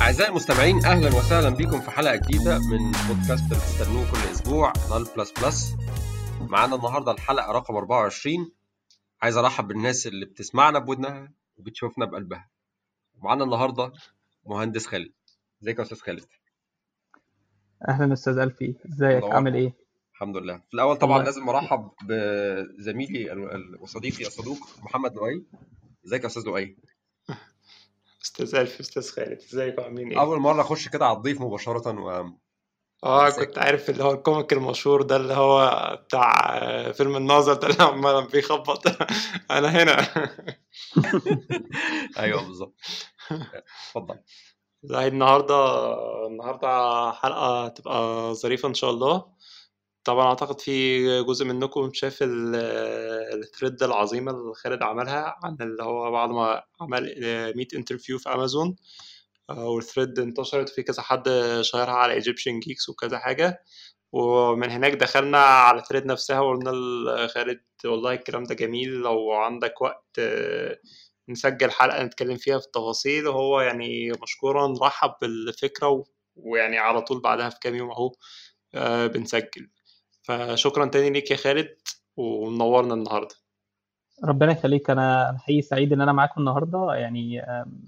أعزائي المستمعين أهلا وسهلا بكم في حلقة جديدة من بودكاست اللي بتستنوه كل أسبوع نال بلس بلس. معانا النهاردة الحلقة رقم 24 عايز أرحب بالناس اللي بتسمعنا بودنها وبتشوفنا بقلبها. ومعانا النهاردة مهندس خالد. ازيك يا أستاذ خالد؟ أهلا أستاذ ألفي. إزيك. عامل إيه؟ الحمد لله. في الأول طبعا الله. لازم أرحب بزميلي وصديقي الصدوق محمد لؤي إزيك يا أستاذ لؤي أستاذ ألفي أستاذ خالد ازيكم عاملين إيه؟ أول مرة أخش كده على الضيف مباشرة و آه إزيك؟ كنت عارف اللي هو ال comic المشهور ده اللي هو بتاع آه، فيلم الناظر ده اللي عمال بيخبط. أنا هنا. أيوه بالظبط. اتفضل. زي النهارده النهارده حلقة تبقى ظريفة إن شاء الله. طبعا أعتقد في جزء منكم شاف ال thread العظيمة اللي خالد عملها عن اللي هو بعد ما عمل 100 interview في أمازون. وال thread انتشرت في كذا حد share ها على Egyptian Geeks وكذا حاجة. ومن هناك دخلنا على ال thread نفسها وقلنا لخالد والله الكلام ده جميل لو عندك وقت آه، نسجل حلقة نتكلم فيها في التفاصيل وهو يعني مشكورا رحب بالفكرة و- ويعني على طول بعدها في كام يوم أهو آه، بنسجل. فشكرا تاني ليك يا خالد ومنورنا النهارده. ربنا يخليك. أنا حقيقي سعيد إن أنا معاكم النهارده. يعني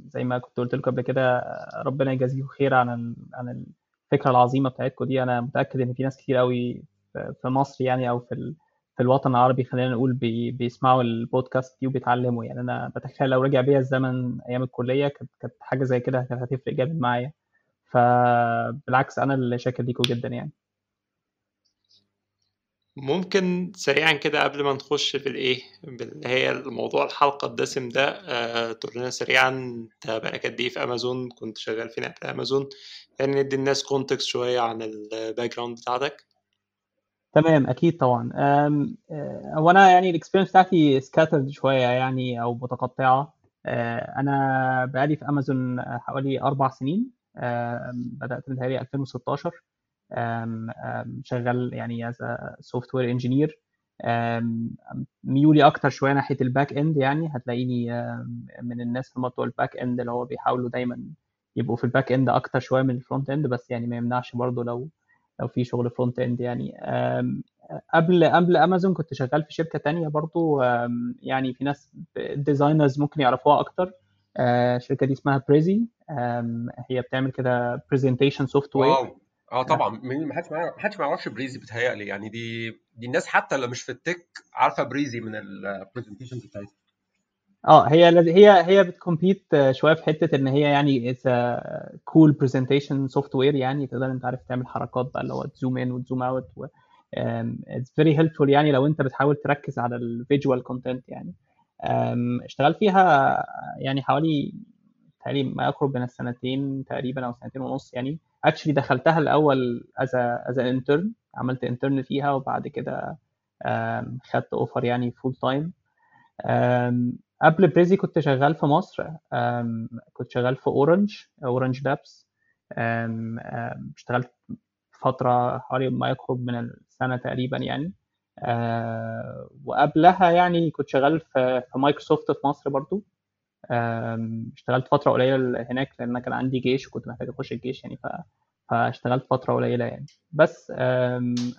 زي ما كنت قلت لكم قبل كده ربنا يجازيكم خير عن عن الفكرة العظيمة بتاعتكم دي. أنا متأكد إن في ناس كتير قوي في مصر يعني أو في في الوطن العربي خلينا نقول بي بيسمعوا البودكاست دي وبيتعلموا. يعني أنا بتخيل لو رجع بيا الزمن أيام الكلية كانت حاجة زي كده كانت هتفرق جامد معايا. فبالعكس أنا اللي شاكر ليكم جدا يعني. ممكن سريعا كده قبل ما نخش في الإيه اللي هي الموضوع الحلقة الدسم ده آه، تقول لنا سريعا أنت بقالك قد إيه في أمازون؟ كنت شغال فين قبل أمازون؟ يعني ندي الناس context شوية عن ال background بتاعتك. تمام أكيد طبعا. أه، هو أنا يعني ال experience بتاعتي scattered شوية يعني أو متقطعة. أه، أنا بقالي في أمازون حوالي أربع سنين. أم، بدأت متهيألي 2016 أم، أم، شغال يعني as software engineer ميولي أكتر شوية ناحية ال backend يعني. هتلاقيني من الناس اللي هم بتوع ال backend اللي هو بيحاولوا دايما يبقوا في ال backend أكتر شوية من ال frontend بس يعني ما يمنعش برضه لو لو في شغل frontend يعني. قبل قبل امازون كنت شغال في شركة تانية برضو. يعني في ناس designers ممكن يعرفوها أكتر. أه، الشركة دي اسمها Prezi هي بتعمل كده presentation software آه طبعا. ما حدش ما حدش ما يعرفش Prezi بتهيألي. يعني دي دي الناس حتى اللي مش في ال tech عارفة Prezi من ال presentations بتاعتها. آه هي هي هي بت compete شوية في حتة إن هي يعني it's cool presentation software يعني تقدر أنت عارف تعمل حركات بقى اللي هو ت zoom in وت zoom out it's very helpful يعني لو أنت بتحاول تركز على ال visual content يعني. أم، اشتغلت فيها يعني حوالي تقريبا ما يقرب من السنتين تقريبا أو سنتين ونص يعني. actually دخلتها الأول as as intern عملت intern فيها وبعد كده أم، خدت offer يعني full time قبل Prezi كنت شغال في مصر كنت شغال في Orange Orange Labs. اشتغلت فترة حوالي ما يقرب من السنة تقريبا يعني. أه، وقبلها يعني كنت شغال في مايكروسوفت في مصر برضو. اشتغلت فترة قليلة هناك أنا كان عندي جيش وكنت محتاج أخش الجيش يعني ف فاشتغلت فترة قليلة يعني. بس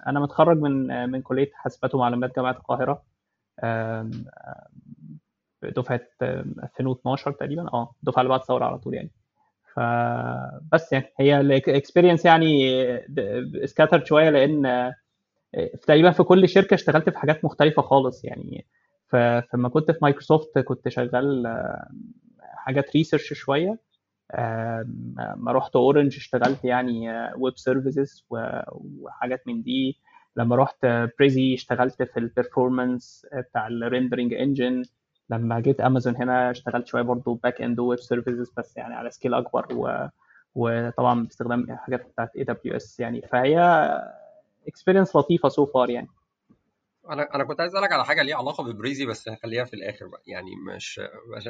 أنا متخرج من من كلية حاسبات ومعلومات جامعة القاهرة. أم، دفعة 2012 تقريبا. آه الدفعة اللي بعد الثورة على طول يعني. فبس يعني هي ال experience يعني scattered شوية لأن آه، تقريبا في كل شركة اشتغلت في حاجات مختلفة خالص يعني. فلما كنت في مايكروسوفت كنت شغال آه، حاجات research شوية. آم، ما رحت اورنج اشتغلت يعني web services وحاجات من دي. لما رحت بريزي اشتغلت في ال performance بتاع ال rendering engine لما جيت امازون هنا اشتغلت شوية برضو backend web services بس يعني على scale أكبر و... وطبعا باستخدام حاجات بتاعت AWS يعني. فهي experience لطيفة so far يعني. أنا أنا كنت عايز أسألك على حاجة ليها علاقة ببريزي بس هخليها في الآخر بقى. يعني مش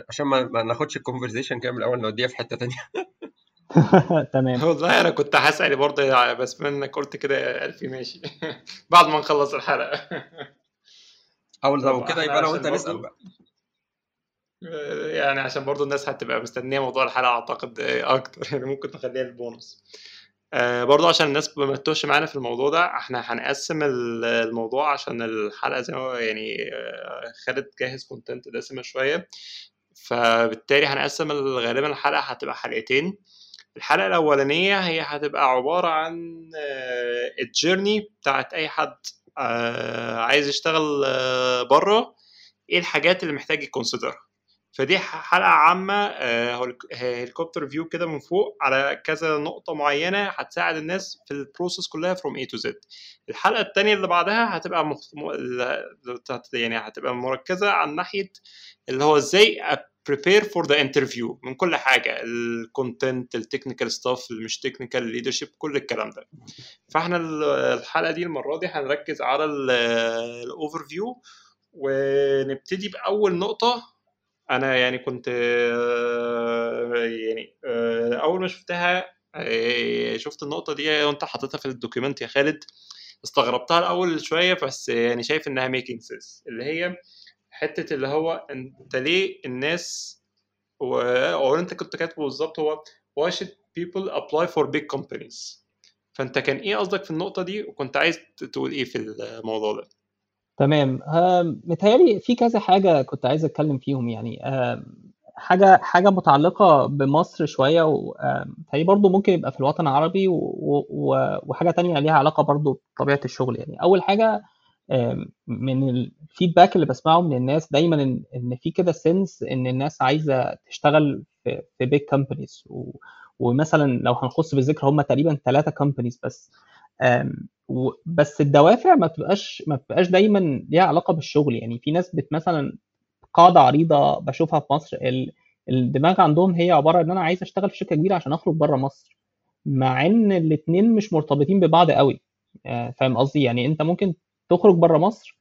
عشان ما, ما ناخدش ال conversation كامل الأول نوديها في حتة تانية. تمام. والله أنا كنت هسأل برضه بس بما انك قلت كده يا ألفي ماشي. بعد ما نخلص الحلقة. أول لو كده يبقى أنا وأنت نسأل بقى. يعني عشان برضه الناس هتبقى مستنية موضوع الحلقة أعتقد أكتر يعني ممكن نخليها البونص آه، برضه عشان الناس ما تتوهش معانا في الموضوع ده إحنا هنقسم ال- الموضوع عشان الحلقة زي ما يعني آه، خالد جاهز كونتنت دسمة شوية. فبالتالي هنقسم ال- غالبا الحلقة هتبقى حلقتين. الحلقة الأولانية هي هتبقى عبارة عن الجيرني بتاعت أي حد آه، عايز يشتغل بره. إيه الحاجات اللي محتاج ي consider ها فدي حلقة عامة آه، هوليك- helicopter view كده من فوق على كذا نقطة معينة هتساعد الناس في ال process كلها from A to Z. الحلقة الثانية اللي بعدها هتبقى مخ... يعني هتبقى مركزة عن ناحية اللي هو إزاي prepare for the interview من كل حاجة ال content ال technical stuff مش technical leadership كل الكلام ده. فإحنا ال- الحلقة دي المرة دي هنركز على ال overview ونبتدي بأول نقطة أنا يعني كنت آه، يعني آه، أول ما شفتها آه، شفت النقطة دي وأنت حاططها في ال document يا خالد استغربتها الأول شوية بس يعني شايف إنها making sense اللي هي حتة اللي هو أنت ليه الناس و- أو أنت كنت كاتبه بالظبط هو why should people apply for big companies فأنت كان إيه قصدك في النقطة دي؟ وكنت عايز تقول إيه في الموضوع ده؟ تمام. متهيألي في كذا حاجة كنت عايز أتكلم فيهم يعني. حاجة حاجة متعلقة بمصر شوية ومتهيألي برضو ممكن يبقى في الوطن العربي وحاجة تانية ليها علاقة برضو بطبيعة الشغل يعني. أول حاجة من الفيدباك اللي بسمعه من الناس دايما إن في كده sense إن الناس عايزة تشتغل في big companies ومثلا لو هنخص بالذكر هم تقريبا ثلاثة companies بس. بس الدوافع ما بتبقاش ما بتبقاش دايما ليها علاقة بالشغل. يعني في ناس بت مثلا قاعدة عريضة بشوفها في مصر ال- الدماغ عندهم هي عبارة إن أنا عايز أشتغل في شركة كبيرة عشان أخرج بره مصر مع إن الاتنين مش مرتبطين ببعض قوي. آه، فاهم قصدي؟ يعني أنت ممكن تخرج بره مصر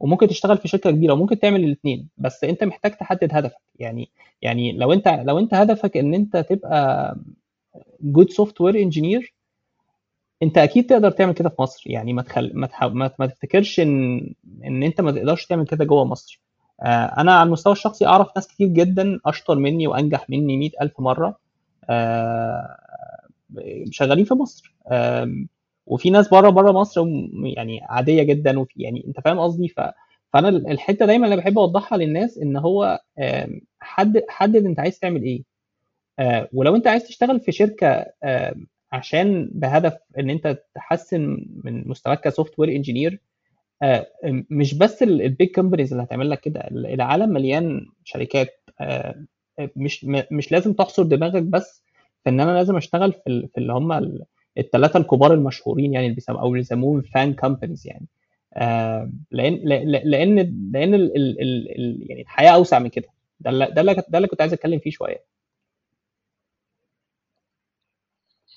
وممكن تشتغل في شركة كبيرة وممكن تعمل الاثنين بس أنت محتاج تحدد هدفك. يعني يعني لو أنت لو أنت هدفك إن أنت تبقى good software engineer انت أكيد تقدر تعمل كده في مصر. يعني ما تخل... ما, تح... ما... ما تفتكرش ان ان انت ما تقدرش تعمل كده جوه مصر. آه، أنا على المستوى الشخصي اعرف ناس كتير جدا اشطر مني وانجح مني مئة ألف مرة. آه، شغالين في مصر. آم، وفي ناس بره بره مصر يعني عادية جدا وفي يعني انت فاهم قصدي؟ ف... فانا الحتة دايما اللي بحب اوضحها للناس ان هو حدد حدد انت عايز تعمل إيه. آه، ولو انت عايز تشتغل في شركة آه، عشان بهدف إن أنت تحسن من مستواك ك software engineer مش بس ال big companies اللي هتعمل لك كده العالم مليان شركات آه، مش م- مش لازم تحصر دماغك بس في إن أنا لازم أشتغل في في اللي هم الثلاثه الكبار المشهورين يعني اللي بيسموه أو بيسموهم فان كومبانيز يعني. آه، لأن لأن لأن يعني الحياة أوسع من كده. ده اللي ده اللي كنت عايز أتكلم فيه شوية.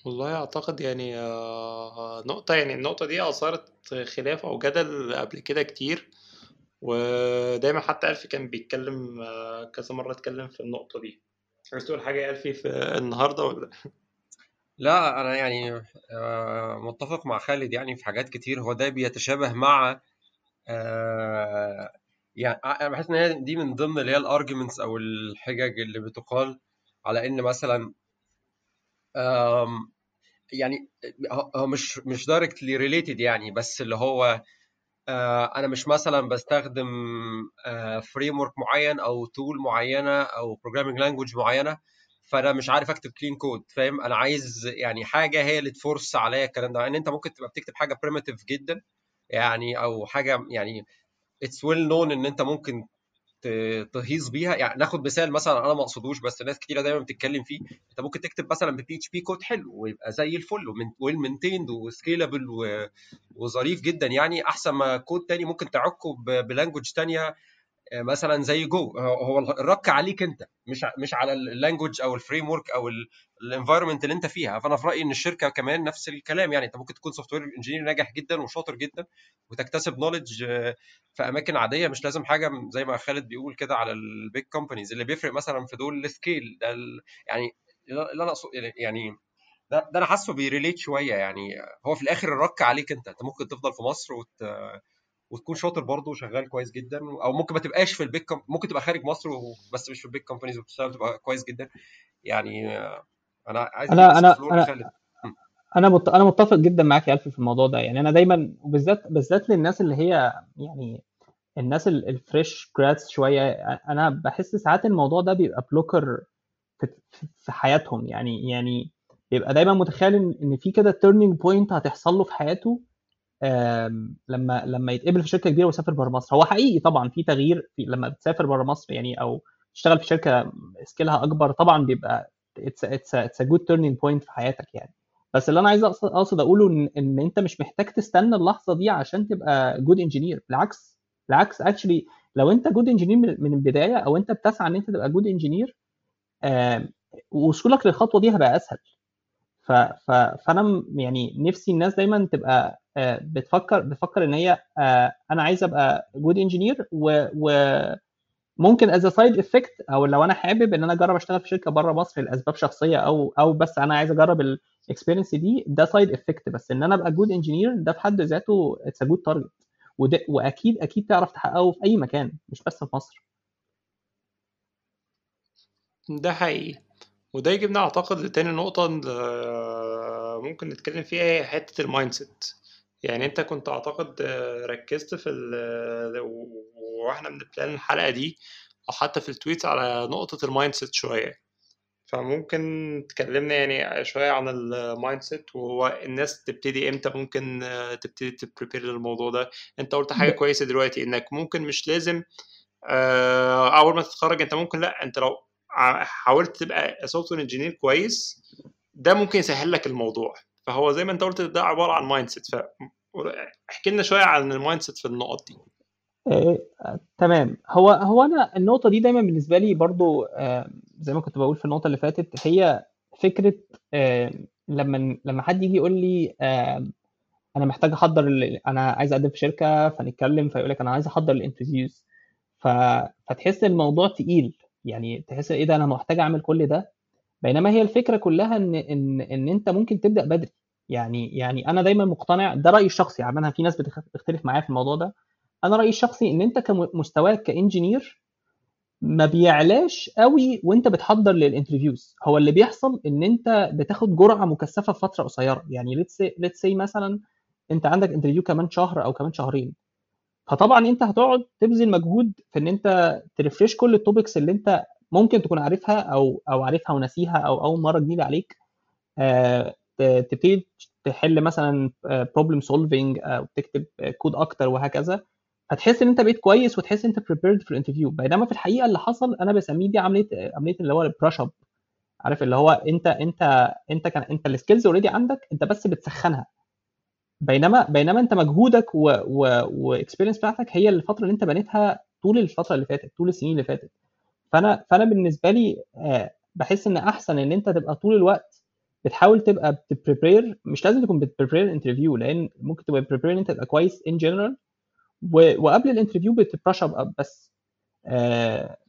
والله أعتقد يعني آه، نقطة يعني النقطة دي أثارت خلاف أو جدل قبل كده كتير ودايما حتى ألفي كان بيتكلم آه، كذا مرة اتكلم في النقطة دي. عايز تقول حاجة يا ألفي في النهاردة ولا لأ؟ أنا يعني آه، متفق مع خالد يعني في حاجات كتير. هو ده بيتشابه مع يعني أنا بحس إن هي دي من ضمن اللي هي ال arguments أو الحجج اللي بتقال على إن مثلا يعني هو هو مش مش directly related يعني بس اللي هو آه، أنا مش مثلا بستخدم framework معين أو tool معينة أو programming language معينة فأنا مش عارف أكتب clean code فاهم؟ أنا عايز يعني حاجة هي اللي ت force عليا الكلام ده إن أنت ممكن تبقى بتكتب حاجة primitive جدا يعني أو حاجة يعني it's well known إن أنت ممكن تهيص بيها. يعني ناخد مثال مثلا أنا ما أقصدوش بس ناس كتيرة دايما بتتكلم فيه. أنت ممكن تكتب مثلا ب PHP code حلو ويبقى زي الفل well maintained و scalable وظريف جدا. يعني أحسن ما كود تاني ممكن تعكه ب language تانية مثلا زي جو هو الرك عليك أنت مش مش على ال language أو ال framework أو ال environment اللي أنت فيها. فأنا في رأيي إن الشركة كمان نفس الكلام. يعني أنت ممكن تكون software engineer ناجح جدا وشاطر جدا وتكتسب knowledge في أماكن عادية. مش لازم حاجة زي ما خالد بيقول كده على ال big companies اللي بيفرق مثلا في دول ال scale ده يعني اللي أنا اقصد يعني ده, ده أنا حاسه بي relate شوية. يعني هو في الآخر الرك عليك أنت. أنت ممكن تفضل في مصر وت... وتكون شاطر برضه وشغال كويس جدا أو ممكن ما تبقاش في ال big comp... ممكن تبقى خارج مصر بس مش في ال big companies وبتشتغل تبقى كويس جدا. يعني أنا عايز أنا أنا أنا أنا مت... أنا متفق جدا معاك يا ألفي في الموضوع ده. يعني أنا دايما وبالذات بالذات للناس اللي هي يعني الناس ال fresh grads شوية أنا بحس ساعات الموضوع ده بيبقى blocker في, في حياتهم. يعني يعني بيبقى دايما متخيل ان في كده turning point هتحصل له في حياته لما لما يتقبل في شركة كبيرة ويسافر بره مصر. هو حقيقي طبعا في تغيير في لما بتسافر بره مصر يعني أو تشتغل في شركة سكيلها أكبر طبعا بيبقى it's a good turning point في حياتك يعني. بس اللي أنا عايز أقصد أقوله إن, إن أنت مش محتاج تستنى اللحظة دي عشان تبقى good engineer بالعكس بالعكس actually لو أنت good engineer من البداية أو أنت بتسعى إن أنت تبقى good engineer وصولك للخطوة دي هيبقى أسهل. ف ف فأنا يعني نفسي الناس دايما تبقى بتفكر بتفكر إن هي أنا عايز أبقى good engineer وممكن as side effect أو لو أنا حابب إن أنا أجرب أشتغل في شركة بره مصر لأسباب شخصية أو أو بس أنا عايز أجرب ال experience دي ده side effect بس. إن أنا أبقى good engineer ده في حد ذاته it's good target وأكيد أكيد تعرف تحققه في أي مكان مش بس في مصر. ده حقيقي. وده يجيبنا أعتقد لتاني نقطة ممكن نتكلم فيها هي حتة ال mindset يعني أنت كنت أعتقد ركزت في وإحنا بن plan الحلقة دي أو حتى في ال tweet على نقطة ال mindset شوية. فممكن تكلمنا يعني شوية عن ال mindset وهو الناس تبتدي إمتى ممكن تبتدي ت prepare للموضوع ده. أنت قلت حاجة كويسة دلوقتي إنك ممكن مش لازم أول ما تتخرج أنت ممكن لأ أنت لو حاولت تبقى software engineer كويس ده ممكن يسهل لك الموضوع. فهو زي ما انت قلت ده عبارة عن mindset فاحكي لنا شوية عن ال mindset في النقط دي. إيه، تمام. هو هو أنا النقطة دي دايما بالنسبة لي برضو آه زي ما كنت بقول في النقطة اللي فاتت هي فكرة آه لما لما حد يجي يقول لي آه أنا محتاج أحضر أنا عايز أقدم في شركة فنتكلم فيقول لك أنا عايز أحضر الانترفيوز فتحس الموضوع تقيل. يعني تحس إيه ده أنا محتاج أعمل كل ده؟ بينما هي الفكرة كلها إن إن إن أنت ممكن تبدأ بدري. يعني يعني أنا دايما مقتنع ده رأيي الشخصي. عملها في ناس بتختلف معايا في الموضوع ده. أنا رأيي الشخصي إن أنت كمستواك كإنجينير ما بيعلاش قوي وأنت بتحضر لل interviews هو اللي بيحصل إن أنت بتاخد جرعة مكثفة في فترة قصيرة. يعني let's say مثلا أنت عندك interview كمان شهر أو كمان شهرين. فطبعا أنت هتقعد تبذل مجهود في إن أنت ت refresh كل ال topics اللي أنت ممكن تكون عارفها أو أو عارفها وناسيها أو أول مرة جديدة عليك. آه تبتدي تحل مثلا problem solving أو تكتب كود أكتر وهكذا. هتحس إن أنت بقيت كويس وتحس إن أنت prepared في ال interview بينما في الحقيقة اللي حصل أنا بسميه دي عملية عملية اللي هو ال brush up عارف اللي هو انت انت أنت كان أنت ال skills already عندك أنت بس بتسخنها. بينما بينما انت مجهودك و experience بتاعتك هي الفترة اللي انت بنيتها طول الفترة اللي فاتت طول السنين اللي فاتت. فأنا فأنا بالنسبة لي بحس إن أحسن إن أنت تبقى طول الوقت بتحاول تبقى بت prepare مش لازم تكون بت prepare interview لأن ممكن تبقى بت prepare إن أنت تبقى كويس in general وقبل ال interview بت brush up بس.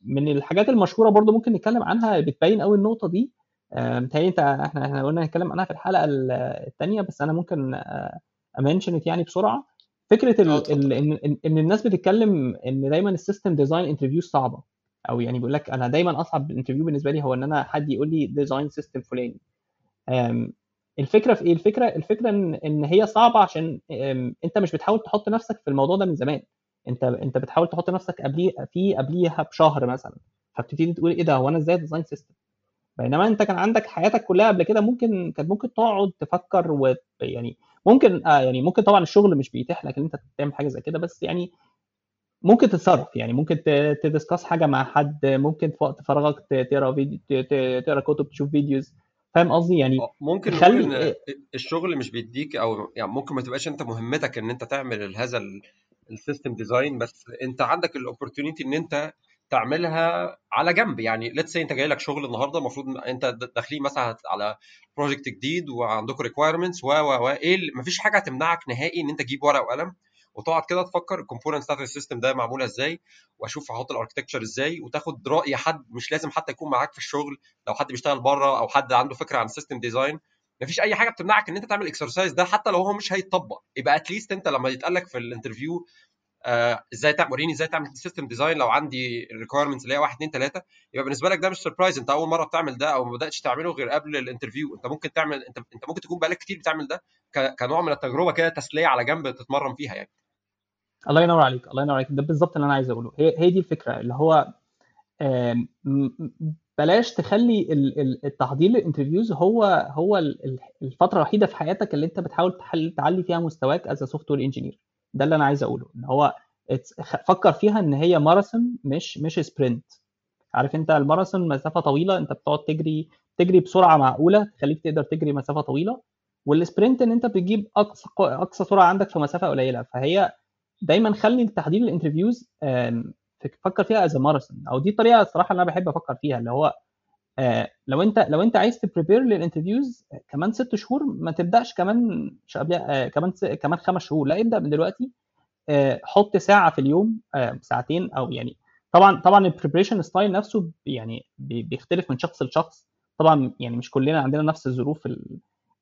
من الحاجات المشهورة برضو ممكن نتكلم عنها بتبين قوي النقطة دي. متهيألي أنت إحنا إحنا قلنا هنتكلم عنها في الحلقة الثانية بس أنا ممكن أ mention يعني بسرعة فكرة ال ال إن إن الناس بتتكلم إن دايما ال system design interview صعبة. أو يعني بيقول لك أنا دايما أصعب interview بالنسبة لي هو إن أنا حد يقول لي design system فلاني. الفكرة في إيه؟ الفكرة الفكرة إن إن هي صعبة عشان أنت مش بتحاول تحط نفسك في الموضوع ده من زمان. أنت أنت بتحاول تحط نفسك قبليه في قبليها بشهر مثلا. فبتبتدي تقول إيه ده؟ هو أنا إزاي design system بينما أنت كان عندك حياتك كلها قبل كده ممكن كانت ممكن تقعد تفكر ويعني ممكن آه يعني ممكن طبعا الشغل مش بيتيح لك ان أنت تعمل حاجة زي كده بس يعني ممكن تتصرف يعني ممكن ت discuss حاجة مع حد ممكن في وقت فراغك تقرأ فيديو تقرأ كتب تشوف videos فاهم قصدي؟ يعني ممكن نقول إن الشغل مش بيديك أو يعني ممكن ما تبقاش أنت مهمتك إن أنت تعمل هذا ال system design بس أنت عندك ال opportunity إن أنت تعملها على جنب. يعني let's انت جاي لك شغل النهارده المفروض انت داخلين مثلا على project جديد وعندكم requirements و و و إيه مفيش حاجة هتمنعك نهائي إن أنت تجيب ورقة وقلم وتقعد كده تفكر ال components بتاعت ال system ده معمولة إزاي وأشوف أحط ال architecture إزاي وتاخد رأي حد مش لازم حتى يكون معاك في الشغل لو حد بيشتغل بره أو حد عنده فكرة عن ال system design مفيش أي حاجة بتمنعك إن أنت تعمل ال exercise ده حتى لو هو مش هيتطبق. يبقى at least أنت لما يتقال لك في ال interview إزاي تعمل وريني إزاي تعمل system design لو عندي ال requirements اللي هي 1 2 3 يبقى بالنسبة لك ده مش surprise أنت أول مرة بتعمل ده أو ما بدأتش تعمله غير قبل ال interview أنت ممكن تعمل أنت أنت ممكن تكون بقالك كتير بتعمل ده كنوع من التجربة كده تسلية على جنب تتمرن فيها يعني. الله ينور عليك الله ينور عليك. ده بالظبط اللي أنا عايز أقوله. هي هي دي الفكرة اللي هو بلاش تخلي التحضير لل interviews هو هو الفترة الوحيدة في حياتك اللي أنت بتحاول تعلي فيها مستواك as software engineer ده اللي أنا عايز أقوله إن هو فكر فيها إن هي ماراثون مش مش sprint عارف أنت الماراثون مسافة طويلة أنت بتقعد تجري تجري بسرعة معقولة تخليك تقدر تجري مسافة طويلة وال sprint إن أنت بتجيب أقصى أقصى سرعة عندك في مسافة قليلة. فهي دايما خلي تحضير ال interviews فكر فيها as marathon أو دي الطريقة الصراحة اللي أنا بحب أفكر فيها اللي هو لو انت لو انت عايز ت prepare لل interviews كمان ست شهور ما تبدأش كمان قبل كمان كمان خمس شهور. لا ابدأ من دلوقتي حط ساعة في اليوم ساعتين أو يعني طبعا طبعا ال preparation style نفسه يعني بيختلف من شخص لشخص. طبعا يعني مش كلنا عندنا نفس الظروف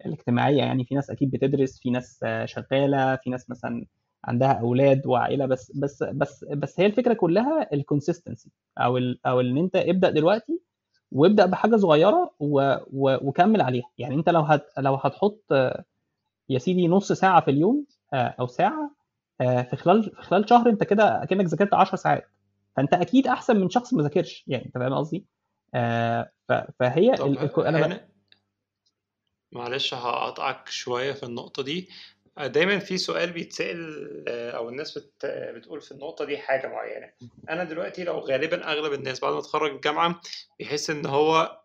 الاجتماعية يعني. في ناس أكيد بتدرس في ناس شغالة في ناس مثلا عندها أولاد وعائلة بس بس بس بس هي الفكرة كلها الكونسيستنسي أو ال أو إن أنت ابدأ دلوقتي وابدأ بحاجة صغيرة و و وكمل عليها. يعني انت لو هت لو هتحط يا سيدي نص ساعة في اليوم أو ساعة في خلال في خلال شهر انت كده أكنك ذاكرت 10 ساعات. فانت أكيد أحسن من شخص ما ذاكرش يعني انت فاهم قصدي؟ فهي ال... أنا معلش هقطعك شوية في النقطة دي. دايما في سؤال بيتسأل أو الناس بت... بتقول في النقطة دي حاجة معينة. أنا دلوقتي لو غالبا أغلب الناس بعد ما اتخرج الجامعة بيحس إن هو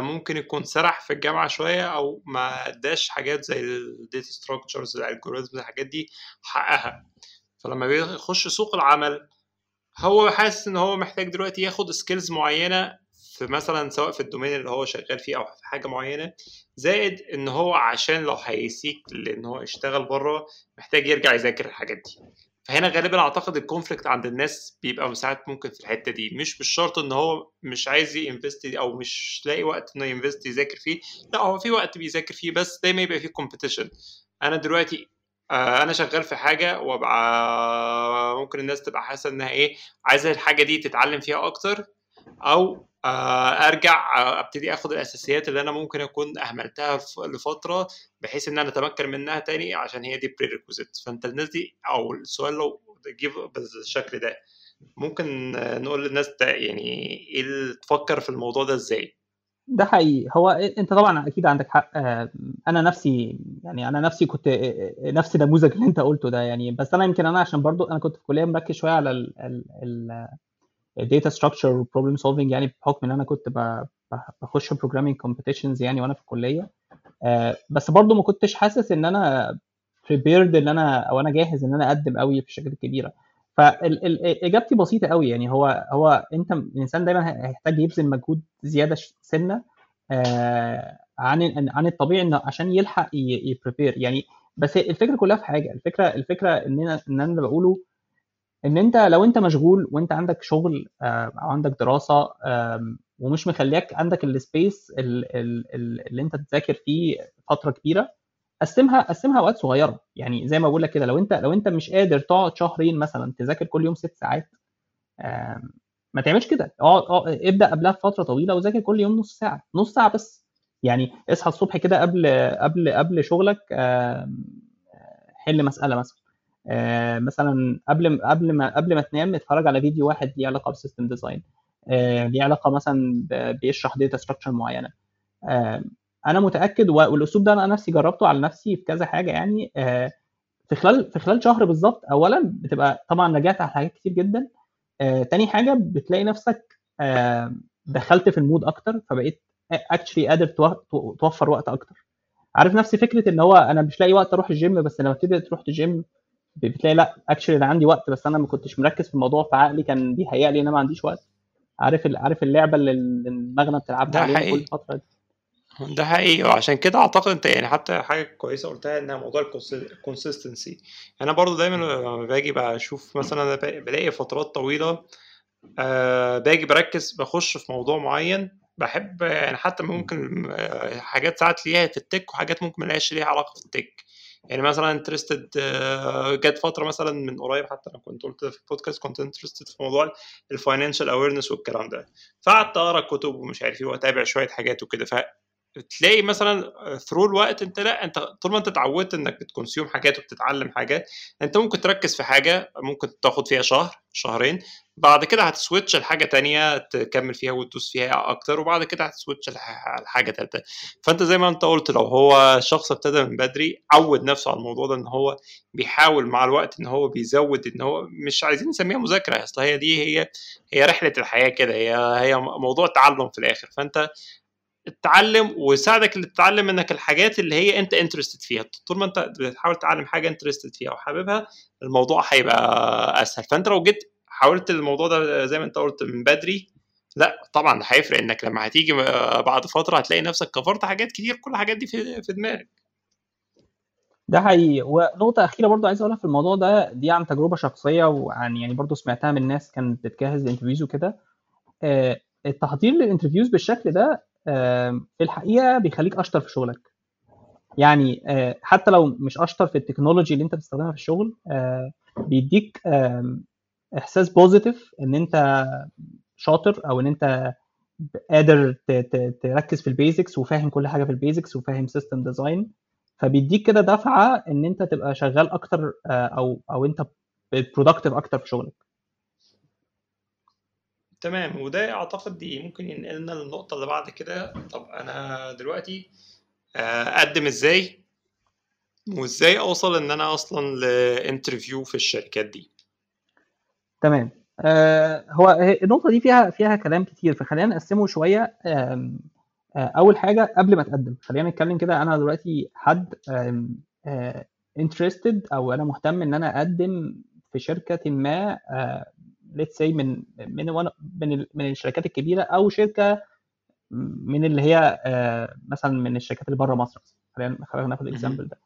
ممكن يكون سرح في الجامعة شوية أو ما أداش حاجات زي ال data structures ال algorithms الحاجات دي حقها فلما بيخش سوق العمل هو حاسس إن هو محتاج دلوقتي ياخد skills معينة في مثلا سواء في ال domain اللي هو شغال فيه أو في حاجة معينة زائد إن هو عشان لو هي seek لإن هو يشتغل بره محتاج يرجع يذاكر الحاجات دي. فهنا غالبا أعتقد ال conflict عند الناس بيبقى ساعات ممكن في الحتة دي. مش بالشرط إن هو مش عايز ي invest أو مش لاقي وقت إنه ي invest يذاكر فيه. لأ هو في وقت بيذاكر فيه بس دايما يبقى فيه competition أنا دلوقتي أنا شغال في حاجة وأبقى ممكن الناس تبقى حاسة إنها إيه عايزة الحاجة دي تتعلم فيها أكتر. أو أرجع أبتدي أخد الأساسيات اللي أنا ممكن أكون أهملتها لفترة بحيث إن أنا أتمكن منها تاني عشان هي دي بريريكوزيت فأنت الناس دي أو السؤال لو جيب بالشكل ده ممكن نقول للناس يعني إيه تفكر في الموضوع ده إزاي؟ ده حقيقي. هو أنت طبعا أكيد عندك حق أنا نفسي يعني أنا نفسي كنت نفس النموذج اللي أنت قلته ده يعني. بس أنا يمكن أنا عشان برضو أنا كنت في كلية مركز شوية على ال ال ال data structure و problem solving يعني بحكم إن أنا كنت بخش programming competitions يعني وأنا في الكلية. بس برضو ما كنتش حاسس إن أنا prepared إن أنا أو أنا جاهز إن أنا أقدم قوي في الشركات الكبيرة. فاجابتي بسيطة قوي يعني. هو هو أنت الإنسان دايما هيحتاج يبذل مجهود زيادة سنة عن عن الطبيعي إنه عشان يلحق ي prepare يعني. بس الفكرة كلها في حاجة. الفكرة الفكرة إن أنا إن أنا بقوله إن أنت لو أنت مشغول وأنت عندك شغل أو عندك دراسة ومش مخليك عندك السبيس اللي أنت تذاكر فيه فترة كبيرة قسمها قسمها أوقات صغيرة. يعني زي ما بقول لك كده لو أنت لو أنت مش قادر تقعد شهرين مثلا تذاكر كل يوم ست ساعات ما تعملش كده. اقعد ابدأ قبلها بفترة طويلة وذاكر كل يوم نص ساعة. نص ساعة بس. يعني اصحى الصبح كده قبل قبل قبل شغلك حل مسألة مثلا. آه مثلا قبل قبل ما قبل ما تنام اتفرج على فيديو واحد ليه علاقة ب system design آه ليه علاقة مثلا بيشرح data structure معينة. آه أنا متأكد والأسلوب ده أنا نفسي جربته على نفسي في كذا حاجة يعني. في خلال في خلال شهر بالظبط اولا بتبقى طبعا رجعت على حاجات كتير جدا. تاني حاجة بتلاقي نفسك دخلت في ال mood أكتر فبقيت actually قادر توفر وقت أكتر. عارف نفس فكرة إن هو أنا مش لاقي وقت أروح الجيم بس لما ابتدي تروح الجيم بتلاقي لا actually أنا عندي وقت بس أنا ما كنتش مركز في الموضوع فعقلي كان بيهيأ لي إن أنا ما عنديش وقت. عارف عارف اللعبة اللي المخ بتلعبها ده علينا كل حقيقي. فترة دي؟ ده حقيقي. وعشان كده أعتقد أنت يعني حتى حاجة كويسة قلتها إنها موضوع ال consistency أنا برضو دايما لما باجي بشوف مثلا أنا بلاقي فترات طويلة أه باجي بركز بخش في موضوع معين بحب يعني حتى ممكن آه، حاجات ساعات ليها في ال tech وحاجات ممكن ما لهاش ليها علاقة في ال tech. يعني مثلا interested جت فترة مثلا من قريب حتى أنا كنت قلت في البودكاست كنت interested في موضوع ال financial awareness والكلام ده. فقعدت أقرأ كتب ومش عارف إيه وأتابع شوية حاجات وكده. تلاقي مثلا through الوقت أنت لا أنت طول ما أنت اتعودت إنك بت consume حاجات وبتتعلم حاجات أنت ممكن تركز في حاجة ممكن تاخد فيها شهر شهرين بعد كده هت switch لحاجة تانية تكمل فيها وتدوس فيها أكتر وبعد كده هت switch لحاجة تالتة. فأنت زي ما أنت قلت لو هو شخص ابتدى من بدري عود نفسه على الموضوع ده إن هو بيحاول مع الوقت إن هو بيزود إن هو مش عايزين نسميها مذاكرة أصل هي دي هي هي رحلة الحياة كده هي هي موضوع تعلم في الآخر. فأنت اتعلم ويساعدك تتعلم انك الحاجات اللي هي انت interested فيها. طول ما انت بتحاول تتعلم حاجة interested فيها وحاببها الموضوع هيبقى أسهل. فأنت لو جيت حاولت الموضوع ده زي ما انت قلت من بدري لا طبعا هيفرق انك لما هتيجي بعد فترة هتلاقي نفسك cover ت حاجات كتير كل الحاجات دي في, في دماغك. ده حقيقي. ونقطة أخيرة برضو عايز أقولها في الموضوع ده دي عن تجربة شخصية وعن يعني برضو سمعتها من ناس كانت بتجهز ال interviews وكده. آه، التحضير لل interviews بالشكل ده في الحقيقة بيخليك أشطر في شغلك. يعني آه، حتى لو مش أشطر في ال technology اللي أنت بتستخدمها في الشغل بيديك إحساس positive إن أنت شاطر أو إن أنت قادر تركز في ال basics وفاهم كل حاجة في ال basics وفاهم system design فبيديك كده دفعة إن أنت تبقى شغال أكتر أو أو أنت productive أكتر في شغلك. تمام وده أعتقد دي ممكن ينقلنا للنقطة اللي بعد كده. طب أنا دلوقتي أقدم إزاي؟ وإزاي أوصل إن أنا أصلا ل interview في الشركات دي؟ تمام. آه هو النقطة دي فيها فيها كلام كتير فخلينا نقسمه شوية. أول حاجة قبل ما تقدم خلينا نتكلم كده. أنا دلوقتي حد interested أو أنا مهتم إن أنا أقدم في شركة ما let's say من من من من الشركات الكبيرة أو شركة من اللي هي مثلا من الشركات اللي بره مصر. خلينا خلينا ناخد ال example ده.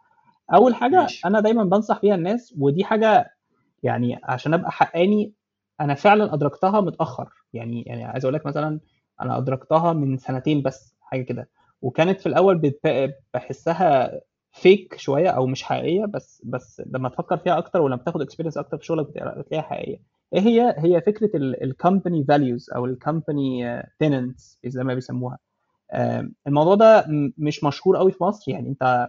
أول حاجة. أنا دايما بنصح بيها الناس ودي حاجة يعني عشان أبقى حقاني أنا فعلا أدركتها متأخر. يعني يعني عايز أقول لك مثلا أنا أدركتها من سنتين بس حاجة كده. وكانت في الأول بحسها fake شوية أو مش حقيقية بس بس لما تفكر فيها أكتر ولما تاخد experience أكتر في شغلك بتلاقيها حقيقية. إيه هي؟ هي فكرة ال company values أو ال company tenets زي ما بيسموها. الموضوع ده مش مشهور قوي في مصر. يعني أنت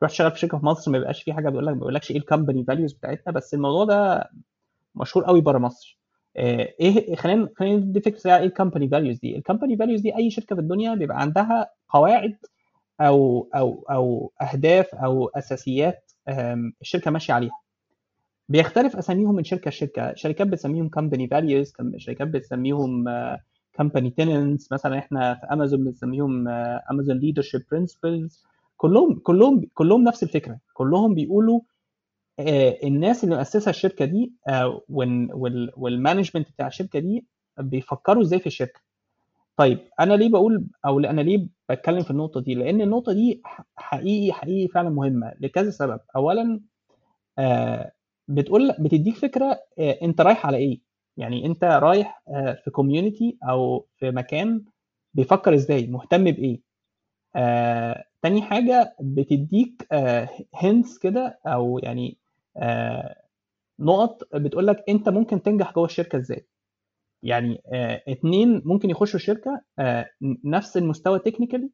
تروح تشتغل في شركة في مصر ما بيبقاش في حاجة بيقول لك ما بيقولكش إيه ال company values بتاعتنا بس الموضوع ده مشهور قوي بره مصر. إيه خلينا خلينا ندي فكرة إيه ال company values دي؟ ال company values دي أي شركة في الدنيا بيبقى عندها قواعد أو أو أو أهداف أو أساسيات الشركة ماشية عليها. بيختلف أساميهم من شركة لشركة. شركات بتسميهم company values شركات بتسميهم company tenets مثلا إحنا في امازون بنسميهم Amazon leadership principles كلهم كلهم كلهم نفس الفكرة. كلهم بيقولوا الناس اللي مؤسسة الشركة دي وال management بتاع الشركة دي بيفكروا إزاي في الشركة. طيب أنا ليه بقول أو أنا ليه بتكلم في النقطة دي؟ لأن النقطة دي حقيقي حقيقي فعلا مهمة لكذا سبب. اولا بتقول بتديك فكرة انت رايح على إيه؟ يعني انت رايح في community أو في مكان بيفكر إزاي مهتم بإيه؟ آه، تاني حاجة بتديك آه، hints كده أو يعني آه، نقط بتقول لك أنت ممكن تنجح جوه الشركة إزاي. يعني آه، اتنين ممكن يخشوا الشركة آه، نفس المستوى technically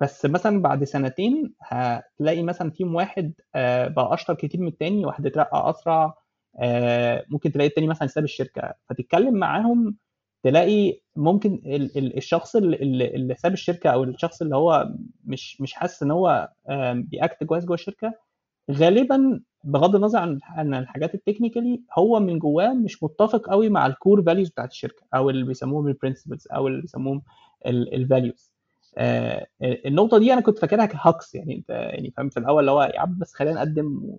بس مثلا بعد سنتين هتلاقي مثلا team واحد آه، بقى أشطر كتير من التاني واحد اترقى أسرع آه، ممكن تلاقي التاني مثلا ساب الشركة. فتتكلم معاهم تلاقي ممكن ال- ال- الشخص اللي, ساب الشركة أو الشخص اللي هو مش مش حاسس إن هو ب ي act كويس جوه الشركة غالبا بغض النظر عن عن الحاجات ال technical هو من جواه مش متفق قوي مع ال core values بتاعت الشركة أو اللي بيسموهم ال principles أو اللي بيسموهم ال values النقطة دي أنا كنت فاكرها ك hacks يعني أنت يعني فاهم في الأول اللي هو يا عم بس خلينا نقدم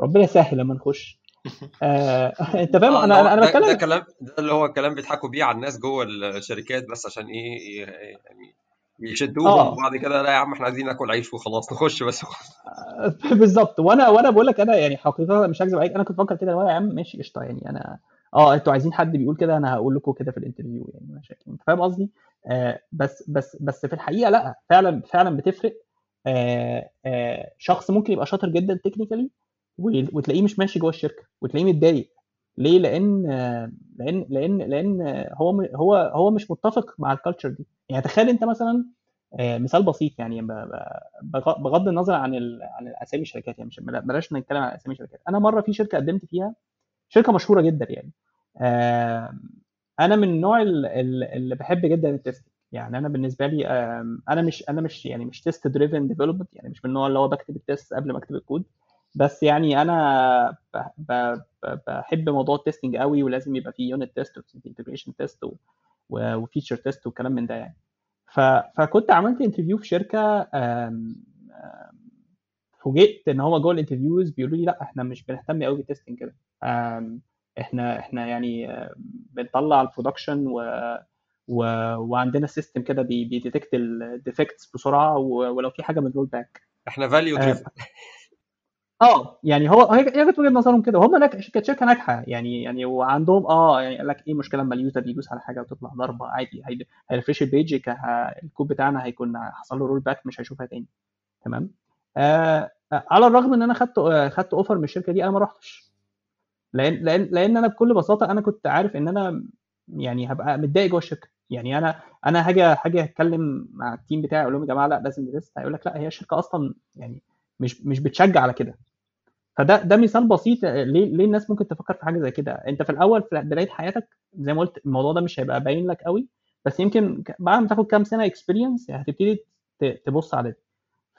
ربنا يسهل لما نخش. آه، أنت فاهم؟ آه أنا أنا أنا ده ده بتكلم كلام ده اللي هو كلام بيضحكوا بيه على الناس جوه الشركات بس عشان إيه يعني يشدوهم آه. وبعد كده لا يا عم إحنا عايزين ناكل عيش وخلاص نخش بس. وخلاص بالظبط. وأنا وأنا بقول لك أنا يعني حقيقة مش هكذب عليك أنا كنت بفكر كده يا عم ماشي قشطة يعني أنا آه أنتوا عايزين حد بيقول كده أنا هقول لكم كده في الانترفيو يعني مشاكل. انت فاهم قصدي؟ آه بس بس بس في الحقيقة لأ فعلا فعلا بتفرق. آه آه شخص ممكن يبقى شاطر جدا technically وتلاقيه مش ماشي جوه الشركة وتلاقيه متضايق. ليه؟ لأن لأن لأن لأن هو هو هو مش متفق مع ال culture دي. يعني تخيل أنت مثلا آه، مثال بسيط يعني بغض النظر عن. عن اسامي الشركات يعني مش بلا- بلاش نتكلم عن أسامي الشركات. أنا مرة في شركة قدمت فيها شركة مشهورة جدا يعني. أنا من النوع ال- ال- اللي بحب جدا ال test يعني أنا بالنسبة لي أنا مش أنا مش يعني مش test driven development يعني مش من النوع اللي هو بكتب ال test قبل ما أكتب الكود بس يعني أنا بحب موضوع ال testing قوي ولازم يبقى فيه unit test و integration test و feature test وكلام من ده يعني. فكنت عملت interview في شركة فوجئت إن هو جوه ال interviews بيقولوا لي لا إحنا مش بنهتم قوي بال testing كده. إحنا إحنا يعني آم، بنطلع ال production و... و... وعندنا system كده بي... بي detect ال defects بسرعة و... ولو في حاجة بن roll back إحنا value driven آه يعني هو هي كانت وجهة نظرهم كده. وهم ناك... كانت شركة ناجحة. يعني يعني وعندهم آه يعني قال لك إيه المشكلة لما ال user يدوس على حاجة وتطلع ضربة؟ عادي هي... هي refresh ال page ك- الكود بتاعنا هيكون حصل له roll back مش هيشوفها تاني. تمام؟ آه آه، على الرغم إن أنا خدت آه، خدت offer من الشركة دي أنا ما رحتش. لأن لأن لأن أنا بكل بساطة أنا كنت عارف إن أنا يعني هبقى متضايق جوه الشركة. يعني أنا أنا هاجي هاجي أتكلم مع ال team بتاعي أقول لهم يا جماعة لأ لازم ندرس هيقول لك لأ هي الشركة أصلا يعني مش مش بتشجع على كده. فده ده مثال بسيط ليه ليه الناس ممكن تفكر في حاجة زي كده. أنت في الأول في بداية حياتك زي ما قلت الموضوع ده مش هيبقى باين لك قوي بس يمكن بعد ما تاخد كام سنة experience هتبتدي ت- تبص على ده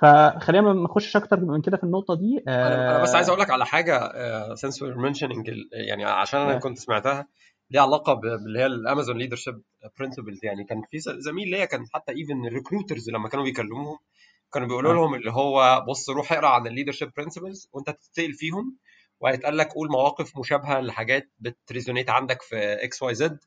فخلينا ما نخشش أكتر من كده في النقطة دي. أنا أنا بس عايز آه أقول لك على حاجة since we're mentioning يعني عشان أنا آه. كنت سمعتها ليها علاقة باللي هي ال Amazon leadership principles يعني كان في زميل ليا كان حتى even ال recruiters لما كانوا بيكلموهم كانوا بيقولوا آه. لهم اللي هو بص روح اقرأ عن ال leadership principles وأنت تتسال فيهم وهيتقال لك قول مواقف مشابهة لحاجات بت resonate عندك في X Y Z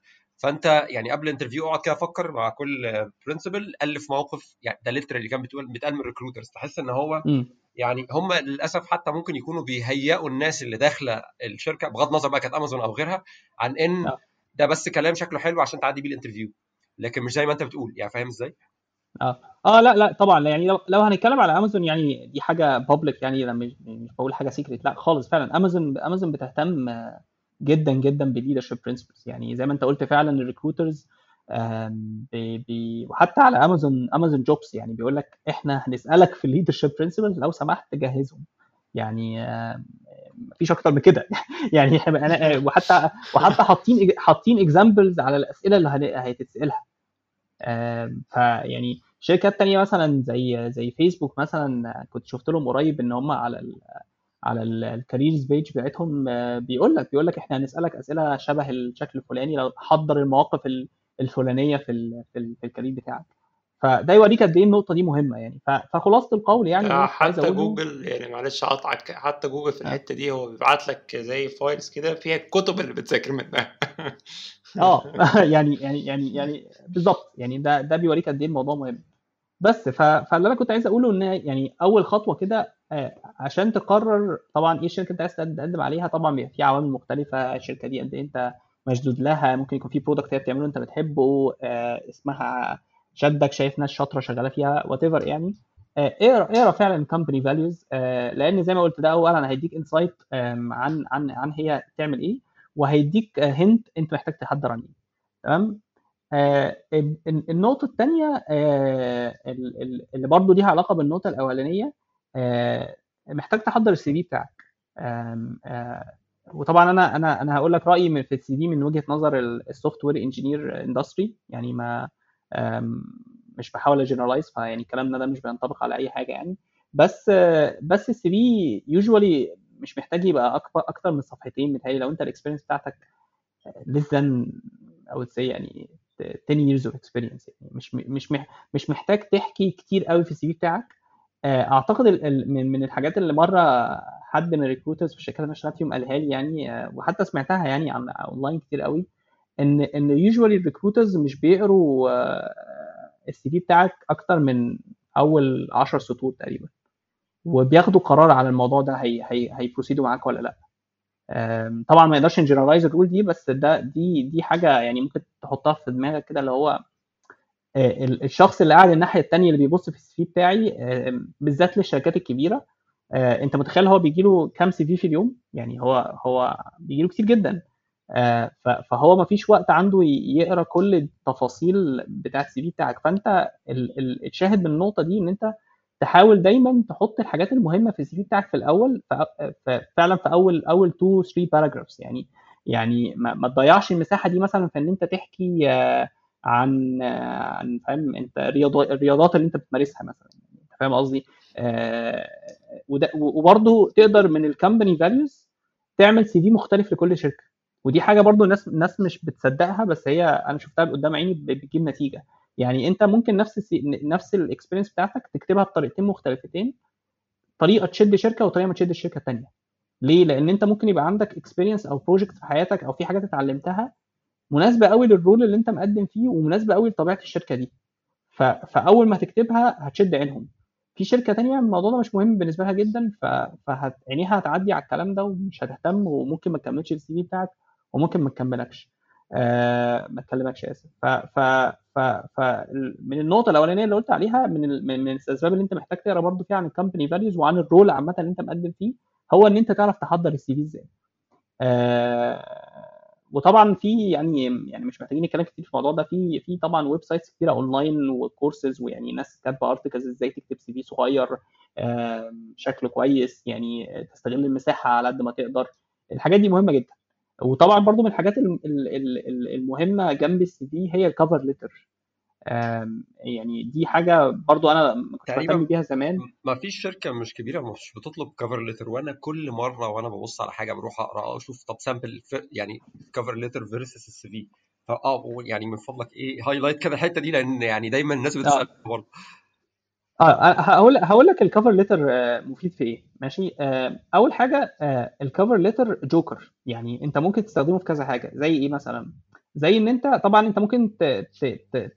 فانت يعني قبل ال interview اقعد كده فكر مع كل principle ألف موقف يعني ده literally كان بتقول بيتقال من ال recruiters تحس ان هو امم يعني هم للأسف حتى ممكن يكونوا بيهيئوا الناس اللي داخلة الشركة بغض النظر بقى كانت امازون أو غيرها عن إن آه ده بس كلام شكله حلو عشان تعدي بيه ال interview. لكن مش زي ما انت بتقول. يعني فاهم إزاي؟ آه. آه لا لا طبعا. يعني لو لو هنتكلم على امازون يعني دي حاجة public يعني مش بقول حاجة secret لا خالص فعلا. Amazon Amazon بتهتم آه، جدا جدا بال leadership principles يعني زي ما انت قلت فعلا ال recruiters وحتى على Amazon Amazon Jobs يعني بيقول لك إحنا هنسألك في ال leadership principles لو سمحت جهزهم يعني مفيش أكتر من كده. يعني أنا آه، وحتى وحتى حاطين حاطين examples على الأسئلة اللي هتتسألها. فيعني شركات تانية مثلا زي زي فيسبوك مثلا كنت شفت لهم قريب إن هم على على ال careers page بتاعتهم آه، بيقول لك بيقول لك إحنا هنسألك أسئلة شبه الشكل الفلاني لو حضر المواقف ال- الفلانية في في, ال في ال career بتاعك. فده يوريك قد إيه النقطة دي مهمة يعني. فخلاصة القول يعني آه، حتى جوجل يعني معلش اقطعك حتى جوجل في آه. الحتة دي هو بيبعت لك زي files كده فيها الكتب اللي بتذاكر منها. آه. يعني يعني يعني يعني بالظبط يعني ده ده بيوريك قد إيه الموضوع مهم. بس. فاللي أنا كنت عايز أقوله إن يعني أول خطوة كده آه، عشان تقرر طبعا إيه الشركة أنت عايز تقدم عليها. طبعا في عوامل مختلفة. الشركة دي قد إيه أنت مشدود لها. ممكن يكون في product هي بتعمله أنت بتحبه آه، اسمها شدك شايف ناس شاطرة شغالة فيها whatever يعني. آه، اقرأ اقرأ فعلا company values لأن زي ما قلت ده اولا هيديك insight عن عن عن هي تعمل إيه وهيديك hint أنت محتاج تحضر عن إيه تمام؟ النقطة الثانية اللي برضو ليها علاقة بالنقطة الأولانية آه، محتاج تحضر ال CV بتاعك. آه، وطبعا أنا أنا أنا هقول لك رأيي في ال CV من وجهة نظر ال software engineer industry يعني ما مش بحاول a generalize فيعني كلامنا ده مش بينطبق على أي حاجة يعني. بس آه، بس ال CV usually مش محتاج يبقى أكبر أكتر من صفحتين متهيألي لو أنت ال experience بتاعتك would say يعني 10 years of experience يعني. مش مش مش محتاج تحكي كتير قوي في ال CV بتاعك. آه، أعتقد من الحاجات اللي مرة حد من ال recruiters في الشركات اللي أنا اشتغلت فيهم قالها لي يعني آه، وحتى سمعتها يعني عن اونلاين كتير قوي ان إن usually ال recruiters مش بيقروا ال CV بتاعك أكتر من أول 10 سطور تقريبا. وبياخدوا قرار على الموضوع ده هي هي هي proceedوا معاك ولا لأ. طبعا ما يقدرش ن generalize ال rule دي بس ده دي دي حاجة يعني ممكن تحطها في دماغك كده اللي هو آه، ال- الشخص اللي قاعد الناحية الثانية اللي بيبص في ال CV بتاعي بالذات للشركات الكبيرة آه، انت متخيل هو بيجي له كام CV في اليوم؟ يعني هو هو بيجي له كتير جدا آه، فهو ما فيش وقت عنده يقرأ كل التفاصيل بتاعت ال CV بتاعك. فانت ال- ال- الشاهد من النقطه دي ان انت تحاول دايما تحط الحاجات المهمة في ال CV بتاعك في الأول فعلا في أول أول 2 3 paragraphs يعني يعني ما, تضيعش المساحة دي مثلا في إن أنت تحكي آه، عن آه، عن فاهم أنت الرياضات اللي أنت بتمارسها مثلا. أنت فاهم قصدي؟ آه، وده وبرضه تقدر من ال company values تعمل CV مختلف لكل شركة. ودي حاجة برضو الناس الناس مش بتصدقها بس هي أنا شفتها قدام عيني بتجيب نتيجة. يعني انت ممكن نفس ال C... نفس ال experience بتاعتك تكتبها بطريقتين مختلفتين طريقة تشد شركة وطريقة ما تشد شركة ثانية ليه؟ لأن انت ممكن يبقى عندك experience أو project في حياتك أو في حاجات اتعلمتها مناسبة قوي لل role اللي انت مقدم فيه ومناسبة قوي لطبيعة الشركة دي. ف... فأول ما هتكتبها هتشد عينهم. في شركة تانية الموضوع ده مش مهم بالنسبة لها جدا ف... فهت... عينيها هتعدي على الكلام ده ومش هتهتم وممكن ما تكملش ال CV بتاعك وممكن ما تكملكش. آه... ما تكلمكش اسف ف... ف... ف... ف... من النقطة الأولانية اللي قلت عليها من ال... من الأسباب اللي أنت محتاج تقرأ برضو فيها عن ال company values وعن ال role عامة اللي أنت مقدم فيه هو إن أنت تعرف تحضر ال CV إزاي. آه، وطبعا في يعني يعني مش محتاجين نتكلم كتير في الموضوع ده. في في طبعا websites كتيره اونلاين وكورسز ويعني ناس كاتبة articles إزاي تكتب CV صغير آم، شكله كويس يعني تستغل المساحة على قد ما تقدر. الحاجات دي مهمة جدا. وطبعا برضو من الحاجات ال- ال- ال- ال- المهمة جنب ال CV هي ال cover letter يعني دي حاجة برضو أنا تقريبا بهتم بيها زمان. ما فيش شركة مش كبيرة مش بتطلب cover letter وأنا كل مرة وأنا ببص على حاجة بروح اقرا أشوف طب sample يعني cover letter versus ال CV. فاه يعني من فضلك إيه highlight كده الحتة دي لأن يعني دايما الناس آه. بتسأل برضه آه هقول هقول لك ال cover letter مفيد في إيه. ماشي؟ آه، أول حاجة ال cover letter joker يعني أنت ممكن تستخدمه في كذا حاجة. زي إيه مثلا؟ زي إن أنت طبعا أنت ممكن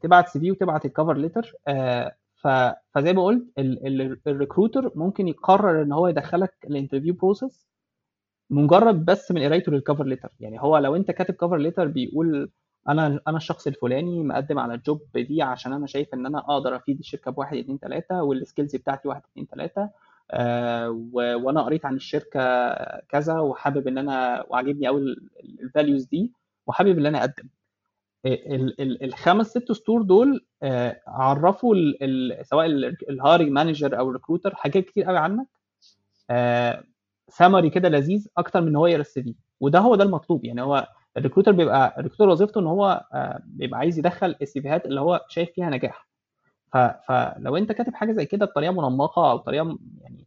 تبعت CV وتبعت ال cover letter فزي ما قلت ال recruiter ممكن يقرر إن هو يدخلك ال interview process مجرد بس من قرايته لل cover letter يعني هو لو أنت كاتب cover letter بيقول أنا أنا الشخص الفلاني مقدم على ال job دي عشان أنا شايف إن أنا أقدر أفيد الشركة بواحد اتنين تلاتة وال skills بتاعتي واحد اتنين تلاتة. آه وأنا قريت عن الشركة كذا وحابب إن أنا وعاجبني قوي ال values دي وحابب إن أنا أقدم. ال- ال- الخمس ست سطور دول آه، عرفوا ال- سواء ال hiring manager أو ال recruiter حاجات كتير قوي عنك. سمري كده لذيذ أكتر من هو في وده هو ده المطلوب يعني هو ال recruiter بيبقى ال recruiter وظيفته إن هو آه، بيبقى عايز يدخل ال CVهات اللي هو شايف فيها نجاح. فلو أنت كاتب حاجة زي كده بطريقة منمقة أو طريقه يعني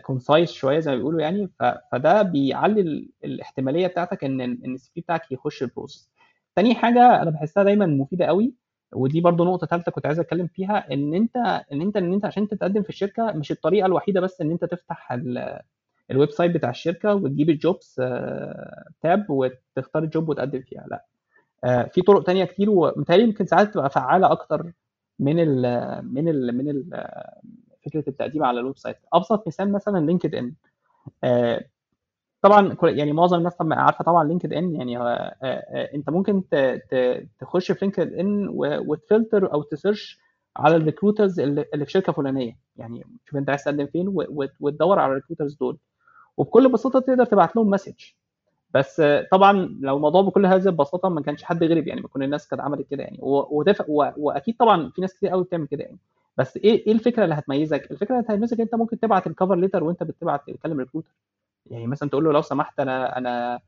concise شوية زي ما بيقولوا يعني فده بيعلي ال- الاحتمالية بتاعتك إن إن ال CV بتاعك يخش ال process تاني حاجة أنا بحسها دايما مفيدة قوي ودي برضو نقطة ثالثه كنت عايز أتكلم فيها إن أنت إن أنت إن أنت عشان تتقدم في الشركة مش الطريقة الوحيدة بس إن أنت تفتح ال- ال website بتاع الشركة وتجيب ال jobs tab وتختار ال job وتقدم فيها. لا. آه، في طرق تانية كتير ومتهيألي يمكن ساعات تبقى فعالة أكتر من ال من ال من ال فكرة التقديم على ال website. أبسط مثال مثلا LinkedIn. آه، طبعا يعني معظم الناس طبعا عارفة طبعا LinkedIn يعني آه، آه، أنت ممكن تخش في LinkedIn وتفلتر أو ت search على ال recruiters اللي في شركه فلانيه يعني شوف أنت عايز تقدم فين وتدور على ال recruiters دول. وبكل بساطة تقدر تبعت لهم message بس طبعا لو الموضوع بكل هذه البساطة ما كانش حد غلب يعني ما كل الناس كانت عملت كده يعني. و- وده ف- و- وأكيد طبعا في ناس كتير قوي بتعمل كده يعني. بس إيه إيه الفكرة اللي هتميزك؟ الفكرة اللي هتميزك أنت ممكن تبعت ال cover letter وأنت بتبعت تكلم recruiter يعني مثلا تقول له لو سمحت أنا أنا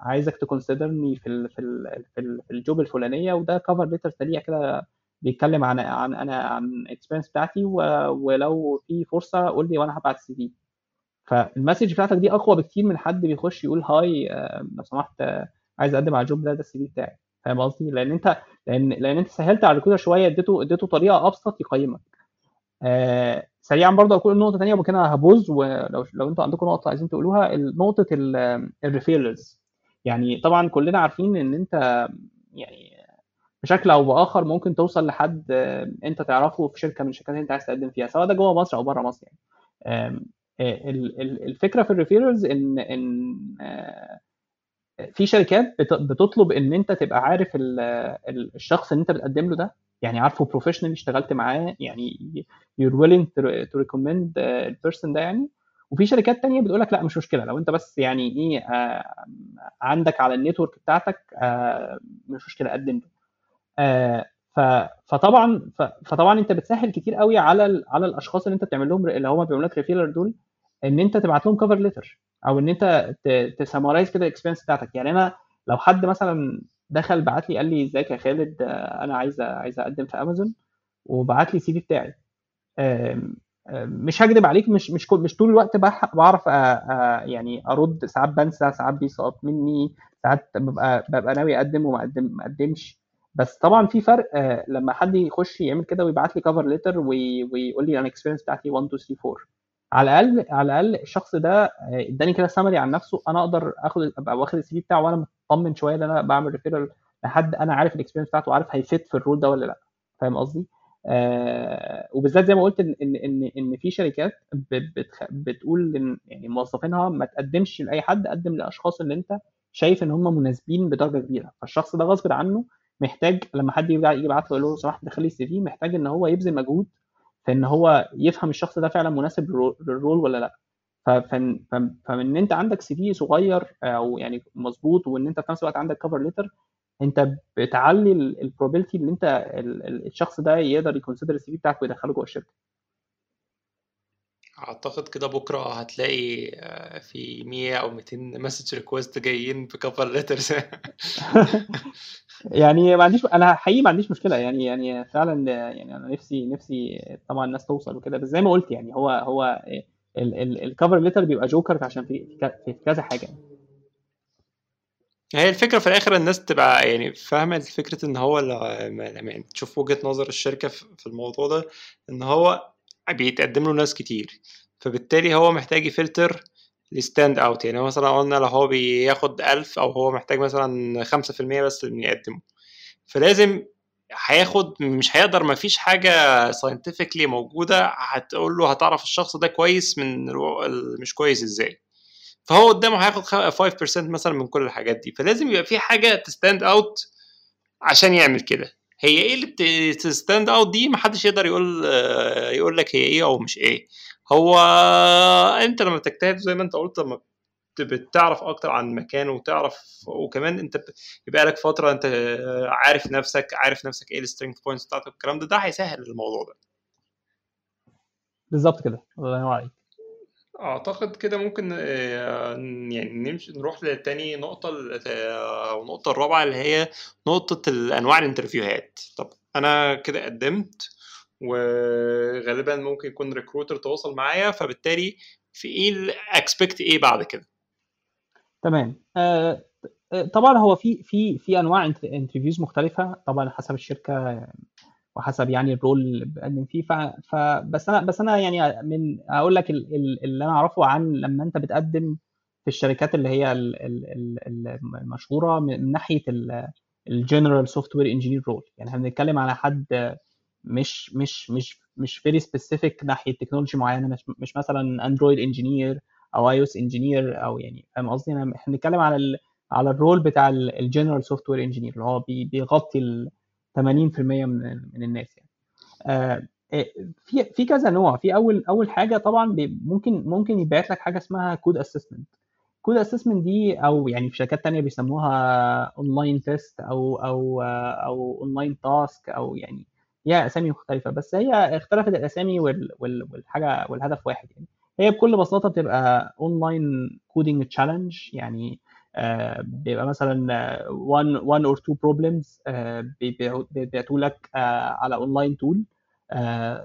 عايزك ت considerني في ال في ال في, ال في ال job الفلانية وده cover letter سريع كده بيتكلم عن عن أنا عن ال experience بتاعتي ولو في فرصة قول لي وأنا هبعت ال CV فال message بتاعتك دي أقوى بكتير من حد بيخش يقول hi آه، لو سمحت آه، عايز أقدم على ال job ده ده ال CV بتاعي. فاهم قصدي؟ لأن أنت لأن لأن أنت سهلت على ال recruiter شوية اديته اديته طريقة أبسط يقيمك. آه سريعا برضه أقول نقطة ثانية وبعد كده ه pause ولو لو أنتوا عندكم نقطة عايزين تقولوها نقطة ال referrals يعني طبعا كلنا عارفين إن أنت يعني بشكل أو بآخر ممكن توصل لحد آه، أنت تعرفه في شركة من الشركات اللي أنت عايز تقدم فيها سواء ده جوه مصر أو بره مصر يعني. آه، الفكرة في ال referrals ان ان آه، في شركات بتطلب إن أنت تبقى عارف الشخص اللي أنت بتقدم له ده يعني عارفه professional اشتغلت معاه يعني you're willing to recommend ال person ده يعني. وفي شركات تانية بتقول لك لا مش مشكلة لو أنت بس يعني إيه آه عندك على ال network بتاعتك آه مش مشكلة قدم له. آه فطبعا فطبعا انت بتسهل كتير قوي على على الأشخاص اللي انت بتعمل لهم اللي هم بيعملوا لك referral دول إن انت تبعت لهم cover letter أو إن انت ت summarize كده ال experience بتاعتك. يعني أنا لو حد مثلا دخل بعت لي قال لي إزيك يا خالد أنا عايز عايز أقدم في امازون وبعت لي ال CV بتاعي مش هكدب عليك مش مش مش طول الوقت بعرف يعني أرد. ساعات بنسى ساعات بيسقط مني ساعات ببقى ببقى ناوي أقدم وما اقدم ما أقدمش. بس طبعا في فرق لما حد يخش يعمل كده ويبعت لي cover letter ويقول لي أنا ال experience بتاعتي 1 2 3 4 على الأقل على الأقل الشخص ده إداني كده سمري عن نفسه أنا أقدر آخد أبقى واخد ال CV بتاعه وأنا مطمن شوية إن أنا بعمل referral لحد أنا عارف ال experience بتاعته وعارف هيفيت في الرول ده ولا لأ. فاهم قصدي؟ آه وبالذات زي ما قلت إن إن إن, إن في شركات بتقول إن يعني موظفينها ما تقدمش لأي حد قدم لأشخاص اللي أنت شايف إن هم مناسبين بدرجة كبيرة. فالشخص ده غصب عنه محتاج لما حد يجي يبعت له يقول له سمحت دخل لي ال CV محتاج إن هو يبذل مجهود في إن هو يفهم الشخص ده فعلا مناسب لل role ولا لأ. فمن أنت عندك CV صغير أو يعني مظبوط وإن أنت في نفس الوقت عندك cover letter أنت بتعلي ال probability إن أنت الشخص ده يقدر ي consider ال CV بتاعك ويدخله جوه الشركة. أعتقد كده بكرة هتلاقي آه، في 100 أو 200 message request جايين ب cover letters يعني ما عنديش أنا حقيقي ما عنديش مشكلة. يعني يعني فعلا يعني أنا نفسي نفسي طبعا الناس توصل وكده. بس زي ما قلت يعني هو هو ال cover letter بيبقى جوكر عشان في كذا حاجة. هي الفكرة في الآخر الناس تبقى يعني فاهمة فكرة إن هو لما يعني تشوف وجهة نظر الشركة في الموضوع ده إن هو بيتقدم له ناس كتير. فبالتالي هو محتاج ي filter ال stand out يعني مثلا قلنا لو هو بياخد ألف أو هو محتاج مثلا خمسة في المية بس اللي يقدمه. فلازم هياخد مش هيقدر مفيش حاجة scientifically موجودة هتقول له هتعرف الشخص ده كويس من مش كويس إزاي. فهو قدامه هياخد 5% مثلا من كل الحاجات دي. فلازم يبقى في حاجة ت stand out عشان يعمل كده. هي إيه اللي بت stand out دي محدش يقدر يقول يقول لك هي إيه أو مش إيه. هو أنت لما بتجتهد زي ما أنت قلت لما بتعرف أكتر عن المكان وتعرف وكمان أنت يبقى لك فترة أنت عارف نفسك عارف نفسك إيه ال strength points بتاعتك الكلام ده. ده هيسهل الموضوع ده. بالظبط كده. الله ينور عليك. أعتقد كده ممكن آه، يعني نمشي نروح لتاني نقطة أو النقطة الرابعة اللي هي نقطة أنواع ال interviewهات. طب أنا كده قدمت وغالبا ممكن يكون recruiter تواصل معايا فبالتالي في إيه expect إيه بعد كده؟ تمام. آه، آه، طبعا هو في في في أنواع interviews مختلفة طبعا حسب الشركة وحسب يعني ال role اللي بقدم فيه فبس أنا بس أنا يعني من أقول لك اللي أنا أعرفه عن لما أنت بتقدم في الشركات اللي هي المشهورة من ناحية ال general software engineer role يعني إحنا بنتكلم على حد مش مش مش مش very specific ناحية technology معينة مش مش مثلا Android engineer أو iOS engineer أو يعني فاهم قصدي؟ إحنا بنتكلم على ال على ال role بتاع ال general software engineer اللي هو بيغطي 80% من من الناس يعني. آه، آه، في في كذا نوع. في أول أول حاجة طبعا ممكن ممكن يبعت لك حاجة اسمها code assessment code assessment دي أو يعني في شركات تانية بيسموها online test أو أو أو online task أو يعني هي أسامي مختلفة بس هي اختلفت الأسامي والحاجة والهدف واحد يعني. هي بكل بساطة بتبقى online coding challenge يعني آه، بيبقى مثلا one one or two problems آه، بيبعتوا لك آه، على online tool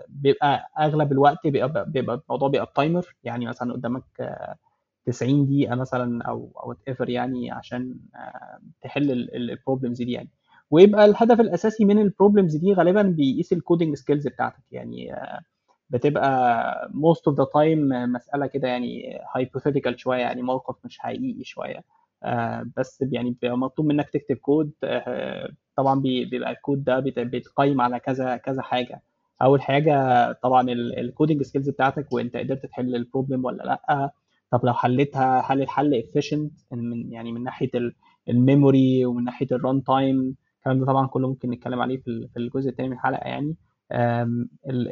بيبقى أغلب الوقت بيبقى الموضوع بيبقى timer يعني مثلا قدامك 90 دقيقة مثلا أو أو ever يعني عشان تحل ال problems دي يعني. ويبقى الهدف الأساسي من ال problems دي غالبا بيقيس ال coding skills بتاعتك يعني بتبقى most of the time مسألة كده يعني hypothetical شوية يعني موقف مش حقيقي شوية. آه، بس يعني بيبقى مطلوب منك تكتب كود آه، طبعا بي- بيبقى الكود ده بيت- بيتقيم على كذا كذا حاجة. أول حاجة طبعا ال coding skills بتاعتك وأنت قدرت تحل ال problem ولا لأ. طب لو حلتها هل الحل efficient من يعني من ناحية ال memory ومن ناحية ال runtime الكلام ده طبعا كله ممكن نتكلم عليه في ال- في الجزء الثاني من الحلقة يعني. ال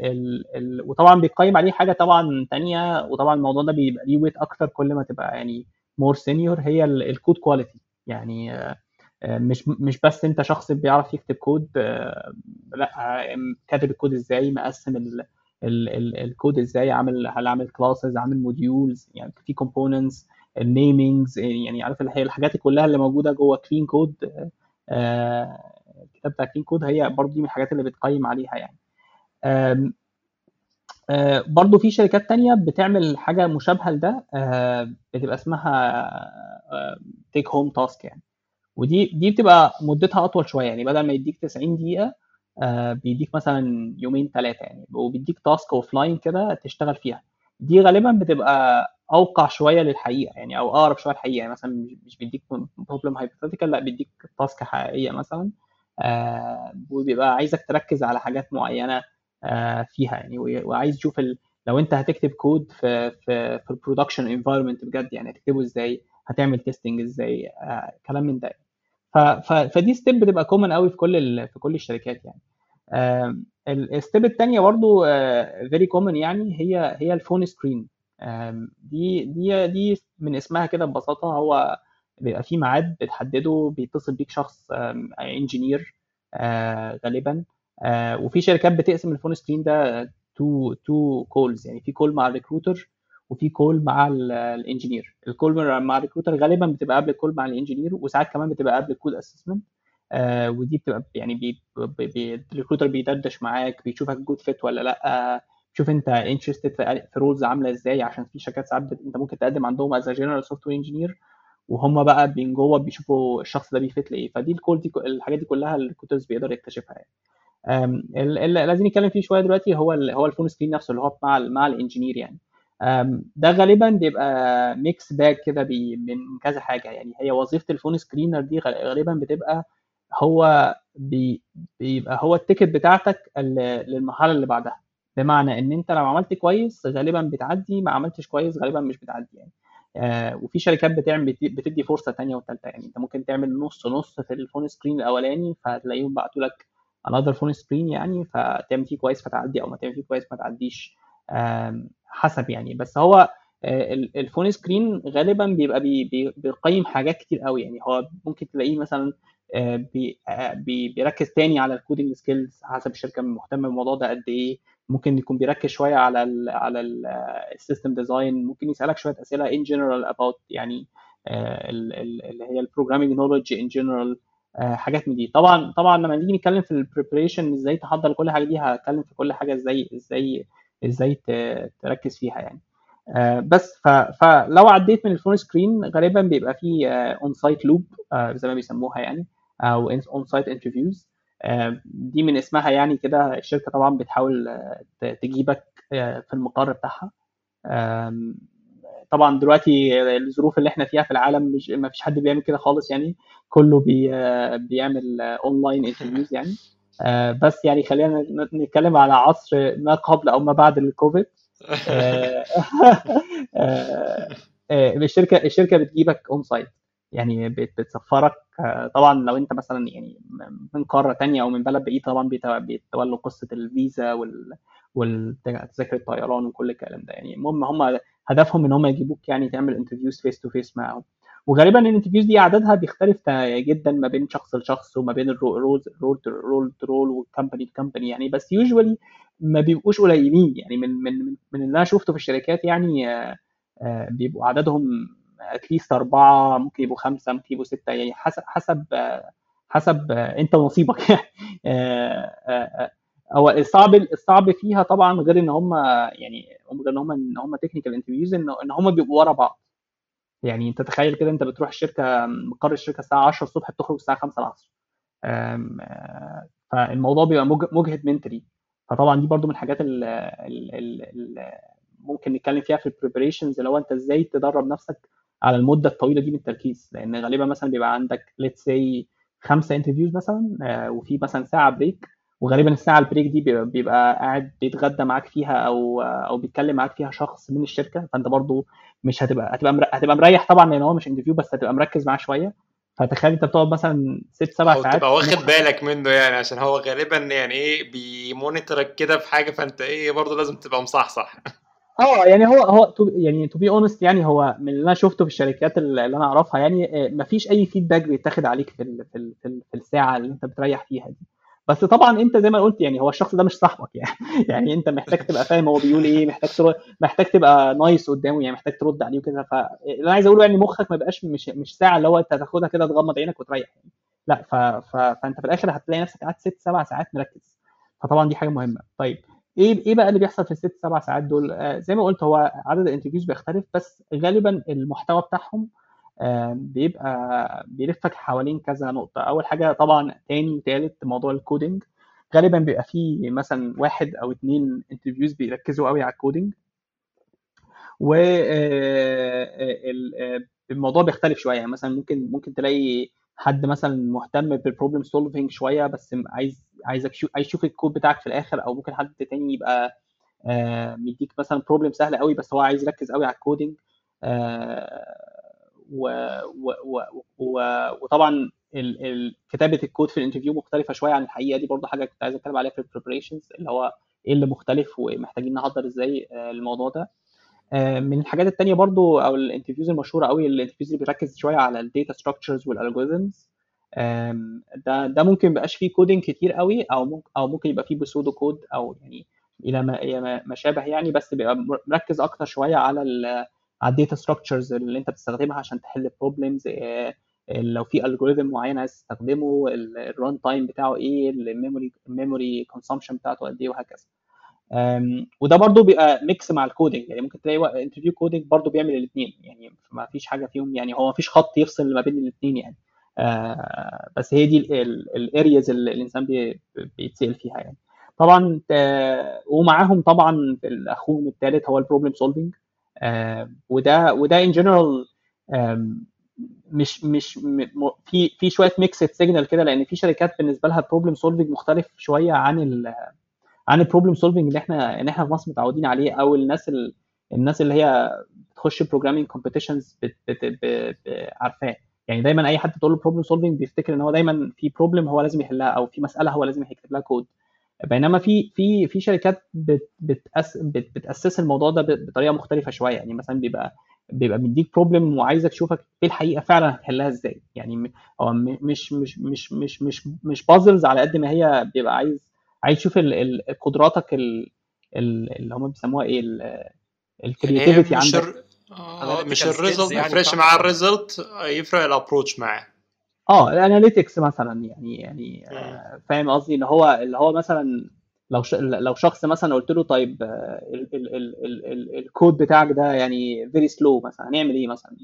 ال ال وطبعا بيقيم عليه حاجة طبعا تانية وطبعا الموضوع ده بيبقى ليه weight أكتر كل ما تبقى يعني more senior هي ال code quality يعني آه، آه، مش مش بس انت شخص بيعرف يكتب كود آه، لا كاتب الكود إزاي مقسم ال ال ال الكود إزاي عامل هل عامل classes عامل modules يعني في components ال namings يعني عارف هي الحاجات كلها اللي موجودة جوه clean code الكتاب بتاع clean code هي برضه دي من الحاجات اللي بتقيم عليها يعني. آه، برضو في شركات تانية بتعمل حاجة مشابهة لده آه، بتبقى اسمها take home task يعني. ودي دي بتبقى مدتها أطول شوية يعني بدل ما يديك 90 دقيقة آه، بيديك مثلا يومين ثلاثة يعني وبيديك task offline كده تشتغل فيها. دي غالبا بتبقى أوقع شوية للحقيقة يعني أو أقرب شوية للحقيقة يعني مثلا مش- بيديك problem hypothetical لأ بيديك task حقيقية مثلا وبيبقى عايزك تركز على حاجات معينة آه، فيها يعني. وعايز تشوف ال... لو أنت هتكتب كود في في في ال production environment بجد يعني هتكتبه إزاي هتعمل testing إزاي آه، كلام من ده ف... ف... فدي step بتبقى common قوي في كل ال... في كل الشركات يعني. ال step الثانية برضو very common يعني هي هي ال phone screen دي دي دي من اسمها كده ببساطة هو بيبقى في ميعاد بتحدده بيتصل بيك شخص engineer غالبا. آه، وفي شركات بتقسم ال phone screen ده to two calls يعني في كول مع الريكروتر وفي كول مع الانجينير الكول مع الريكروتر غالبا بتبقى قبل ال call مع ال engineer وساعات كمان بتبقى قبل ال code assessment آه ودي بتبقى يعني بي بي ال recruiter بيدردش معاك بيشوفك good fit ولا لأ. شوف انت interested في roles عاملة إزاي عشان في شركات ساعات انت ممكن تقدم عندهم as general software engineer وهم بقى من جوه بيشوفوا الشخص ده بي fit لإيه. فدي ال call دي الحاجات دي كلها ال recruiters بيقدر يكتشفها يعني. اللي لازم نتكلم فيه شوية دلوقتي هو ال هو ال phone screen نفسه اللي هو مع ال مع ال engineer يعني. ده غالبا بيبقى mixed bag كده من كذا حاجة يعني. هي وظيفة ال phone screen دي غالبا بتبقى هو بي بيبقى هو ال ticket بتاعتك للمرحلة اللي بعدها. بمعنى إن أنت لو عملت كويس غالبا بتعدي ما عملتش كويس غالبا مش بتعدي يعني. آه وفي شركات بتعمل بت- بتدي فرصة تانية وثالثه يعني. أنت ممكن تعمل نص نص في ال phone screen الأولاني فهتلاقيهم بعتوا لك another phone screen يعني فتعمل فيه كويس فتعدي أو ما تعمل فيه كويس ما تعديش حسب يعني. بس هو آه، ال- ال phone screen غالبا بيبقى بي بي بيقيم حاجات كتير قوي يعني. هو ممكن تلاقيه مثلا آه، آه، بي بيركز تاني على ال coding skills حسب الشركة مهتمة بالموضوع ده قد إيه. ممكن يكون بيركز شوية على ال على ال system design ممكن يسألك شوية أسئلة in general about يعني ال- ال- اللي هي ال programming knowledge general. آه، حاجات من دي. طبعا طبعا لما نيجي نتكلم في ال preparation إزاي تحضر كل حاجة دي هتكلم في كل حاجة إزاي إزاي إزاي تركز فيها يعني. آه، بس فلو عديت من ال phone screen غالبا بيبقى في onsite loop زي ما بيسموها يعني أو onsite interviews دي من اسمها يعني كده الشركة طبعا بتحاول آه، تجيبك آه، في المقر بتاعها. طبعا دلوقتي الظروف اللي إحنا فيها في العالم مش ما فيش حد بيعمل كده خالص يعني. كله بي بيعمل online interviews يعني. آه، بس يعني خلينا نتكلم على عصر ما قبل أو ما بعد الكوفيد. آه، آه، الشركة الشركة بتجيبك onsite يعني بت- بتسفرك. طبعا لو أنت مثلا يعني من قارة تانية أو من بلد بعيد طبعا بيت- بيتولوا قصة الفيزا وال والتذاكر الطيران وكل الكلام ده. يعني المهم هم هدفهم إن هم يجيبوك يعني تعمل interviews face to face معاهم. وغالبا ال interviews دي عددها بيختلف جدا ما بين شخص لشخص وما بين ال role role role role و company ل company يعني بس usually ما بيبقوش قليلين. يعني من من من اللي أنا شفته في الشركات يعني آه، آه، بيبقوا عددهم at least أربعة ممكن يبقوا خمسة ممكن يبقوا ستة. يعني حسب حسب آه، حسب أنت ونصيبك. يعني هو الصعب الصعب فيها طبعا غير إن هم يعني غير إن هم إن هم technical interviews إن هم بيبقوا ورا بعض. يعني أنت تخيل كده أنت بتروح الشركة مقر الشركة الساعة 10 الصبح بتخرج الساعة 5 العصر. آه، فالموضوع بيبقى مج- مجهد mentally فطبعا دي برضو من الحاجات اللي ممكن نتكلم فيها في ال preparations اللي هو أنت إزاي تدرب نفسك على المدة الطويلة دي من التركيز. لأن غالبا مثلا بيبقى عندك let's say خمسة interviews مثلا آه، وفي مثلا ساعة break وغالبا الساعة ال break دي بيبقى قاعد بيتغدى معاك فيها أو أو بيتكلم معاك فيها شخص من الشركة فأنت برضو مش هتبقى هتبقى هتبقى مريح طبعا لأن هو مش interview بس هتبقى مركز معاه شوية. فتخيل أنت بتقعد مثلا ست سبع ساعات تبقى واخد بالك منه يعني عشان هو غالبا يعني إيه بي monitor ك كده في حاجة فأنت إيه برضه لازم تبقى مصحصح. آه يعني هو هو يعني to be honest يعني هو من اللي أنا شفته في الشركات اللي أنا أعرفها يعني آه، ما فيش أي feedback بيتاخد عليك في في في الساعة اللي أنت بتريح فيها دي. بس طبعا أنت زي ما قلت يعني هو الشخص ده مش صاحبك يعني. يعني أنت محتاج تبقى فاهم هو بيقول إيه محتاج ترد محتاج تبقى nice قدامه يعني محتاج ترد عليه وكده. فاللي أنا عايز أقوله يعني مخك ما يبقاش مش مش ساعة اللي هو أنت تاخدها كده تغمض عينك وتريح يعني. لا ف... ف... فأنت في الآخر هتلاقي نفسك قعدت ست سبع ساعات مركز. فطبعا دي حاجة مهمة. طيب إيه إيه بقى اللي بيحصل في الست سبع ساعات دول؟ آه زي ما قلت هو عدد ال interviews بيختلف بس غالبا المحتوى بتاعهم بيبقى بيلفك حوالين كذا نقطة. أول حاجة طبعا تاني وتالت موضوع ال coding غالبا بيبقى فيه مثلا واحد أو اثنين interviews بيركزوا قوي على ال coding و آه، آه، الموضوع بيختلف شوية. يعني مثلا ممكن ممكن تلاقي حد مثلا مهتم بال problem solving شوية بس عايز عايزك عايز يشوف الكود بتاعك في الآخر أو ممكن حد تاني يبقى آه، مديك مثلا problem سهل قوي بس هو عايز يركز قوي على ال coding و و و وطبعا كتابة الكود في ال interview مختلفة شوية عن الحقيقة. دي برضه حاجة كنت عايز أتكلم عليها في ال preparations اللي هو إيه اللي مختلف ومحتاجين نحضر إزاي آه، الموضوع ده. آه، من الحاجات التانية برضو أو ال interviews المشهورة قوي ال interviews اللي بيركز شوية على ال data structures وال algorithms ده ده ممكن ميبقاش فيه coding كتير قوي أو ممكن أو ممكن يبقى فيه pseudo code أو يعني إلى ما ما شابه يعني بس بيبقى مركز أكتر شوية على على ال data structures اللي انت بتستخدمها عشان تحل problems لو في algorithm معين عايز تستخدمه ال run time بتاعه إيه ال memory ال memory consumption بتاعته قد إيه وهكذا. وده برضو بيبقى mix مع ال coding يعني ممكن تلاقي interview coding برضو بيعمل الاثنين يعني ما فيش حاجة فيهم يعني هو ما فيش خط يفصل ما بين الاثنين يعني. آه، بس هي دي ال areas اللي الإنسان بيتسأل فيها يعني. طبعا ومعاهم طبعا اخوهم الثالث هو ال problem solving وده وده in general مش مش في في شوية mixed signal كده لأن في شركات بالنسبة لها ال problem solving مختلف شوية عن ال عن ال problem solving اللي إحنا ان إحنا في مصر متعودين عليه أو الناس ال... الناس اللي هي بتخش programming competitions عارفاه. يعني دايما أي حد تقول له problem solving بيفتكر إن هو دايما في problem هو لازم يحلها أو في مسألة هو لازم يكتب لها كود بينما في في في شركات بت بت assess بت assess الموضوع ده بطريقة مختلفة شوية. يعني مثلا بيبقى بيبقى مديك problem وعايزك تشوفك في الحقيقة فعلا هتحلها إزاي. يعني هو مش مش مش مش مش مش puzzles على قد ما هي بيبقى عايز عايز تشوف قدراتك اللي هم بيسموها إيه ال creativity يعني عندك. آه مش ال result ما يفرقش مع ال result يفرق ال approach معاه. آه ال analytics مثلا يعني يعني آه فاهم قصدي؟ اللي هو اللي هو مثلا لو لو شخص مثلا قلت له طيب ال ال ال ال ال الكود بتاعك ده يعني very slow مثلا هنعمل إيه مثلا؟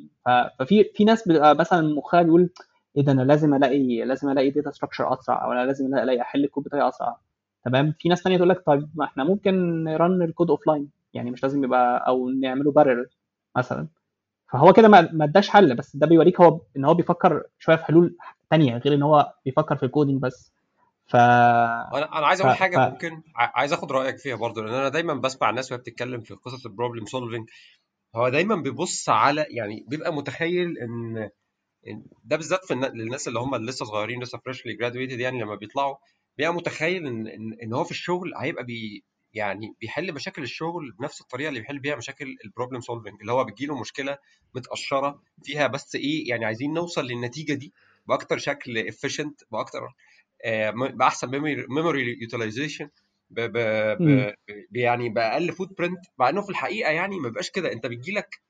ففي في ناس بتبقى مثلا مخها بيقول إيه ده أنا لازم ألاقي لازم ألاقي data structure أسرع أو أنا لازم ألاقي أحل الكود بتاعي أسرع. تمام؟ في ناس ثانية تقول لك طيب ما إحنا ممكن ن run الكود offline يعني مش لازم يبقى أو نعمله parallel مثلا. فهو كده ما اداش حل بس ده بيوريك هو إن هو بيفكر شوية في حلول ثانية غير إن هو بيفكر في ال coding بس. ف أنا أنا عايز أقول حاجة ف... ممكن عايز أخد رأيك فيها برضه لأن أنا دايما بسمع الناس وهي بتتكلم في قصص ال problem solving هو دايما بيبص على يعني بيبقى متخيل إن ده بالذات في الناس اللي هم لسه صغيرين لسه freshly graduated يعني لما بيطلعوا بيبقى متخيل ان إن هو في الشغل هيبقى بي يعني بيحل مشاكل الشغل بنفس الطريقة اللي بيحل بيها مشاكل ال problem solving اللي هو بتجي له مشكلة متقشرة فيها بس إيه يعني عايزين نوصل للنتيجة دي بأكتر شكل efficient بأكتر آه بأحسن memory utilization يعني بأقل footprint مع إنه في الحقيقة يعني ما بيبقاش كده. أنت بتجي لك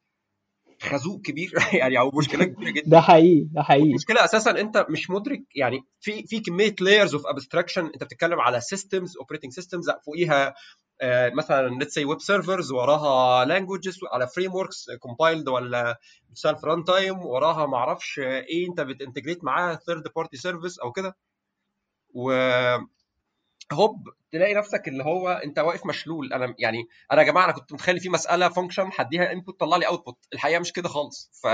خازوق كبير. يعني أو مشكلة كبيرة جدا. ده حقيقي ده حقيقي. المشكلة أساسا أنت مش مدرك يعني في في كمية layers of abstraction أنت بتتكلم على systems operating systems فوقيها آه مثلا let's say web servers وراها languages على frameworks compiled ولا self runtime وراها ما أعرفش إيه أنت بت integrate معاها third party service أو كده. و هوب تلاقي نفسك اللي هو أنت واقف مشلول. أنا يعني أنا يا جماعة أنا كنت متخيل في مسألة function هديها input طلع لي output الحقيقة مش كده خالص. ف...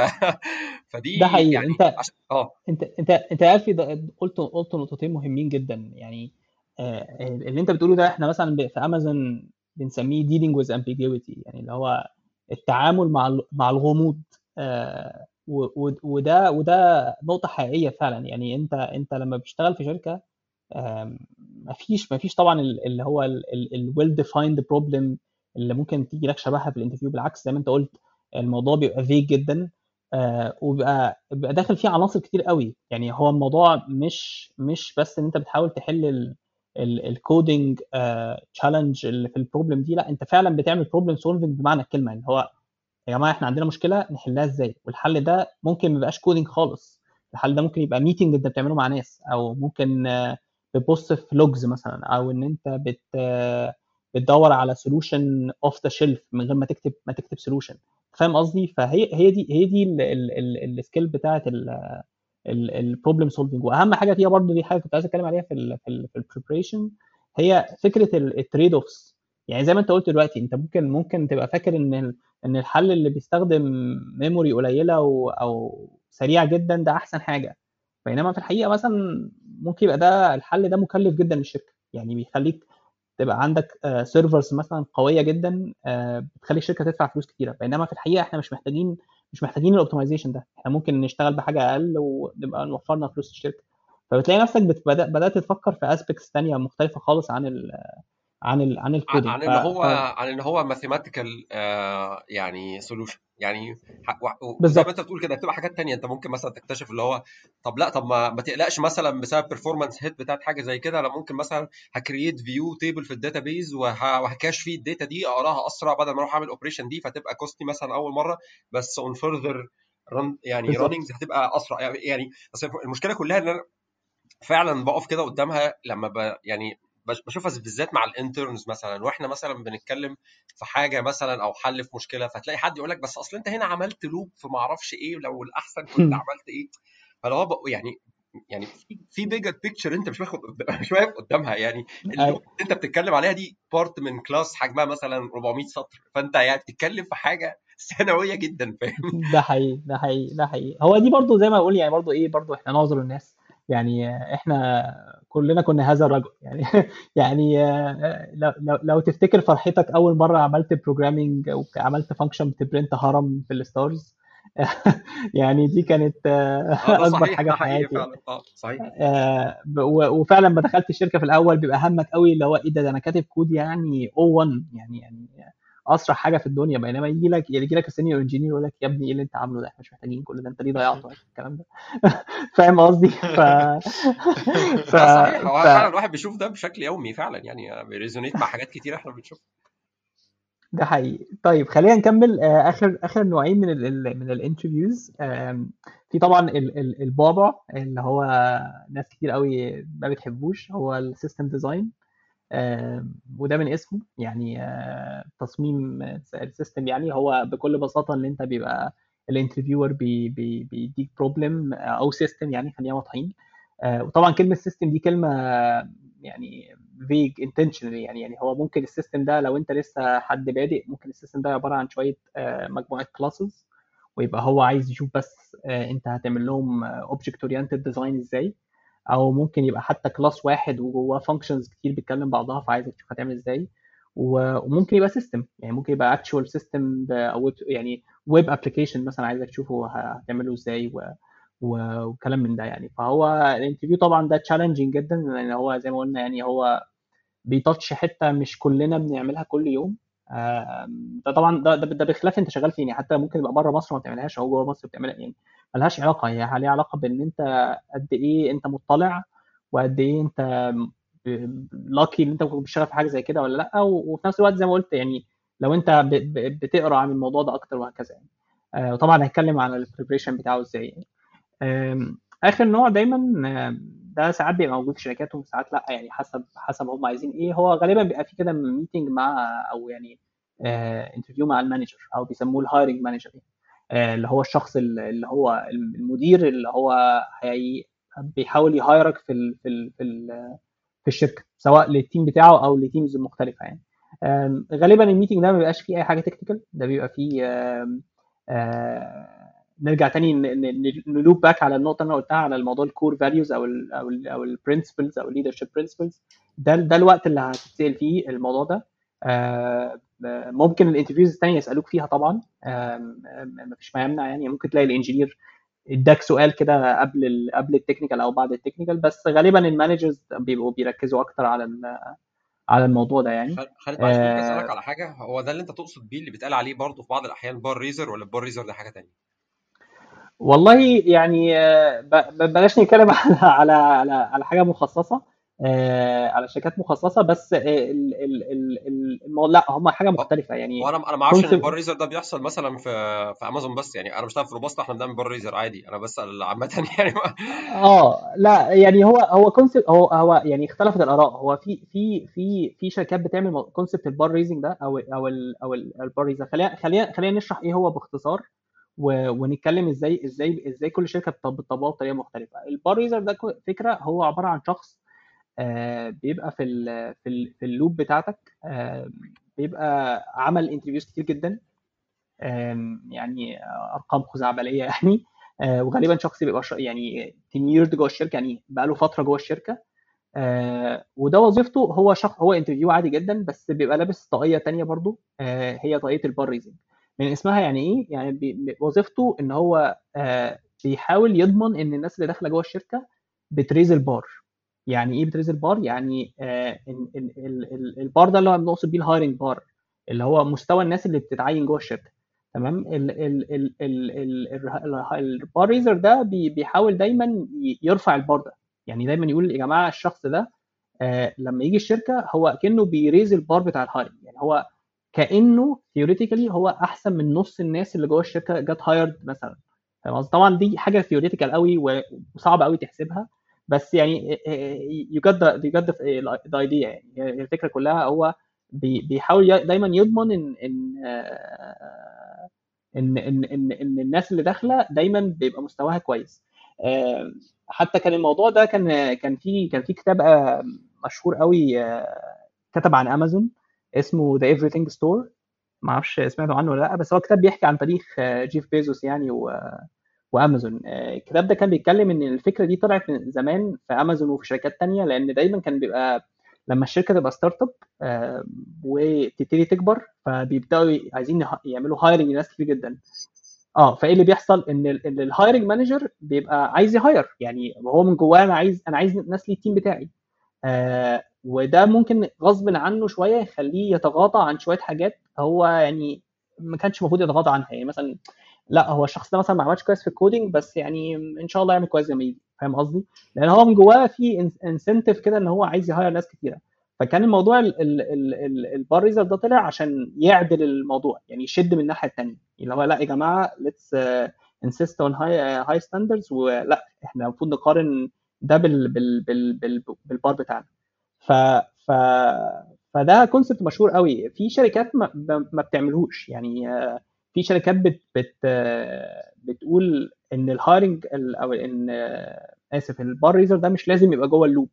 فدي ده حقيقي. يعني أنت عشان آه. أنت أنت أنت عارف قلت قلت نقطتين مهمين جدا. يعني آه، اللي أنت بتقوله ده إحنا مثلا في امازون بنسميه dealing with ambiguity. يعني اللي هو التعامل مع مع الغموض. آه، وده وده نقطة حقيقية فعلا. يعني أنت أنت لما بتشتغل في شركة آم، مفيش مفيش طبعا ال- اللي هو ال well defined problem اللي ممكن تيجي لك شبهها في ال interview بالعكس زي ما انت قلت الموضوع بيبقى vague جدا آه، وبيبقى بيبقى داخل فيه عناصر كتير قوي. يعني هو الموضوع مش مش بس إن أنت بتحاول تحل ال coding challenge اللي في ال problem دي لا أنت فعلا بتعمل problem solving بمعنى الكلمة. اللي هو يا جماعة إحنا عندنا مشكلة نحلها إزاي؟ والحل ده ممكن ما يبقاش coding خالص. الحل ده ممكن يبقى meeting أنت بتعمله مع ناس أو ممكن آه، بتبص في logs مثلا أو إن أنت بت بتدور على solution off the shelf من غير ما تكتب ما تكتب solution فاهم قصدي؟ فهي هي دي هي دي ال skill بتاعت ال problem solving وأهم حاجة فيها برضو دي حاجة كنت عايز أتكلم عليها في ال في ال في ال preparation هي فكرة ال trade offs يعني زي ما أنت قلت دلوقتي أنت ممكن ممكن تبقى فاكر إن إن الحل اللي بيستخدم memory قليلة أو أو سريعه جدا ده أحسن حاجة. بينما في الحقيقة مثلا ممكن يبقى ده الحل ده مكلف جدا للشركة. يعني بيخليك تبقى عندك servers مثلا قوية جدا آه، بتخلي الشركة تدفع فلوس كتيرة. بينما في الحقيقة إحنا مش محتاجين مش محتاجين ال optimization ده. إحنا ممكن نشتغل بحاجة أقل ونبقى نوفرنا فلوس الشركة. فبتلاقي نفسك بدأت تفكر في aspects تانية مختلفة خالص عن ال عن ال عن ال coding. عن. ان هو ف... عن ان هو mathematical يعني solution يعني ما انت بالظبط بتقول كده بتبقى حاجات تانية. انت ممكن مثلا تكتشف اللي هو طب لا طب ما, ما تقلقش مثلا بسبب performance hit بتاعت حاجة زي كده. أنا ممكن مثلا ه create view table في ال database وه cache فيه ال data دي أقراها أسرع بدل ما أروح أعمل operation دي فتبقى costy مثلا أول مرة. بس on further run يعني بالظبط. runnings هتبقى أسرع. يعني يعني المشكلة كلها إن أنا فعلا بقف كده قدامها لما ب يعني بشوفها بالذات مع ال interns مثلا وإحنا مثلا بنتكلم في حاجة مثلا أو حل في مشكلة فتلاقي حد يقول لك بس أصل أنت هنا عملت loop في ما أعرفش إيه لو الأحسن كنت عملت إيه. فلو يعني يعني في bigger picture أنت مش واخد مش واقف قدامها. يعني اللي أنت بتتكلم عليها دي part من class حجمها مثلا 400 سطر. فأنت يعني بتتكلم في حاجة ثانوية جدا فاهم؟ ده حقيقي ده حقيقي ده حقيقي. هو دي برضو زي ما أقول يعني برضو إيه برضو إحنا نعذر الناس. يعني آه، إحنا كلنا كنا هذا الرجل. يعني يعني آه، لو لو تفتكر فرحتك أول مرة عملت programming أو عملت function بت print هرم في ال stars يعني دي كانت آه، ده أكبر حاجة في حياتي. فعلا. صحيح. آه، وفعلا ما دخلت الشركة في الأول بيبقى همك قوي اللي هو إيه ده ده أنا كاتب كود يعني أو 1 يعني يعني أسرع حاجة في الدنيا بينما يجي لك يجي لك ال senior engineer يقول لك يا ابني إيه اللي أنت عامله ده؟ إحنا مش محتاجين كل ده أنت ليه ضيعت وقت في الكلام ده. فاهم قصدي؟ ف ف صحيح. هو ف فعلا الواحد بيشوف ده بشكل يومي فعلا يعني بي resonate مع حاجات كتير إحنا بنشوفها. ده حقيقي. طيب خلينا نكمل آه، اخر آخر نوعين من ال ال من ال interviews في طبعا ال ال البعبع اللي هو ناس كتير قوي ما بتحبوش هو ال system design وده من اسمه يعني آه، تصميم ال system يعني. هو بكل بساطة إن أنت بيبقى ال interviewer بي بي بيديك problem أو system يعني خلينا واضحين. آه، وطبعا كلمة system دي كلمة يعني vague intentionally يعني يعني هو ممكن ال system ده لو أنت لسه حد بادئ ممكن ال system ده عبارة عن شوية آه، مجموعة classes ويبقى هو عايز يشوف بس آه، أنت هتعمل لهم object oriented design إزاي. أو ممكن يبقى حتى class واحد وجواه functions كتير بتكلم بعضها فعايزك تشوف هتعمل إزاي. وممكن يبقى system يعني ممكن يبقى actual system أو يعني web application مثلا عايزك تشوفه هتعمله إزاي وكلام من ده يعني. فهو ال interview طبعا ده challenging جدا لأن هو زي ما قلنا يعني هو بي touch حتة مش كلنا بنعملها كل يوم. ده طبعا ده ده, ده بخلاف أنت شغال فين يعني حتى ممكن يبقى بره مصر ما بتعملهاش أو جوه مصر بتعملها يعني. ملهاش علاقة. هي ليها علاقة بإن أنت قد إيه أنت مطلع وقد إيه أنت lucky إن أنت بتشتغل في حاجة زي كده ولا لأ. وفي نفس الوقت زي ما قلت يعني لو أنت بتقرأ عن الموضوع ده أكتر وهكذا يعني. آه، وطبعا هنتكلم عن ال preparation بتاعه إزاي يعني. آخر نوع دايما ده ساعات بيبقى موجود في شركات وساعات لأ يعني حسب حسب هم عايزين إيه. هو غالبا بيبقى في كده meeting مع أو يعني interview مع ال manager أو بيسموه ال hiring manager اللي هو الشخص اللي هو المدير اللي هو بيحاول ي hire ك في ال في ال في ال في الشركة سواء لل team بتاعه أو ل teams مختلفة يعني. آم، غالبا ال meeting ده ما بيبقاش فيه أي حاجة technical ده بيبقى فيه آم، آه، نرجع تاني ن loop back على النقطة اللي أنا قلتها على الموضوع ال core values أو ال أو أو ال principles أو ال leadership principles ده ده الوقت اللي هتتسأل فيه الموضوع ده. آه، ممكن ال interviews الثانية يسألوك فيها طبعا. ما فيش ما يمنع يعني. ممكن تلاقي ال engineer اداك سؤال كده قبل ال قبل ال technical أو بعد ال technical بس غالبا ال managers بيبقوا بيركزوا أكتر على على الموضوع ده يعني. خالد معلش ممكن اسالك آه، على حاجة. هو ده اللي أنت تقصد بيه اللي بيتقال عليه برضه في بعض الأحيان bar raiser ولا bar raiser ده حاجة تانية؟ والله يعني آه، بلاش نتكلم على على على على حاجة مخصصة. آه، على شركات مخصصة بس آه، ال ال ال ال المو- لا هم حاجة مختلفة يعني. هو أنا ما أعرفش إن البار ريزر ده بيحصل مثلا في في أمازون بس يعني. أنا بشتغل في روبوستا إحنا بنعمل bar raiser عادي. أنا بسأل عامة يعني آه لا يعني هو هو concept هو هو يعني اختلفت الآراء. هو في في في في شركات بتعمل concept ال bar raising ده أو أو ال أو ال- ال bar raiser خلينا خلينا خلينا نشرح إيه هو باختصار و- ونتكلم إزاي إزاي إزاي كل شركة بت- بتطبقه بطريقة مختلفة. ال bar raiser ده فكرة هو عبارة عن شخص آه، بيبقى في ال في ال في ال loop بتاعتك آه، بيبقى عمل interviews كتير جدا يعني أرقام خزعبلية يعني آه، وغالبا شخص بيبقى يعني tenured جوه الشركة يعني بقى له فترة جوه الشركة آه، وده وظيفته هو شخص هو interview عادي جدا بس بيبقى لابس طاقية تانية برضو آه، هي طاقية ال bar raising من اسمها يعني إيه؟ يعني وظيفته إن هو آه، بيحاول يضمن إن الناس اللي داخلة جوه الشركة بت raise ال bar. يعني إيه بت raise ال bar يعني آه، البار ده اللي هو بنقصد بيه ال hiring bar اللي هو مستوى الناس اللي بتتعين جوه الشركة تمام ال ال ال ال ال ال- ال bar raiser ده بي- بيحاول دايما يرفع البار ده يعني دايما يقول يا جماعة الشخص ده آه، لما يجي الشركة هو كانه بي raise ال bar بتاع ال hiring يعني هو كانه theoretically هو احسن من نص الناس اللي جوه الشركة get hired مثلا؟ طبعا دي حاجة theoretical قوي وصعب قوي تحسبها بس يعني you get you get the idea يعني. الفكرة كلها هو بي- بيحاول دايما يضمن إن إن آه، إن إن إن إن الناس اللي داخلة دايما بيبقى مستواها كويس. آه، حتى كان الموضوع ده كان كان في كان في كتاب آه، مشهور قوي كتب عن امازون اسمه The Everything Store ما أعرفش سمعتوا عنه ولا لأ بس هو كتاب بيحكي عن تاريخ جيف بيزوس يعني و وأمازون. آه، الكتاب ده كان بيتكلم إن الفكرة دي طلعت من زمان في أمازون وفي شركات تانية لأن دايما كان بيبقى لما الشركة تبقى startup آه، وتبتدي تكبر فبيبدأوا عايزين يعملوا hiring لناس كتير جدا. آه فإيه اللي بيحصل؟ إن ال hiring manager بيبقى عايز ي hire يعني هو من جواه أنا عايز أنا عايز ناس لل team بتاعي. آه وده ممكن غصب عنه شوية يخليه يتغاضى عن شوية حاجات هو يعني ما كانش المفروض يتغاضى عنها. يعني مثلا لا هو الشخص ده مثلا ما عملش كويس في ال coding بس يعني إن شاء الله يعمل كويس لما يجي فاهم قصدي؟ لأن هو من جواه في incentive كده إن هو عايز ي hire ناس كتيرة. فكان الموضوع ال- ال- ال- ال- ال bar raiser ده طلع عشان يعدل الموضوع يعني يشد من الناحية الثانية اللي هو لا يا جماعة let's insist on high high standards ولا إحنا المفروض نقارن ده بال بال بال بال بالبار بتاعنا. ف ف فده concept مشهور قوي. في شركات ما, ما بتعملهوش يعني آه، في شركات بت بت بتقول إن ال hiring أو ان آسف ال bar raiser ده مش لازم يبقى جوه ال loop.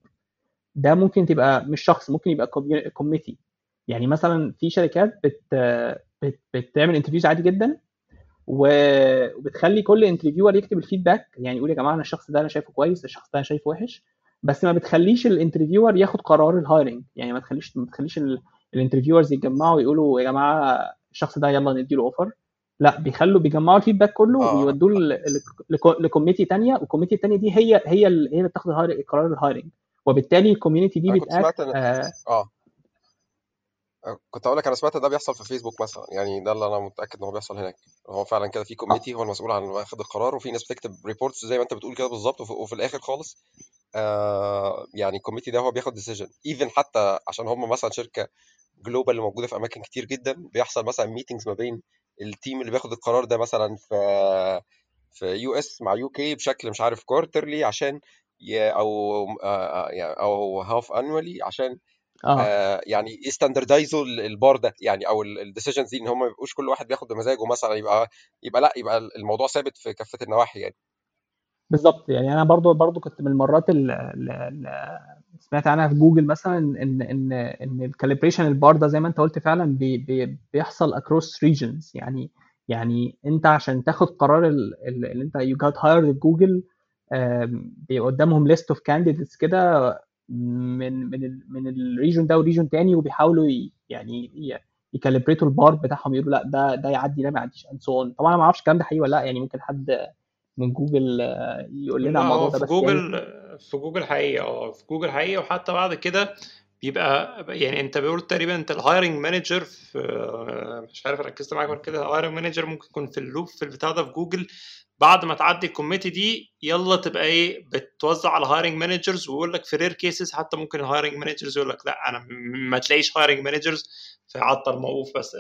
ده ممكن تبقى مش شخص ممكن يبقى committee يعني مثلا في شركات بت بت بتعمل interviews عادي جدا وبتخلي كل interviewer يكتب ال feedback يعني يقول يا جماعة أنا الشخص ده أنا شايفه كويس الشخص ده أنا شايفه وحش. بس ما بتخليش ال interviewer ياخد قرار ال hiring يعني ما تخليش ما تخليش ال interviewers يتجمعوا ويقولوا يا جماعة الشخص ده يلا نديله offer لا بيخلوا بيجمعوا ال feedback كله آه. ويودوه ل committee تانية وال committee التانية دي هي هي ال- هي اللي بتاخد قرار ال hiring. وبالتالي ال committee دي بتاكت سمعت ان آه. آه. كنت أقول لك أنا سمعت ده بيحصل في فيسبوك مثلا. يعني ده اللي أنا متأكد إن هو بيحصل هناك. هو فعلا كده في committee هو المسؤول عن واخد القرار وفي ناس بتكتب reports زي ما أنت بتقول كده بالظبط وفي, وفي الآخر خالص آه يعني ال committee ده هو بياخد decision even حتى عشان هم مثلا شركة global اللي موجودة في أماكن كتير جدا بيحصل مثلا meetings ما بين ال team اللي بياخد القرار ده مثلا في في US مع UK بشكل مش عارف quarterly عشان أو آه، يعني أو half annually عشان آه. آه، يعني ي standardize وا ال bar ده يعني أو ال decisions دي إن هم ما يبقوش كل واحد بياخد بمزاجه مثلا يبقى يبقى لأ يبقى الموضوع ثابت في كافة النواحي يعني. بالظبط يعني أنا برضو برضو كنت من المرات اللي سمعت عنها في جوجل مثلا إن إن إن ال calibration ال bar ده زي ما أنت قلت فعلا بي بي بيحصل across regions يعني يعني أنت عشان تاخد قرار اللي أنت you get hired جوجل بيبقى قدامهم list of candidates كده من من ال من ال region ده و region تاني وبيحاولوا يعني ي calibrate وا ال bar بتاعهم يقولوا لأ ده ده يعدي ده ما يعديش and so طبعا ما أعرفش الكلام ده حقيقي ولا لأ. يعني ممكن حد من جوجل يقول لنا على الموضوع ده في بس جوجل يعني في جوجل حقيقي آه في جوجل حقيقي. وحتى بعد كده بيبقى يعني أنت بيقول تقريبا أنت ال hiring manager في مش عارف ركزت معاك ولا كده ال hiring manager ممكن يكون في ال loop في البتاع ده في جوجل. بعد ما تعدي ال committee دي يلا تبقى إيه بتوزع على hiring managers ويقول لك في rare cases حتى ممكن ال hiring managers يقول لك لا أنا ما تلاقيش hiring managers فيعطل موقوف بس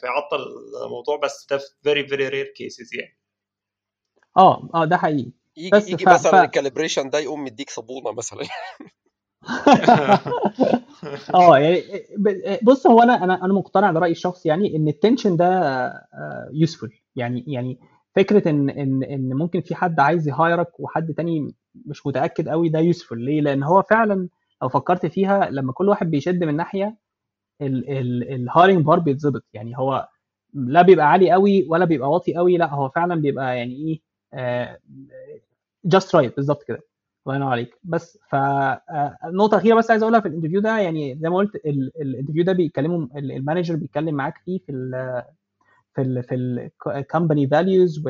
فيعطل الموضوع بس ده في very very rare cases يعني. آه آه ده حقيقي. يجي بس يجي ف ف مثلا ال calibration ده يقوم مديك صابونة مثلا. آه يعني بص هو أنا أنا أنا مقتنع ده رايي الشخصي يعني إن ال tension ده useful يعني يعني فكرة إن إن إن ممكن في حد عايز ي hire ك وحد تاني مش متأكد قوي ده useful ليه؟ لأن هو فعلا لو فكرت فيها لما كل واحد بيشد من ناحية ال hiring bar بيتظبط. يعني هو لا بيبقى عالي قوي ولا بيبقى واطي قوي لا هو فعلا بيبقى يعني إيه just right بالظبط كده. الله ينور عليك. بس فالنقطه الأخيرة بس عايز أقولها في ال interview ده يعني زي ما قلت ال- ال interview ده بيتكلموا ال- ال manager بيتكلم معاك فيه في ال في ال في ال company values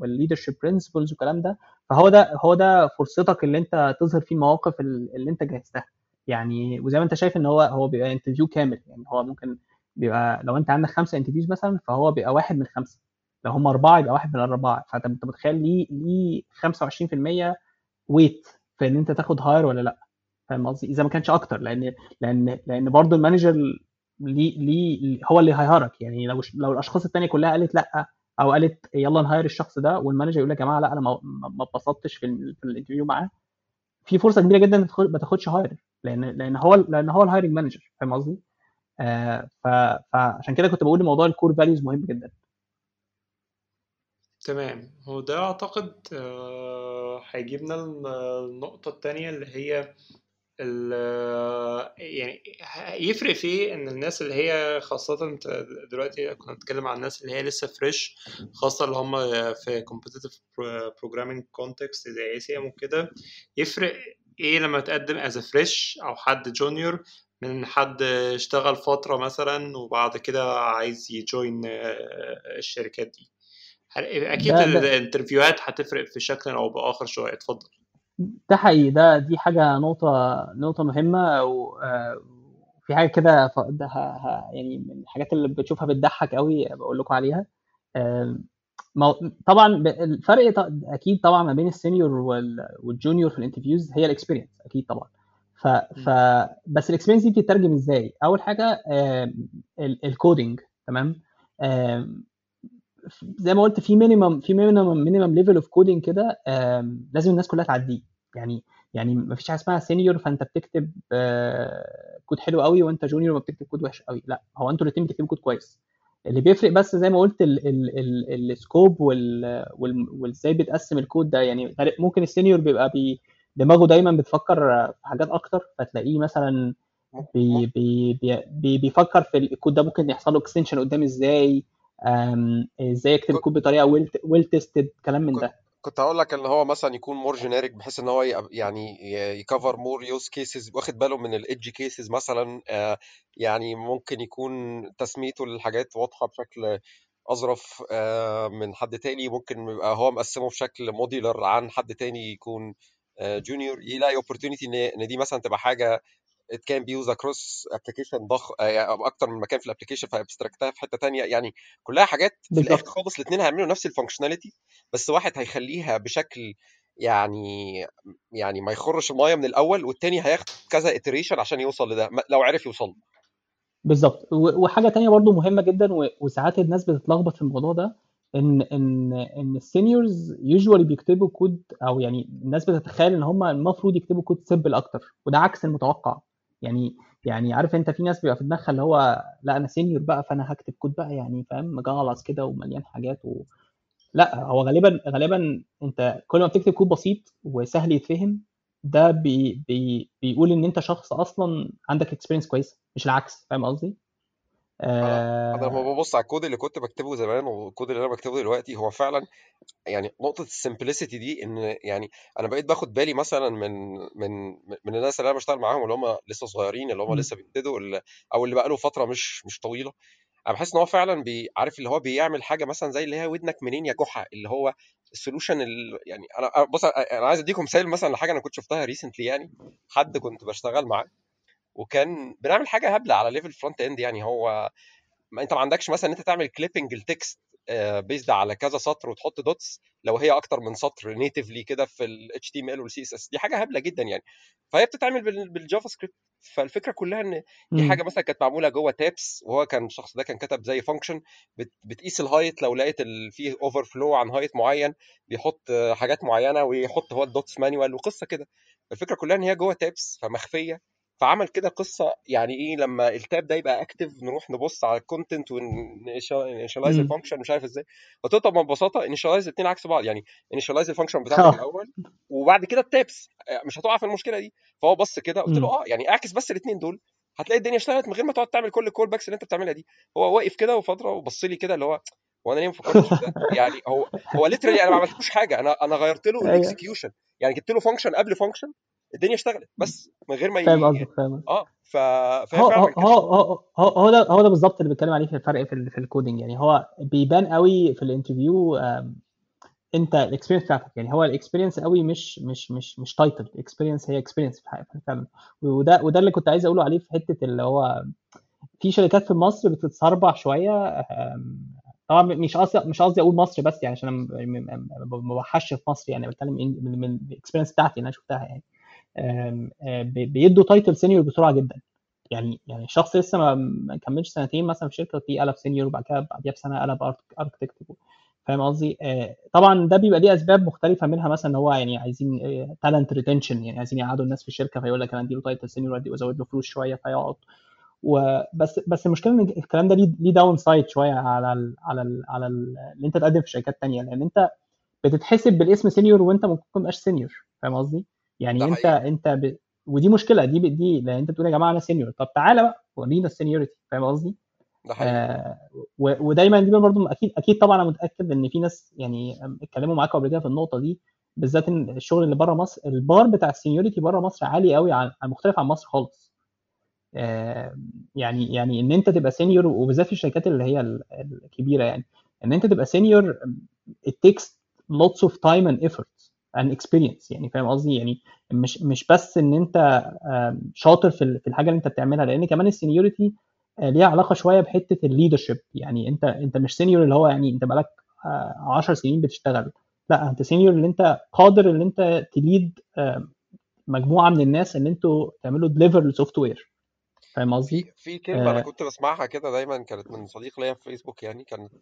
وال leadership principles والكلام ده. فهو ده هو ده فرصتك اللي أنت تظهر فيه المواقف ال- اللي أنت جهزتها. يعني وزي ما أنت شايف إن هو هو بيبقى interview كامل. يعني هو ممكن بيبقى لو أنت عندك خمسة interviews مثلا فهو بيبقى واحد من خمسة. لو هم أربعة يبقى واحد من الأربعة. فأنت أنت متخيل ليه ليه 25% weight في إن أنت تاخد hire ولا لأ؟ فاهم قصدي؟ إذا ما كانش أكتر لأن لأن لأن برضه ال manager ليه ليه هو اللي هي hire ك يعني لو لو الأشخاص الثانية كلها قالت لأ أو قالت يلا ن hire الشخص ده وال manager يقول يا جماعة لأ أنا ما اتبسطتش في, في ال interview معاه في فرصة كبيرة جدا ما تاخدش hire لأن لأن هو لأن هو ال hiring manager فاهم قصدي؟ آه فعشان كده كنت بقول موضوع ال core values مهم جدا. تمام. هو ده أعتقد آه، هيجيبنا الن- النقطة التانية اللي هي يعني يفرق في إن الناس اللي هي خاصة دلوقتي كنا بنتكلم عن الناس اللي هي لسه fresh خاصة اللي هم في competitive programming context زي ACM وكده يفرق إيه لما تقدم as a fresh أو حد junior من حد اشتغل فترة مثلا وبعد كده عايز ي join الشركات دي؟ أكيد ال interview هات هتفرق في شكل أو بآخر شوية. اتفضل. ده حقيقي. ده دي حاجة نقطة نقطة مهمة وفي حاجة كده ف- ده ه- ه- يعني من الحاجات اللي بتشوفها بتضحك قوي بقول لكم عليها. مو- طبعا الفرق ط- أكيد طبعا ما بين السينيور وال- والجونيور في الانترفيوز هي الإكسبيرينس أكيد طبعا. ف ف بس ال experience دي بتترجم إزاي؟ أول حاجة ال coding تمام؟ زي ما قلت في minimum في minimum minimum level of coding كده لازم الناس كلها تعديه. يعني يعني ما فيش حاجة اسمها senior فانت بتكتب آه، كود حلو قوي وانت junior ما بتكتب كود وحش قوي. لا هو أنتوا الاثنين بتكتبوا كود كويس. اللي بيفرق بس زي ما قلت ال scope وازاي بتقسم الكود ده. يعني ممكن ال senior بيبقى بي دماغه دايما بتفكر في حاجات أكتر فتلاقيه مثلا بي بي بي بي بيفكر في الكود ده ممكن يحصل له extension قدام إزاي. إزاي كنت الكود بطريقة well tested كلام من ده. كنت هقول لك إن هو مثلا يكون more generic بحيث إن هو يعني يكفر more use cases واخد باله من ال edge cases مثلا آه، يعني ممكن يكون تسميته للحاجات واضحة بشكل أظرف آه، من حد تاني. ممكن يبقى هو مقسمه بشكل modular عن حد تاني يكون junior يلاقي opportunity ان إن دي مثلا تبقى حاجة it can be used across application آه، يعني أكتر من مكان في ال application ف abstract ها في حتة تانية. يعني كلها حاجات في الآخر بالظبط خالص الاثنين هيعملوا نفس ال functionality بس واحد هيخليها بشكل يعني يعني ما يخرش المايه من الأول والتاني هياخد كذا iteration عشان يوصل لده لو عرف يوصل له. بالظبط وحاجة تانية برضو مهمة جدا وساعات الناس بتتلخبط في الموضوع ده إن إن إن ال seniors usually بيكتبوا كود أو يعني الناس بتتخيل إن هم المفروض يكتبوا code simple أكتر وده عكس المتوقع. يعني يعني عارف انت في ناس بيبقى في دماغها اللي هو لا أنا senior بقى فأنا هكتب كود بقى يعني فاهم مجعلص كده ومليان حاجات و... لا هو غالبا غالبا انت كل ما بتكتب كود بسيط وسهل يتفهم ده بي بي بيقول إن أنت شخص أصلا عندك experience كويسة مش العكس فاهم قصدي؟ أنا أنا لما آه ببص على الكود اللي كنت بكتبه زمان والكود اللي أنا بكتبه دلوقتي هو فعلا يعني نقطة ال simplicity دي إن يعني أنا بقيت باخد بالي مثلا من من من الناس اللي أنا بشتغل معاهم اللي هم لسه صغيرين اللي هم لسه بيبتدوا أو اللي بقاله فترة مش مش طويلة. أنا بحس إن هو فعلا بي عارف اللي هو بيعمل حاجة مثلا زي اللي هي ودنك منين يا جحا اللي هو ال solution ال- يعني أنا بص أنا عايز أديكم مثال مثلا لحاجة أنا كنت شفتها recently يعني حد كنت بشتغل معاه. وكان بنعمل حاجة هبلة على level front end يعني. هو ما انت ما عندكش مثلا إن انت تعمل clipping ال text بيزد على كذا سطر وتحط dots لو هي أكتر من سطر natively كده في ال HTML وال CSS دي حاجة هبلة جدا يعني. فهي بتتعمل بال- بال JavaScript. فالفكرة كلها إن دي حاجة مثلا كانت معمولة جوه tabs وهو كان الشخص ده كان كتب زي function بتقيس ال height لو لقيت فيه overflow عن height معين بيحط آه، حاجات معينة ويحط هو ال dots manual وقصة كده. الفكرة كلها إن هي جوه tabs فمخفية. فعمل كده قصة يعني إيه لما ال tab ده يبقى active نروح نبص على ال content و initialize م. ال function مش عارف إزاي. ما ببساطة initialize الاثنين عكس بعض يعني initialize ال function بتاعتك الأول وبعد كده ال tabs مش هتقع في المشكلة دي. فهو بص كده قلت له. آه يعني اعكس بس الاثنين دول. هتلاقي الدنيا اشتغلت من غير ما تقعد تعمل كل ال callbacks اللي أنت بتعملها دي. هو واقف كده وفترة وبص لي كده اللي هو هو أنا ليه ما فكرتش يعني هو هو literally أنا ما عملتلوش حاجة. أنا أنا غيرت له ال execution يعني جبت له function قبل function الدنيا اشتغلت. بس من غير ما فاهم. قصدك فاهم. آه ف... هو هو هو هو هو ده هو ده بالظبط اللي بتكلم عليه في الفرق في, ال- في ال coding. يعني هو بيبان قوي في ال interview انت ال experience بتاعتك. يعني هو ال experience قوي مش مش مش مش title ال experience هي experience فعلا. وده وده اللي كنت عايز أقوله عليه في حتة اللي هو في شركات في مصر بتتسربع شوية طبعا مش قصدي مش قصدي أقول مصر بس يعني عشان أنا ما بوحش في مصر يعني بتكلم من ال experience بتاعتي اللي أنا شفتها يعني. بيدوا title senior بسرعة جدا. يعني يعني الشخص لسه ما كملش سنتين مثلا في شركة تلاقيه قلب senior وبعد كده بعديها بسنة قلب architect فاهم قصدي؟ طبعا ده بيبقى ليه أسباب مختلفة منها مثلا إن هو يعني عايزين talent retention يعني عايزين يقعدوا الناس في الشركة فيقول لك أنا أديله title senior وأزود له فلوس شوية فيقعد. وبس بس المشكلة إن الكلام ده ليه downside شوية على ال على ال على ال اللي أنت تقدم في شركات تانية. لأن أنت بتتحسب بالاسم senior وأنت ممكن ما senior فاهم قصدي؟ يعني انت حقيقي. انت ب... ودي مشكلة دي دي لأن انت بتقول يا جماعة أنا senior طب تعالى بقى ورينا ال seniority فاهم قصدي؟ ده حقيقي. آه و... ودايما دي برضه أكيد أكيد طبعا أنا متأكد إن في ناس يعني اتكلموا معاك قبل كده في النقطة دي بالذات إن الشغل اللي بره مصر البار بتاع ال seniority بره مصر عالي قوي عن مختلف عن مصر خالص. آه، يعني يعني إن أنت تبقى senior وبالذات في الشركات اللي هي ال- الكبيرة يعني إن أنت تبقى senior it takes lots of time and effort. And experience يعني فاهم قصدي؟ يعني مش مش بس إن أنت شاطر في ال- في الحاجة اللي أنت بتعملها لأن كمان ال seniority ليها علاقة شوية بحتة ال leadership يعني أنت أنت مش senior اللي هو يعني أنت بقالك 10 سنين بتشتغل. لا أنت senior اللي أنت قادر إن أنت ت lead مجموعة من الناس إن أنتوا تعملوا deliver ل software فاهم قصدي؟ في كلمة أنا آه، كنت بسمعها كده دايما كانت من صديق ليا في فيسبوك يعني كانت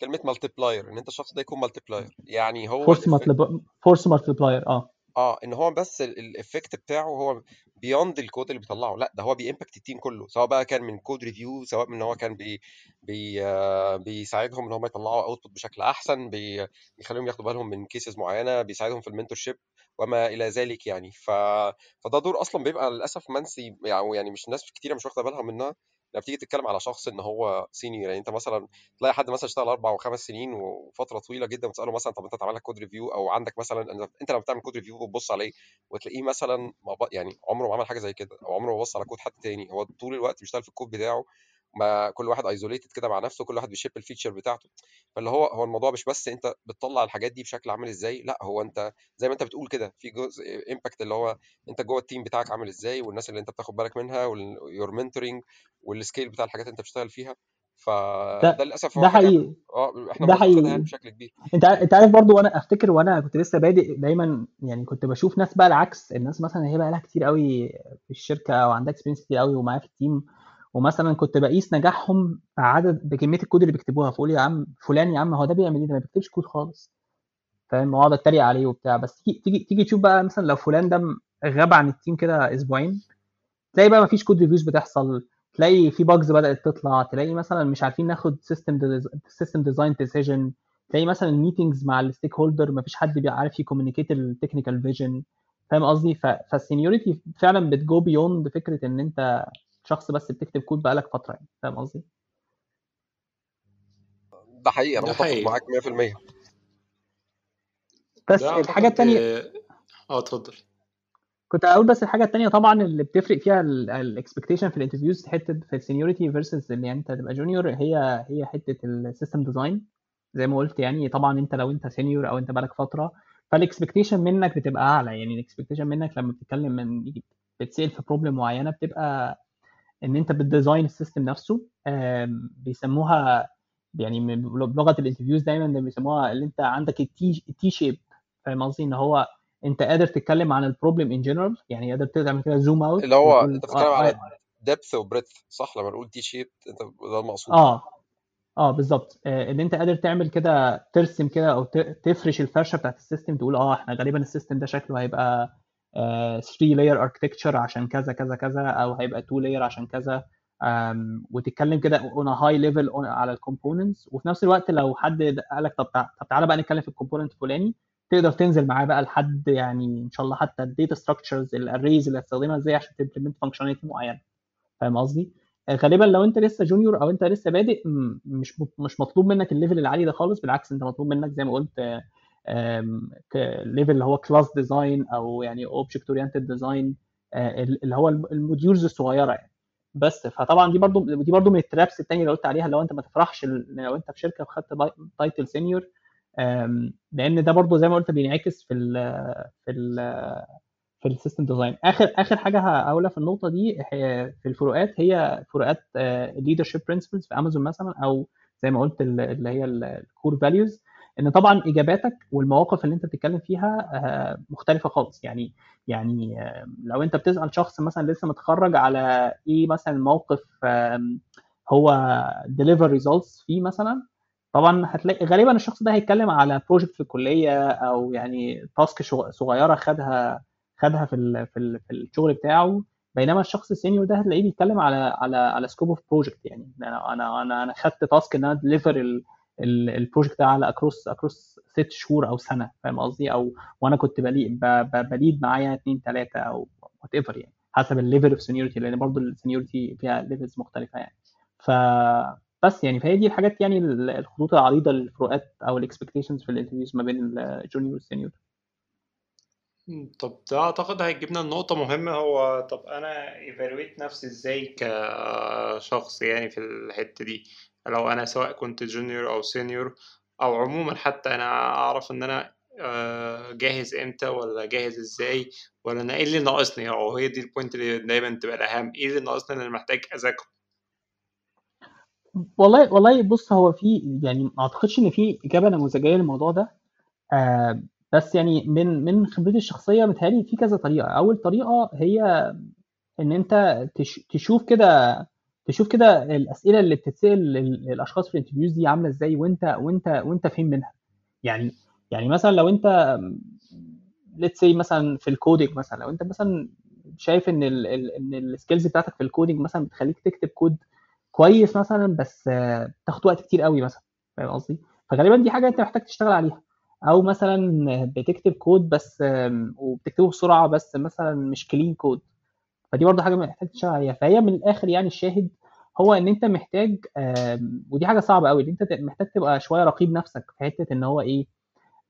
كلمة multiplier إن أنت الشخص ده يكون multiplier يعني هو force الإف... force multiplier آه. آه إن هو بس ال effect بتاعه هو beyond ال code اللي بيطلعه. لأ ده هو بي impact ال team كله سواء بقى كان من code review سواء من إن هو كان بي بي آه بيساعدهم إن هم يطلعوا output بشكل أحسن بي بيخليهم ياخدوا بالهم من cases معينة بيساعدهم في ship وما إلى ذلك يعني. ف... فده دور أصلا بيبقى للأسف منسي يعني يعني مش ناس كتيرة مش واخدة بالها منها. لما بتيجي تتكلم على شخص إن هو senior يعني أنت مثلا تلاقي حد مثلا اشتغل أربع وخمس سنين وفترة طويلة جدا وتسأله مثلا طب أنت اتعمل لك code review أو عندك مثلا أنت لما بتعمل code review بتبص عليه وتلاقيه مثلا. يعني عمره ما عمل حاجة زي كده أو عمره ما بص على كود حد تاني هو طول الوقت بيشتغل في الكود بتاعه ما كل واحد isolated كده مع نفسه كل واحد بي ship ال feature بتاعته. فاللي هو هو الموضوع مش بس أنت بتطلع الحاجات دي بشكل عامل إزاي لأ هو أنت زي ما أنت بتقول كده في جزء impact اللي هو أنت جوه ال team بتاعك عامل إزاي والناس اللي أنت بتاخد بالك منها وال your mentoring وال scale بتاع الحاجات اللي أنت بتشتغل فيها. فده ده للأسف ده حقيقي. آه إحنا ده بنفتقدها يعني حقيقي بشكل كبير. أنت أنت عارف برضو وأنا أفتكر وأنا كنت لسه بادئ دايما يعني كنت بشوف ناس بقى العكس الناس مثلا هي بقى لها كتير قوي في الشركة أو عندها experience كتير قوي ومعايا في ال team ومثلا كنت بقيس نجاحهم بعدد بكمية الكود اللي بيكتبوها فأقول يا عم فلان يا عم هو ده بيعمل إيه؟ ده ما بيكتبش كود خالص. فاهم؟ وأقعد أتريق عليه وبتاع. بس تيجي تيجي تيجي تشوف بقى مثلا لو فلان ده غاب عن ال team كده أسبوعين تلاقي بقى مفيش code reviews بتحصل. تلاقي في bugs بدأت تطلع. تلاقي مثلا مش عارفين ناخد system system design decision تلاقي مثلا ال meetings مع ال stakeholder ما فيش حد بيعرف ي communicate ال technical vision فاهم قصدي؟ فال seniority فعلا بت go beyond فكرة إن أنت شخص بس بتكتب كود بقالك فترة يعني فاهم قصدي؟ ده حقيقي أنا متفق معاك 100% بس الحاجة أعتقد التانية آه آه، اتفضل. كنت أقول بس الحاجة التانية طبعا اللي بتفرق فيها ال expectation في ال interviews حتة في ال seniority versus إن أنت تبقى junior هي هي حتة ال system design زي ما قلت يعني طبعا أنت لو أنت senior أو أنت بقالك فترة فال expectation منك بتبقى أعلى. يعني ال expectation منك لما بتتكلم من بتسأل في problem معينة بتبقى إن أنت بت design ال system نفسه بيسموها يعني بلغه ال interviews دايما بيسموها اللي أنت عندك ال T-shape فاهم قصدي؟ إن هو أنت قادر تتكلم عن ال problem in general يعني قادر تعمل كده zoom out اللي هو أنت بتتكلم آه على آه depth و breadth صح؟ لما نقول T-shape أنت ده المقصود. آه, آه بالظبط. آه إن أنت قادر تعمل كده ترسم كده أو تفرش الفرشة بتاعت ال system تقول آه إحنا غالبا ال system ده شكله هيبقى 3 layer architecture عشان كذا كذا كذا أو هيبقى 2 layer عشان كذا. وتتكلم كده on high level على ال components وفي نفس الوقت لو حد قال لك طب طب تعالى بقى نتكلم في ال component الفلاني تقدر تنزل معاه بقى لحد يعني إن شاء الله حتى ال data structures ال arrays اللي هتستخدمها إزاي عشان ت implement functionality معينة. فاهم قصدي؟ آه، غالبا لو أنت لسه junior أو أنت لسه بادئ مش مش مطلوب منك ال level العالي ده خالص بالعكس أنت مطلوب منك زي ما قلت level اللي هو class design أو يعني object oriented design اللي هو الم- ال modules الصغيرة يعني. بس فطبعا دي برضو دي برضو من ال traps التانية اللي قلت عليها لو أنت ما تفرحش لو أنت في شركة وخدت title senior لأن ده برضو زي ما قلت بينعكس في ال في ال في ال system design آخر آخر حاجة هقولها في النقطة دي هي في الفروقات هي فروقات ال leadership principles في امازون مثلا أو زي ما قلت ال- اللي هي ال core values إن طبعا إجاباتك والمواقف اللي أنت بتتكلم فيها آه، مختلفة خالص. يعني يعني لو أنت بتسأل شخص مثلا لسه متخرج على إيه مثلا موقف هو deliver results فيه مثلا طبعا هتلاقي غالبا الشخص ده هيتكلم على project في الكلية أو يعني task صغيرة خدها خدها في ال في ال في الشغل بتاعه. بينما الشخص ال senior ده هتلاقيه بيتكلم على على على scope of project يعني أنا أنا أنا خدت task إن أنا deliver ال project ده على across across ست شهور أو سنة فاهم قصدي؟ أو وأنا كنت ب lead معايا اثنين ثلاثة أو whatever يعني حسب ال level of seniority لأن برضو ال seniority فيها levels مختلفة يعني. ف بس يعني فهي دي الحاجات يعني ال- الخطوط العريضة الفروقات أو ال expectations في ال interviews ما بين ال junior وال senior طب ده أعتقد هيجيبنا لنقطة مهمة. هو طب أنا evaluate نفسي إزاي كشخص يعني في الحتة دي؟ لو أنا سواء كنت junior أو senior أو عموما حتى أنا أعرف إن أنا آه، جاهز إمتى ولا جاهز إزاي ولا أنا إيه اللي ناقصني أو هي دي ال point اللي دايما تبقى الأهم إيه اللي ناقصني اللي محتاج أذاكره؟ والله والله بص هو في يعني ما أعتقدش إن في إجابة نموذجية للموضوع ده آه بس يعني من من خبرتي الشخصية متهيألي في كذا طريقة. أول طريقة هي إن أنت تش تشوف كده تشوف كده الأسئلة اللي بتتسأل لل- للأشخاص في ال interviews دي عاملة إزاي وأنت وأنت وأنت فاهم منها؟ يعني يعني مثلا لو أنت let's say مثلا في ال coding مثلا لو أنت مثلا شايف إن ال ال إن ال skills بتاعتك في ال coding مثلا بتخليك تكتب كود كويس مثلا بس تاخد وقت كتير قوي مثلا فاهم قصدي؟ فغالبا دي حاجة أنت محتاج تشتغل عليها. أو مثلا بتكتب كود بس وبتكتبه بسرعة بس مثلا مش clean code فدي برضه حاجة محتاج تشتغل عليها. فهي من الآخر يعني الشاهد هو إن أنت محتاج ودي حاجة صعبة قوي إن أنت محتاج تبقى شوية رقيب نفسك في حتة إن هو إيه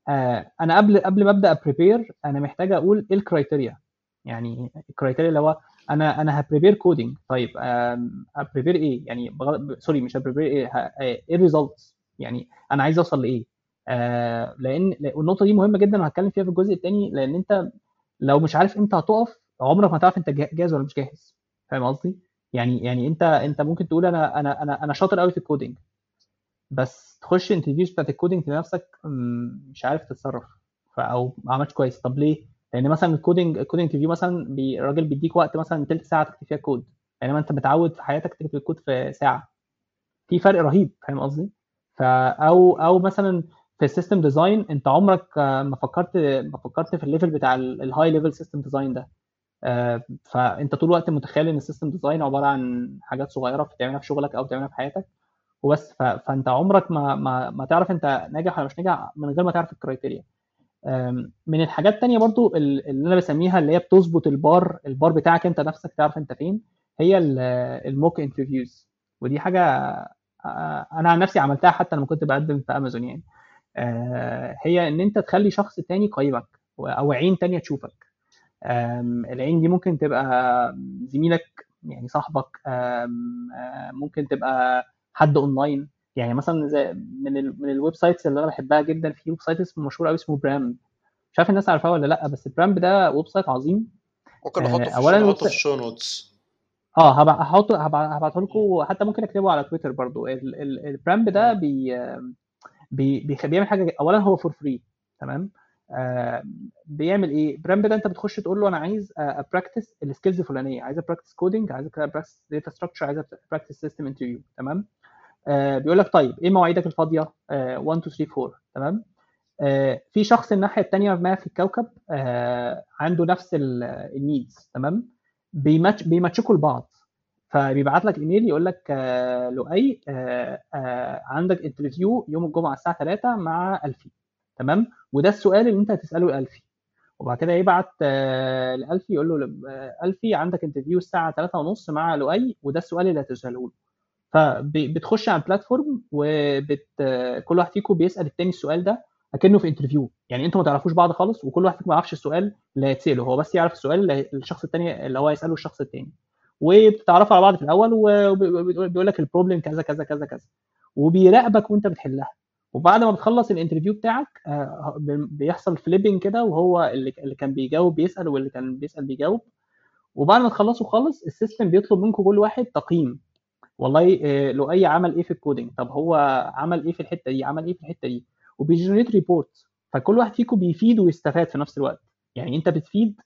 آه، أنا قبل قبل ما أبدأ ا prepare أنا محتاج أقول إيه ال criteria يعني ال criteria اللي هو أنا أنا ه prepare coding طيب ه prepare إيه؟ يعني. sorry مش ه prepare إيه ه... إيه ال results يعني أنا عايز أوصل لإيه؟ آه لأن النقطه دي مهمة جدا وهتكلم فيها في الجزء الثاني لأن أنت لو مش عارف إمتى هتقف عمرك ما هتعرف انت جا- جاهز ولا مش جاهز. فاهم قصدي؟ يعني يعني انت انت ممكن تقول أنا أنا أنا أنا شاطر قوي في ال coding. بس تخش interviews بتاعت ال coding لنفسك مم، مش عارف تتصرف. أو ما عملتش كويس. طب ليه؟ لأن مثلا ال coding ال coding interview مثلا بي- الراجل بيديك وقت مثلا تلت ساعة تكتب فيها كود. بينما انت متعود في حياتك تكتب الكود في ساعة. في فرق رهيب. فاهم قصدي؟ فا أو أو مثلا في ال system design انت عمرك آه، ما فكرت ما فكرت في ال level بتاع ال high level system design ده. فأنت طول الوقت متخيل إن ال system design عبارة عن حاجات صغيرة بتعملها في شغلك أو بتعملها في حياتك وبس. فأنت عمرك ما ما, ما تعرف أنت ناجح ولا مش ناجح من غير ما تعرف ال criteria من الحاجات التانية برضو ال- اللي أنا بسميها اللي هي بتظبط ال bar ال bar بتاعك أنت نفسك تعرف أنت فين هي ال mock interviews ودي حاجة آه، أنا عن نفسي عملتها حتى لما كنت بقدم في امازون يعني. آه، هي إن أنت تخلي شخص تاني يقيمك أو عين تانية تشوفك. العين دي ممكن تبقى زميلك يعني صاحبك آه، ممكن تبقى حد اونلاين يعني مثلا زي من ال من الـ websites اللي أنا بحبها جدا في website اسمه مشهور قوي اسمه Pramp مش عارف الناس عارفاه ولا لأ بس Pramp ده website عظيم. ممكن آه، نحطه في اولا الويب نحطه في site ال show notes آه هحطه هبع- هبعته لكم حتى ممكن أكتبه على تويتر برضو. ال- ال- ال Pramp ده بي بي بيعمل حاجة اولا هو for free تمام؟ آه بيعمل إيه؟ Pramp ده أنت بتخش تقول له أنا عايز ا practice ال skills الفلانية عايز ا practice coding عايز ا practice data structure عايز ا practice system interview تمام؟ آه بيقول لك طيب إيه مواعيدك الفاضية؟ آه 1 2 3 4 تمام؟ آه في شخص الناحية الثانية ما في الكوكب آه عنده نفس ال needs تمام؟ بي match بي match كوا لبعض. فبيبعت لك إيميل يقول لك آه لؤي آه آه عندك interview يوم الجمعة الساعة 3 مع ألفي. تمام؟ وده السؤال اللي انت هتسأله لألفي. وبعد كده يبعت آه لألفي يقول له آه، ألفي عندك interview الساعة 3 ونص مع لؤي وده السؤال اللي هتسأله له. فبتخش على ال platform وبت آه، كل واحد فيكم بيسأل التاني السؤال ده أكنه في interview يعني أنتوا ما تعرفوش بعض خالص وكل واحد فيكم ما يعرفش السؤال اللي هيتسأله. هو بس يعرف السؤال اللي الشخص التاني اللي هو هيسأله الشخص التاني. وبتتعرفوا على بعض في الأول وبيقول لك ال problem كذا كذا كذا كذا. وبيراقبك وانت بتحلها. وبعد ما بتخلص ال interview بتاعك آه، بيحصل flipping كده وهو اللي كان بيجاوب بيسأل واللي كان بيسأل بيجاوب. وبعد ما تخلصوا خالص ال system بيطلب منكم كل واحد تقييم. والله آه، لؤي عمل إيه في ال coding طب هو عمل إيه في الحتة دي؟ عمل إيه في الحتة دي؟ وبي generate report فكل واحد فيكم بيفيد ويستفاد في نفس الوقت. يعني أنت بتفيد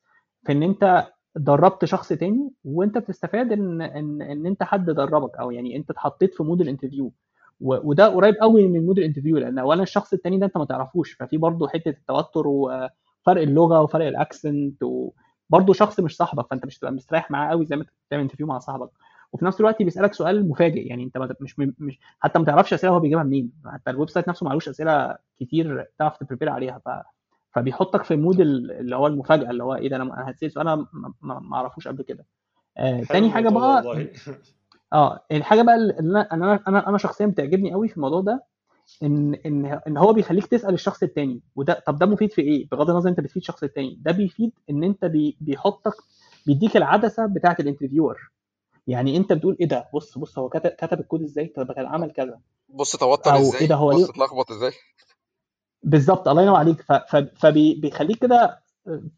في إن أنت دربت شخص تاني وأنت بتستفاد إن إن إن أنت حد دربك أو يعني أنت اتحطيت في mood ال interview. وده قريب قوي من mood ال interview لأن اولا الشخص التاني ده أنت ما تعرفوش ففي برضه حتة التوتر وفرق اللغة وفرق ال accent وبرضه شخص مش صاحبك فأنت مش تبقى مستريح معاه قوي زي ما أنت بتعمل interview مع صاحبك. وفي نفس الوقت بيسألك سؤال مفاجئ يعني أنت ما- مش مش حتى ما تعرفش أسئلة هو بيجيبها منين حتى ال website نفسه معلوش أسئلة كتير تعرف ت prepare عليها ف فبيحطك في mood ال- اللي هو المفاجأة اللي هو إيه ده أنا هتسأل سؤال أنا ما- ما ما أعرفوش قبل كده. آه تاني حاجة بقى آه الحاجة بقى اللي أنا أنا أنا أنا شخصيا بتعجبني قوي في الموضوع ده ان ان إن هو بيخليك تسأل الشخص التاني وده طب ده مفيد في إيه؟ بغض النظر أنت بتفيد الشخص التاني ده بيفيد إن أنت بي بيحطك بيديك العدسة بتاعة ال interviewer. يعني أنت بتقول إيه ده؟ بص بص هو كتب كتب الكود إزاي؟ طب كان عمل كذا. بص توتر أو إيه إزاي ده؟ هو بص اتلخبط إزاي؟ بالظبط الله ينور عليك. فبيخليك كده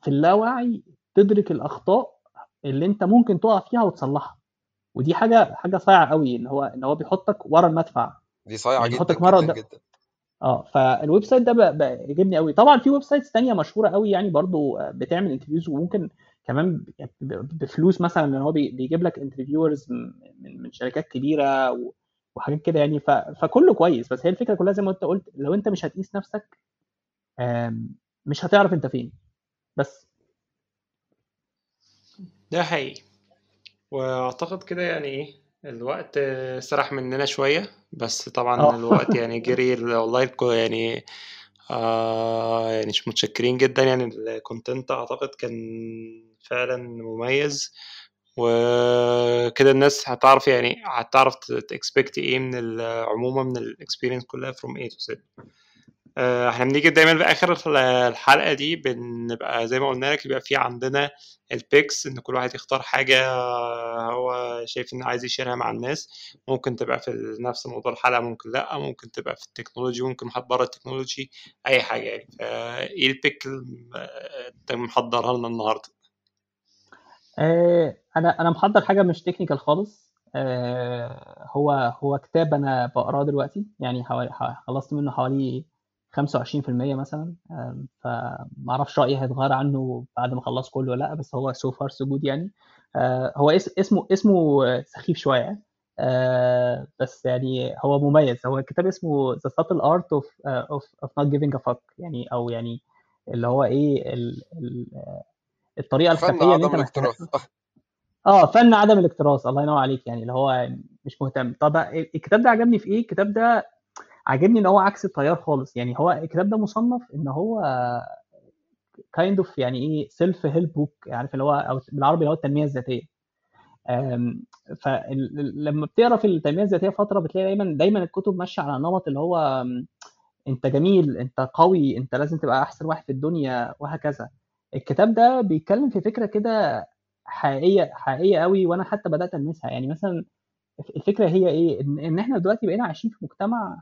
في اللاوعي تدرك الأخطاء اللي أنت ممكن تقع فيها وتصلحها. ودي حاجة حاجة صايعة قوي إن هو إن هو بيحطك ورا المدفع. دي صايعة يعني جدا بيحطك مرة جدا جدا. آه فال website ده بقى- بقى يعجبني قوي. طبعا في websites تانية مشهورة قوي يعني برضو آه، بتعمل interviews وممكن كمان بفلوس مثلا إن هو بي- بيجيب لك interviewers من من شركات كبيرة وحاجات كده يعني. فكله كويس. بس هي الفكرة كلها زي ما انت قلت لو انت مش هتقيس نفسك مش هتعرف انت فين. بس. ده حقيقي. واعتقد كده يعني إيه الوقت سرح مننا شوية بس طبعا آه. الوقت يعني جري والله يعني آه يعني مش متشكرين جدا يعني ال content أعتقد كان فعلا مميز. وكده الناس هتعرف يعني هتعرف ت expect إيه من عموما من ال experience كلها A to Z. آه، إحنا بنيجي دايما في آخر ال- الحلقة دي بنبقى زي ما قلنا لك يبقى في عندنا ال picks إن كل واحد يختار حاجة هو شايف إنه عايز ي share ها مع الناس. ممكن تبقى في نفس موضوع الحلقة ممكن لأ. ممكن تبقى في ال technology ممكن بره ال technology أي حاجة يعني. فايه ال pick اللي أنت محضرها لنا النهارده؟ آه، أنا أنا محضر حاجة مش technical خالص. آه، هو هو كتاب أنا بقراه دلوقتي يعني حوالي خلصت منه حوالي 25% مثلا. فما أعرفش رأيي هيتغير عنه بعد ما اخلص كله ولا لأ بس هو so far so good يعني. آه، هو اس- اسمه اسمه آه، سخيف شوية. آه، بس يعني هو مميز. هو الكتاب اسمه The Subtle Art of uh, of of Not Giving a Fuck. يعني أو يعني اللي هو إيه ال ال الطريقة فن الخفيه اللي عدم أنت محتاج الاكتراث آه، آه فن عدم الاكتراث الله ينور عليك. يعني اللي هو مش مهتم. طب الكتاب ده عجبني في إيه؟ الكتاب ده عجبني إن هو عكس التيار خالص. يعني هو الكتاب ده مصنف إن هو kind of يعني إيه self help book عارف اللي هو أو بالعربي اللي هو التنمية الذاتية. فلما بتقرأ في التنمية الذاتية فترة بتلاقي دايما دايما الكتب ماشية على نمط اللي هو أنت جميل أنت قوي أنت لازم تبقى أحسن واحد في الدنيا وهكذا. الكتاب ده بيتكلم في فكرة كده حقيقية حقيقية قوي وأنا حتى بدأت ألمسها. يعني مثلا الفكرة هي إيه؟ إن, إحنا دلوقتي بقينا عايشين في مجتمع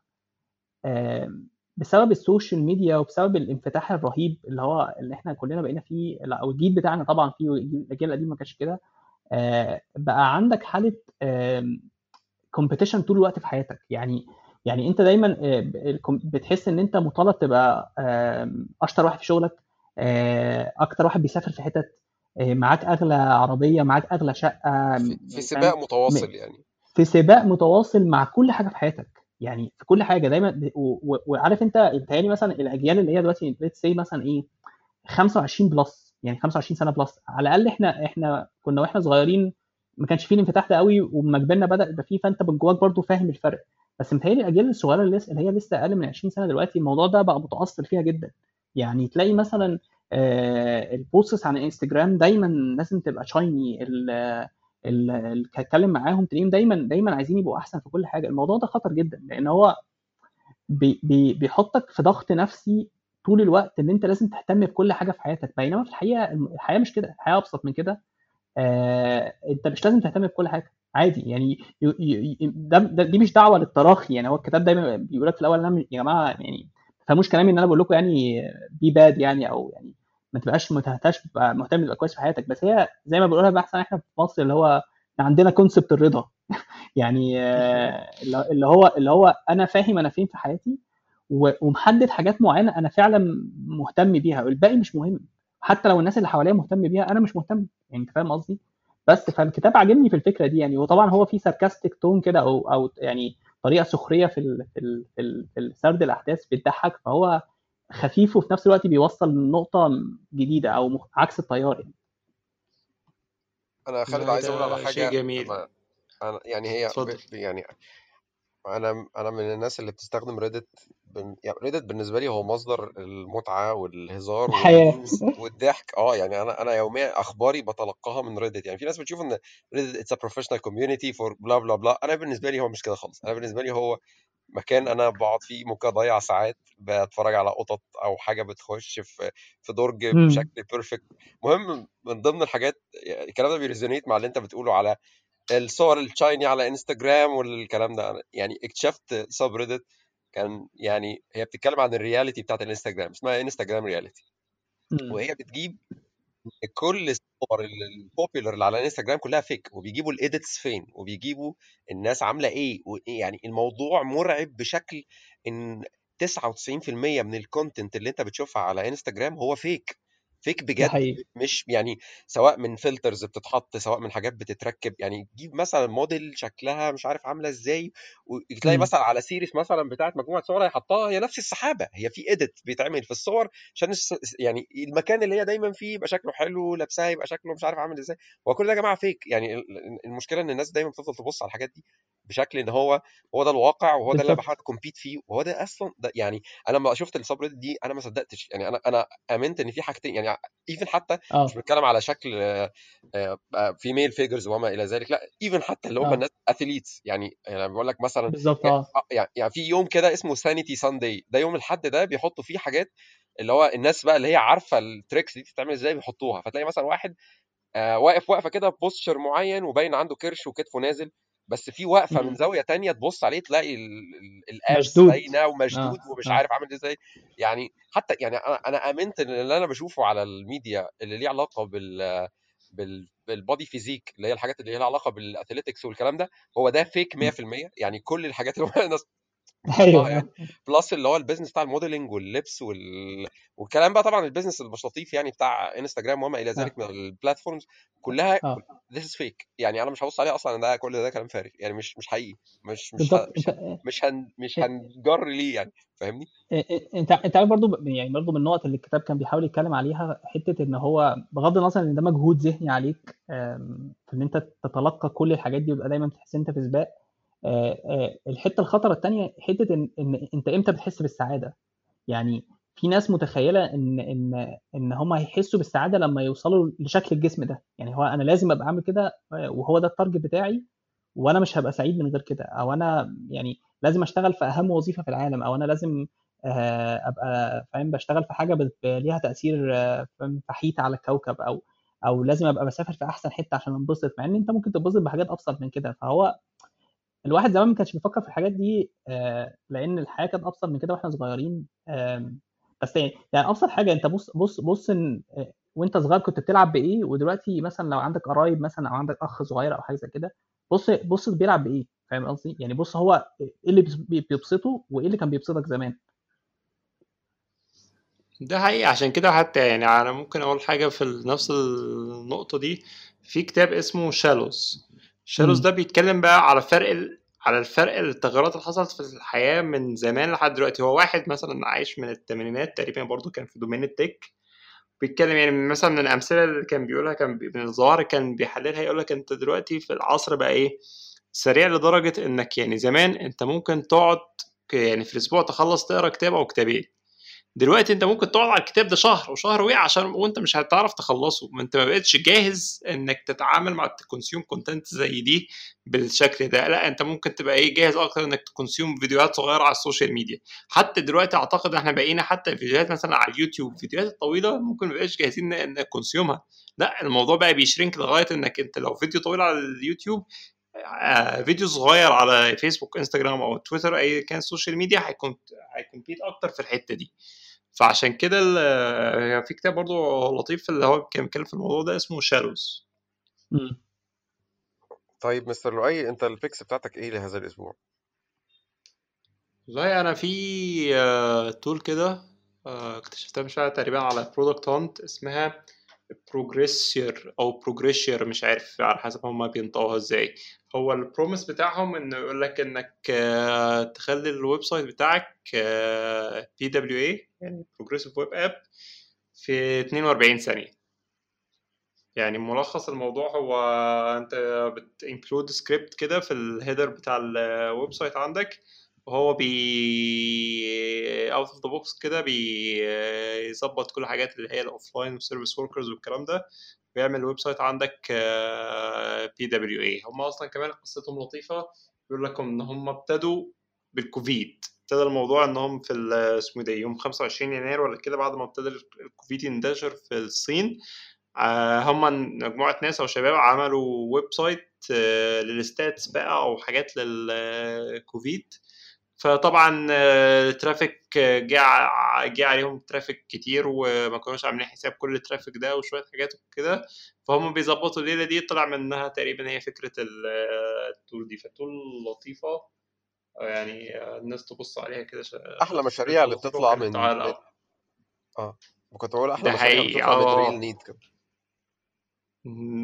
بسبب السوشيال ميديا وبسبب الانفتاح الرهيب اللي هو اللي إحنا كلنا بقينا فيه أو الجيل بتاعنا طبعا فيه الجيل القديم ما كانش كده بقى عندك حالة competition طول الوقت في حياتك. يعني يعني أنت دايما بتحس إن أنت مطالب تبقى أشطر واحد في شغلك أكتر واحد بيسافر في حتت معاك أغلى عربية معاك أغلى شقة في سباق متواصل يعني. في سباق متواصل مع كل حاجة في حياتك. يعني في كل حاجة دايما وعارف انت بيتهيألي مثلا الأجيال اللي هي دلوقتي let's see مثلا إيه 25 plus يعني 25 سنة plus على الأقل إحنا إحنا كنا وإحنا صغيرين ما كانش فيه الانفتاح ده قوي وما كبرنا بدأ يبقى فيه فأنت من جواك برضه فاهم الفرق. بس متهيألي الأجيال الصغيرة اللي هي لسه أقل من 20 سنة دلوقتي الموضوع ده بقى متأثر فيها جدا. يعني تلاقي مثلا آه ال posts عن انستجرام دايما لازم تبقى shiny اللي هتكلم معاهم تلاقيهم دايما دايما عايزين يبقوا أحسن في كل حاجة. الموضوع ده خطر جدا لأن هو بي بي بيحطك في ضغط نفسي طول الوقت إن أنت لازم تهتم بكل حاجة في حياتك. بينما في الحقيقة الحياة مش كده الحياة أبسط من كده. آه أنت مش لازم تهتم بكل حاجة عادي. يعني ده, ده دي مش دعوة للتراخي. يعني هو الكتاب دايما بيقول لك في الأول أنا يا جماعة يعني ما تفهموش كلامي إن أنا بقول لكم يعني be bad يعني أو يعني ما تبقاش ما مهتم تبقى كويس في حياتك. بس هي زي ما بنقولها بحث إحنا في مصر اللي هو عندنا concept الرضا. يعني اللي هو اللي هو أنا فاهم أنا فين في حياتي ومحدد حاجات معينة أنا فعلا مهتم بيها. والباقي مش مهم. حتى لو الناس اللي حواليا مهتم بيها أنا مش مهتم. يعني أنت فاهم قصدي؟ بس فالكتاب عاجبني في الفكرة دي يعني. وطبعا هو في ساركاستيك تون كده أو أو يعني طريقة سخرية في في في, في سرد الأحداث بتضحك. فهو خفيف وفي نفس الوقت بيوصل لنقطه جديدة أو عكس التيار يعني أنا خالد عايز أقول على حاجة شيء جميل أنا يعني هي. ب... يعني أنا أنا من الناس اللي بتستخدم ريدت بن... يعني Reddit بالنسبة لي هو مصدر المتعة والهزار الحياة. والضحك. آه يعني أنا أنا يوميا أخباري بتلقاها من Reddit يعني في ناس بتشوف إن Reddit it's a professional community for bla bla bla أنا بالنسبة لي هو مش كده خالص. أنا بالنسبة لي هو مكان أنا بقعد فيه ممكن أضيع ساعات بتفرج على قطط أو حاجة بتخش في في درج. بشكل perfect مهم من ضمن الحاجات يعني الكلام ده بي resonate مع اللي أنت بتقوله على الصور ال shiny على انستجرام والكلام ده. يعني اكتشفت subreddit كان يعني هي بتتكلم عن ال reality بتاعت الانستجرام اسمها Instagram reality. وهي بتجيب كل الصور ال popular اللي على الانستجرام كلها fake وبيجيبوا ال edits فين؟ وبيجيبوا الناس عاملة إيه؟ يعني الموضوع مرعب بشكل إن 99% من ال content اللي أنت بتشوفها على انستجرام هو fake fake بجد حقيقي مش يعني سواء من filters بتتحط سواء من حاجات بتتركب يعني تجيب مثلا موديل شكلها مش عارف عاملة إزاي وتلاقي مم. مثلا على series مثلا بتاعت مجموعة صور هي حطها هي نفس السحابة هي في edit بيتعمل في الصور عشان يعني المكان اللي هي دايما فيه يبقى شكله حلو لابسها يبقى شكله مش عارف عامل إزاي هو كل ده يا جماعة fake يعني ال- ال- المشكلة إن الناس دايما بتفضل تبص على الحاجات دي بشكل إن هو هو ده الواقع وهو ده اللي أنا بحاول compete فيه وهو ده أصلا ده يعني أنا لما شفت ال sub دي أنا ما صدقتش يعني أنا أنا آمنت إن في حاجتين يعني even حتى مش آه. بتكلم على شكل female figures وما إلى ذلك لأ even حتى اللي هم الناس athletes يعني يعني بقول لك مثلا بالظبط يعني يعني يعني في يوم كده اسمه sanity Sunday ده يوم الحد ده بيحطوا فيه حاجات اللي هو الناس بقى اللي هي عارفة ال tricks دي بتتعمل إزاي بيحطوها فتلاقي مثلا واحد آه، واقف وقفه كده posture معين وباين عنده كرش وكتفه نازل بس في وقفة من مم. زاوية تانية تبص عليه تلاقي ال abs باينة ومشدود آه ومش آه عارف عامل إزاي يعني حتى يعني أنا أنا آمنت إن اللي أنا بشوفه على الميديا اللي ليه علاقة بال بال بال body physique اللي هي الحاجات اللي ليها علاقة بال athletics والكلام ده هو ده fake مم. 100% يعني كل الحاجات اللي الناس أيوه. plus اللي هو ال business بتاع ال modeling واللبس وال... والكلام بقى طبعا ال business اللي مش لطيف يعني بتاع انستجرام وما إلى آه. ذلك من ال platforms كلها this is fake يعني أنا مش هبص عليها أصلا ده كل ده كلام فارغ يعني مش مش حقيقي مش مش ه... مش مش هن... مش هنجر ليه يعني فاهمني؟ أنت أنت عارف برضو يعني برضو من النقط اللي الكتاب كان بيحاول يتكلم عليها حتة إن هو بغض النظر إن ده مجهود ذهني عليك آم، في إن أنت تتلقى كل الحاجات دي ويبقى دايما تحس أنت في سباق آه، آه، الحتة الخطرة الثانية حتة إن إن أنت إمتى بتحس بالسعادة؟ يعني في ناس متخيلة إن إن إن هم هيحسوا بالسعادة لما يوصلوا لشكل الجسم ده. يعني هو أنا لازم أبقى عامل كده آه، وهو ده التارجت بتاعي وأنا مش هبقى سعيد من غير كده. أو أنا يعني لازم أشتغل في أهم وظيفة في العالم. أو أنا لازم آه، أبقى فاهم بشتغل في حاجة ليها تأثير آه، فحيت على الكوكب. أو أو لازم أبقى بسافر في أحسن حتة عشان أنبسط. مع إن أنت ممكن تنبسط بحاجات أبسط من كده. فهو الواحد زمان ما كانش بيفكر في الحاجات دي آه، لأن الحياة كانت أبسط من كده وإحنا صغيرين. بس يعني يعني أبسط حاجة أنت بص بص بص إن آه، وأنت صغير كنت بتلعب بإيه؟ ودلوقتي مثلا لو عندك قرايب مثلا أو عندك أخ صغير أو حاجة زي كده بص بص بيلعب بإيه؟ فاهم قصدي؟ يعني بص هو إيه اللي بيبس- بيبسطه وإيه اللي كان بيبسطك زمان؟ ده حقيقي. عشان كده حتى يعني أنا ممكن أقول حاجة في نفس النقطة دي. في كتاب اسمه Shallows Shallows امم ده بيتكلم بقى على فرق ال... على الفرق التغيرات اللي حصلت في الحياة من زمان لحد دلوقتي. هو واحد مثلا عايش من الثمانينات تقريبا برضو كان في domain ال tech. بيتكلم يعني مثلا من الأمثلة اللي كان بيقولها كان بي- من الظواهر كان بيحللها يقول لك أنت دلوقتي في العصر بقى إيه سريع لدرجة إنك يعني زمان أنت ممكن تقعد يعني في الأسبوع تخلص تقرأ كتاب أو كتابين. دلوقتي انت ممكن تقعد على الكتاب ده شهر وشهر وقع عشان وانت مش هتعرف تخلصه. ما انت ما بقتش جاهز انك تتعامل مع ال consume content زي دي بالشكل ده. لا انت ممكن تبقى إيه جاهز أكتر انك ت consume فيديوهات صغيرة على ال social media. حتى دلوقتي اعتقد إحنا بقينا حتى فيديوهات مثلا على اليوتيوب فيديوهات الطويله ممكن ما بقاش جاهزين ان ن consume ها لا الموضوع بقى بي shrink لغاية إنك أنت لو فيديو طويل على اليوتيوب آه، فيديو صغير على فيسبوك انستجرام أو تويتر أي كان social media هيكون هي compete أكتر في الحتة دي. فعشان كده ال- في كتاب برضو لطيف اللي هو كان بيتكلم في الموضوع ده اسمه Shallows امم طيب مستر لؤي انت ال picks بتاعتك إيه لهذا الأسبوع؟ والله أنا في tool كده آه، اكتشفتها مش عارف تقريبا على Product Hunt اسمها Progressier أو Progressier مش عارف على حسب هما بينطقوها إزاي. هو ال promise بتاعهم إنه يقول لك إنك آه، تخلي ال website بتاعك PWA يعني progressive web app في 42 ثانية. يعني ملخص الموضوع هو أنت بت include script كده في ال header بتاع ال website عندك وهو بي out of the box كده بيظبط كل الحاجات اللي هي ال offline وال service workers والكلام ده. بيعمل ال website عندك PWA هم أصلا كمان قصتهم لطيفة بيقول لك إن هم ابتدوا بالكوفيد. ابتدى الموضوع إنهم في اسمه ده يوم 25 يناير ولا كده بعد ما ابتدى الكوفيد ينتشر في الصين آه، هم مجموعة ناس أو شباب عملوا website آه، لل stats بقى أو حاجات للكوفيد فطبعا ال traffic آه، جه جه عليهم traffic كتير وما كانوش عاملين حساب كل ال traffic ده وشوية حاجات وكده. فهم بيظبطوا الليلة دي طلع منها تقريبا هي آه، ال tool دي. فال tool لطيفة. آه، يعني آه، الناس تبص عليها كده أحلى مشاريع اللي بتطلع من آه كنت بقول أحلى مشاريع اللي بتطلع من آه. real need كده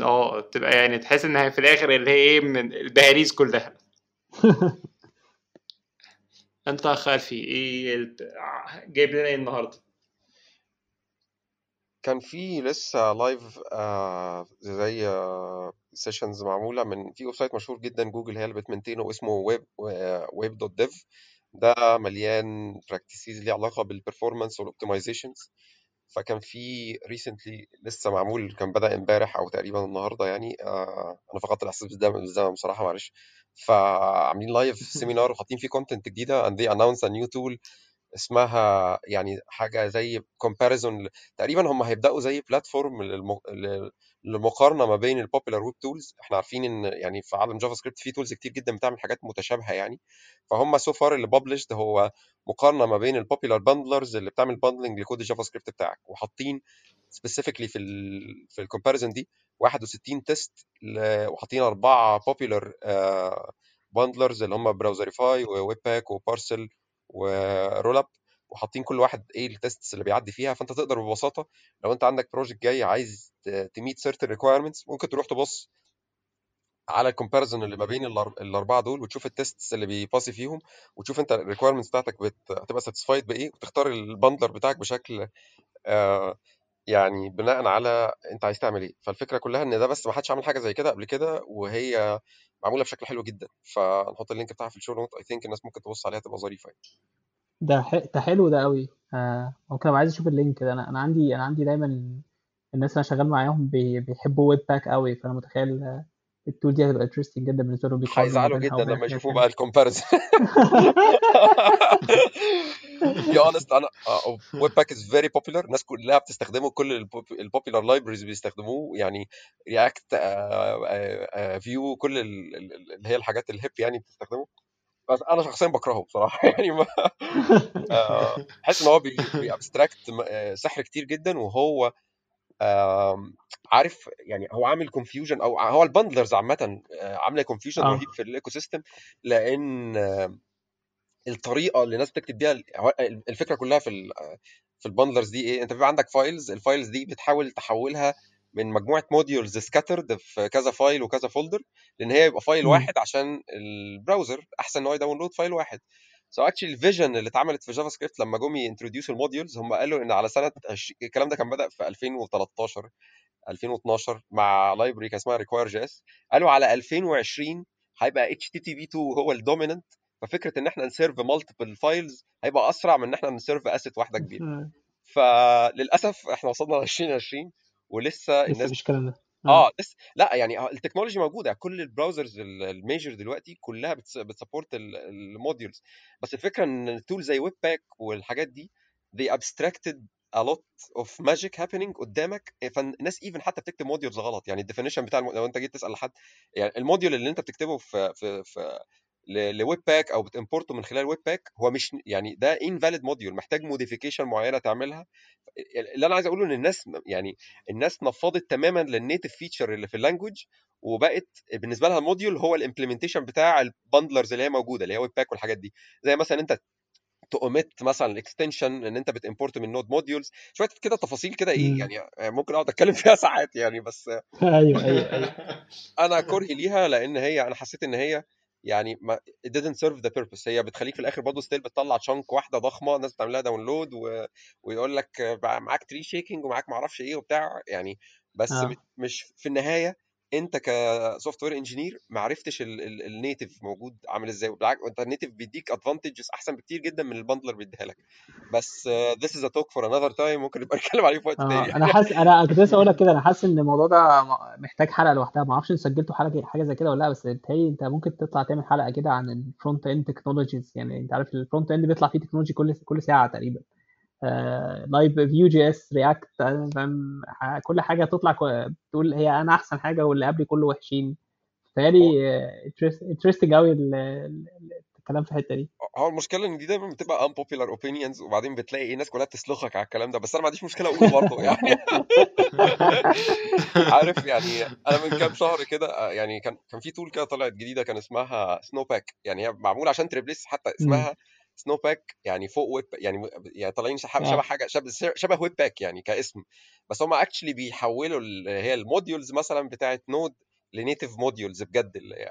آه بتبقى يعني تحس إنها في الآخر اللي هي إيه من البهاريز كلها. أنت خالفي إيه جايب لنا إيه النهارده؟ كان في لسه live آه زي sessions معمولة من في website مشهور جدا جوجل هي اللي بت maintain ه اسمه web web dot dev ده مليان practices ليه علاقة بال performance وال optimizations فكان في recently لسه معمول كان بدأ امبارح أو تقريبا النهارده يعني آه أنا فقدت الإحساس بالزمن بالزمن بصراحة معلش. فعاملين live seminar وحاطين فيه content جديدة and they announce a new tool. اسمها يعني حاجة زي comparison تقريبا هم هيبدأوا زي platform للم... لل- للمقارنة ما بين ال popular web tools إحنا عارفين إن يعني في عالم JavaScript في tools كتير جدا بتعمل حاجات متشابهة يعني. فهم so far اللي published هو مقارنة ما بين ال popular bundlers اللي بتعمل bundling ل code ال JavaScript بتاعك وحاطين specifically في ال في ال comparison دي 61 test وحاطين أربعة popular bundlers اللي هم Browserify و Webpack و Parcel و Rollup وحاطين كل واحد إيه ال tests اللي بيعدي فيها فأنت تقدر ببساطة لو أنت عندك project جاي عايز ت meet certain requirements ممكن تروح تبص على ال comparison اللي ما بين الأربعة دول وتشوف ال tests اللي بي pass ي فيهم وتشوف أنت ال requirements بتاعتك بت... هتبقى satisfied بإيه وتختار ال bundler بتاعك بشكل آه يعني بناء على أنت عايز تعمل إيه. فالفكرة كلها إن ده بس ما حدش عمل حاجة زي كده قبل كده وهي معمولة بشكل حلو جدا. فنحط ال link بتاعها في ال show note I think الناس ممكن تبص عليها تبقى ظريفة يعني. ده ح... ده حلو ده قوي آه ممكن أبقى عايز أشوف ال link ده. أنا أنا عندي أنا عندي دايما الناس اللي أنا شغال معاهم بي... بيحبوا Webpack قوي فأنا متخيل ال tool دي هتبقى interesting جدا بالنسبة لهم بيقارنوا ما هيزعلوا بينها جدا وبين لما يشوفوا بقى ال comparison be honest أنا Webpack is very popular الناس كلها بتستخدمه كل ال popular libraries بيستخدموه. يعني React Vue كل ال- ال- ال- اللي هي الحاجات ال hip يعني بتستخدمه. بس أنا شخصيا بكرهه بصراحة. يعني ما آه، بحس إن هو بي abstract سحر كتير جدا. وهو عارف يعني هو عامل confusion أو هو ال bundlers عامة آه، عاملة confusion رهيب في ال ecosystem لأن آه، الطريقة اللي الناس بتكتب بيها الفكرة كلها في في ال bundlers دي إيه؟ أنت بيبقى عندك files ال files دي بتحاول تحولها من مجموعة modules scattered في كذا file وكذا folder لإن هي يبقى file. واحد عشان ال browser أحسن إن هو ي download file واحد. so actually ال vision اللي اتعملت في JavaScript لما جم ي introduce ال modules هم قالوا إن على سنة الكلام ده كان بدأ في 2013 2012 مع library كان اسمها RequireJS قالوا على 2020 هيبقى HTTP 2 هو ال dominant ففكرة إن إحنا ن serve multiple files هيبقى أسرع من إن إحنا ن serve asset واحدة كبيرة. آه، فللأسف إحنا وصلنا ل 2020 ولسه لسه الناس مفيش الكلام ده. آه. لسه لأ يعني آه، ال technology موجودة. كل ال browsers ال- ال major دلوقتي كلها بت support ال modules بس الفكرة إن ال tool زي Webpack والحاجات دي they abstracted a lot of magic happening قدامك. فالناس even حتى بتكتب modules غلط. يعني ال definition بتاع الم... لو أنت جيت تسأل لحد يعني ال module اللي أنت بتكتبه في في في ل Webpack أو بت import ه من خلال Webpack هو مش يعني ده invalid module محتاج modification معينة تعملها. اللي أنا عايز أقوله إن الناس يعني الناس نفضت تماما لل native feature اللي في ال language وبقت بالنسبة لها ال module هو ال implementation بتاع ال bundlers اللي هي موجودة اللي هي Webpack والحاجات دي. زي مثلا أنت تؤمت مثلا ال extension إن أنت بت import من node modules شوية كده تفاصيل كده إيه. يعني ممكن أقعد أتكلم فيها ساعات يعني بس أيوه أيوه أيوه. أنا كرهي ليها لأن هي أنا حسيت إن هي يعني ما it didn't serve the purpose. هي بتخليك في الآخر برضه still بتطلع chunk واحدة ضخمة الناس بتعمل لها download و... ويقول لك معاك tree shaking ومعاك ما أعرفش إيه وبتاع يعني بس آه. مش في النهاية انت ك software engineer ما عرفتش ال native موجود عامل إزاي بالعكس انت ال native بيديك advantages أحسن بكتير جدا من ال bundler بيديها لك. بس this is a talk for another time ممكن نبقى نتكلم عليه في وقت تاني. آه أنا حاسس أنا كنت لسه أقول لك كده أنا حاسس إن الموضوع ده محتاج حلقة لوحدها. ما أعرفش إن سجلتوا حلقة حاجة زي كده ولا لأ بس بتهيألي أنت ممكن تطلع تعمل حلقة كده عن ال front end technologies يعني أنت عارف ال front end بيطلع فيه technology كل كل ساعة تقريبا. لايف Vue JS React فاهم كل حاجة تطلع تقول هي أنا أحسن حاجة واللي قبلي كله وحشين. بتهيألي interesting قوي ال- ال- الكلام في الحتة دي. هو المشكلة إن دي دايما بتبقى unpopular opinions وبعدين بتلاقي إيه الناس كلها بتسلخك على الكلام ده. بس أنا ما عنديش مشكلة أقوله برضه يعني. عارف يعني أنا من كام شهر كده آه، يعني كان كان في tool كده طلعت جديدة كان اسمها Snowpack يعني هي معمولة عشان تريبليس حتى. اسمها Snowpack يعني فوق ويب يعني يعني طالعين شبه شبه آه حاجة شبه شبه Webpack يعني كاسم. بس هم actually بيحولوا ال- هي ال modules مثلا بتاعت Node ل native modules بجد اللي هي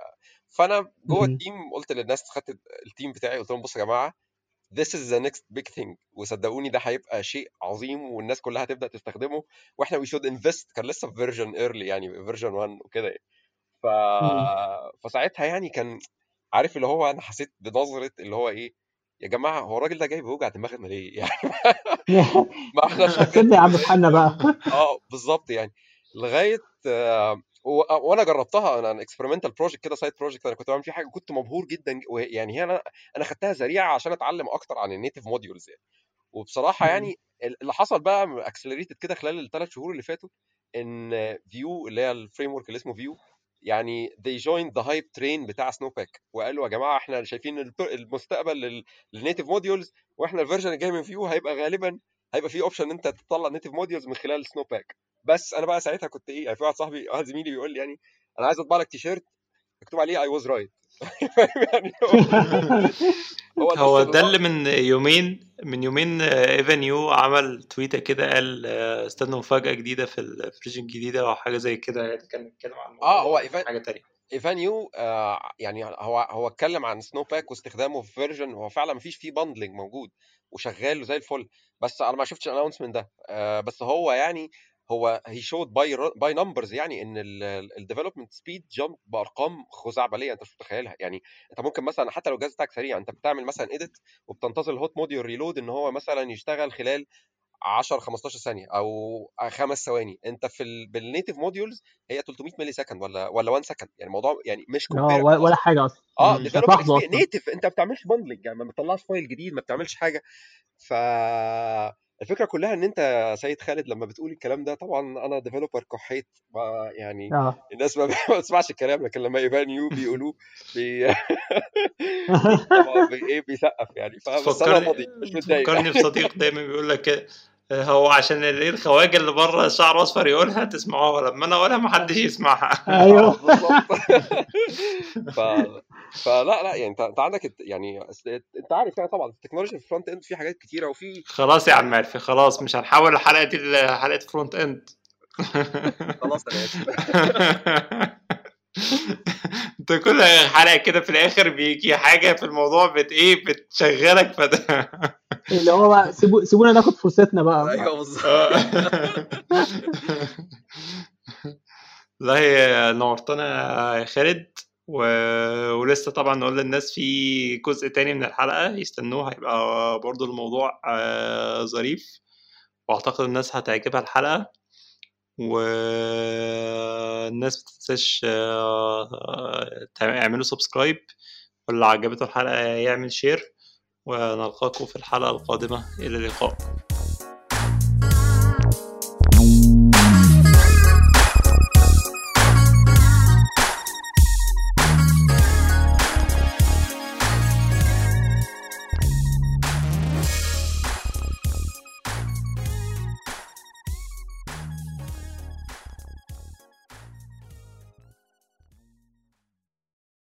فأنا جوه. ال team قلت للناس خدت ال team بتاعي قلت لهم بصوا يا جماعة this is the next big thing. وصدقوني ده هيبقى شيء عظيم والناس كلها هتبدأ تستخدمه. وإحنا we should invest كان لسه في version early يعني version 1 وكده يعني. ف... فساعتها يعني كان عارف اللي هو أنا حسيت بنظرة اللي هو إيه يا جماعة هو الراجل ده جاي بيوجع دماغنا ليه؟ يعني ما إحنا شغالين سيبني يا عم في حالنا بقى. آه بالظبط يعني. لغاية آه، و- وأنا جربتها أنا experimental project كده side project أنا كنت بعمل فيه حاجة كنت مبهور جدا يعني هي أنا أنا خدتها ذريعة عشان أتعلم أكتر عن ال native modules يعني. وبصراحة. يعني اللي حصل بقى accelerated كده خلال الثلاث شهور اللي فاتوا إن Vue اللي هي ال framework اللي اسمه Vue يعني they joined the hype train بتاع Snowpack وقالوا يا جماعة إحنا شايفين المستقبل لل native modules وإحنا ال version الجاي من Vue هيبقى غالبا هيبقى فيه option إن أنت تطلع native modules من خلال Snowpack بس أنا بقى ساعتها كنت إيه يعني في واحد صاحبي واحد زميلي بيقول لي يعني أنا عايز أطبع لك تيشيرت مكتوب عليه I was right هو هو ده اللي من يومين من يومين Evan You عمل tweet ة كده قال آه، استنوا مفاجأة جديدة في ال version الجديدة أو حاجة زي كده يعني كان بيتكلم عن آه هو ولا Evan حاجة تانية. Evan You آه يعني هو هو اتكلم عن Snowpack واستخدامه في version هو فعلا مفيش فيه bundling موجود وشغال وزي الفل بس أنا ما شفتش ال announcement ده آه بس هو يعني هو هي showed by by numbers يعني إن ال development speed jump بأرقام خزعبلية أنت مش متخيلها. يعني أنت ممكن مثلا حتى لو الجهاز بتاعك سريع أنت بتعمل مثلا edit وبتنتظر ال hot module reload إن هو مثلا يشتغل خلال 10 15 ثانية أو خمس ثواني. أنت في ال... بال native modules هي 300 millisecond ولا ولا 1 second يعني الموضوع يعني مش comparable ولا ولا حاجة أصلا. آه native أنت ما بتعملش bundling يعني ما بتطلعش file جديد ما بتعملش حاجة. ف الفكرة كلها إن أنت يا سيد خالد لما بتقول الكلام ده طبعا أنا developer كحيت يعني آه. الناس ما بتسمعش الكلام لكن لما يبان يو بيقولوه بي... إيه بيسقف يعني فبس أنا مش متضايق. تفكرني بصديق دايما بيقول لك آه، هو عشان الايه الخواجة اللي بره شعر أصفر يقولها تسمعوها لما أنا اقولها محدش يسمعها. آه أيوه. بالظبط ف فلا لا يعني انت أنت عندك يعني أنت عارف يعني طبعا التكنولوجيا في الفرونت اند في حاجات كتيرة وفي خلاص يا عم عرفي خلاص مش هنحول الحلقة دي لحلقه فرونت اند خلاص أنا آسف. انت كل حلقة كده في الآخر بيجي حاجة في الموضوع بت إيه بتشغلك فده اللي هو بقى سيبو سيبونا ناخد فرصتنا بقى. أيوه بالظبط. لا هي نورتنا يا خالد و... ولسه طبعا نقول للناس في جزء تاني من الحلقة يستنوه هيبقى برضو الموضوع آه، ظريف وأعتقد الناس هتعجبها الحلقة. والناس متنساش آه، يعملوا subscribe واللي عجبته الحلقة يعمل share ونلقاكم في الحلقة القادمة إلى اللقاء.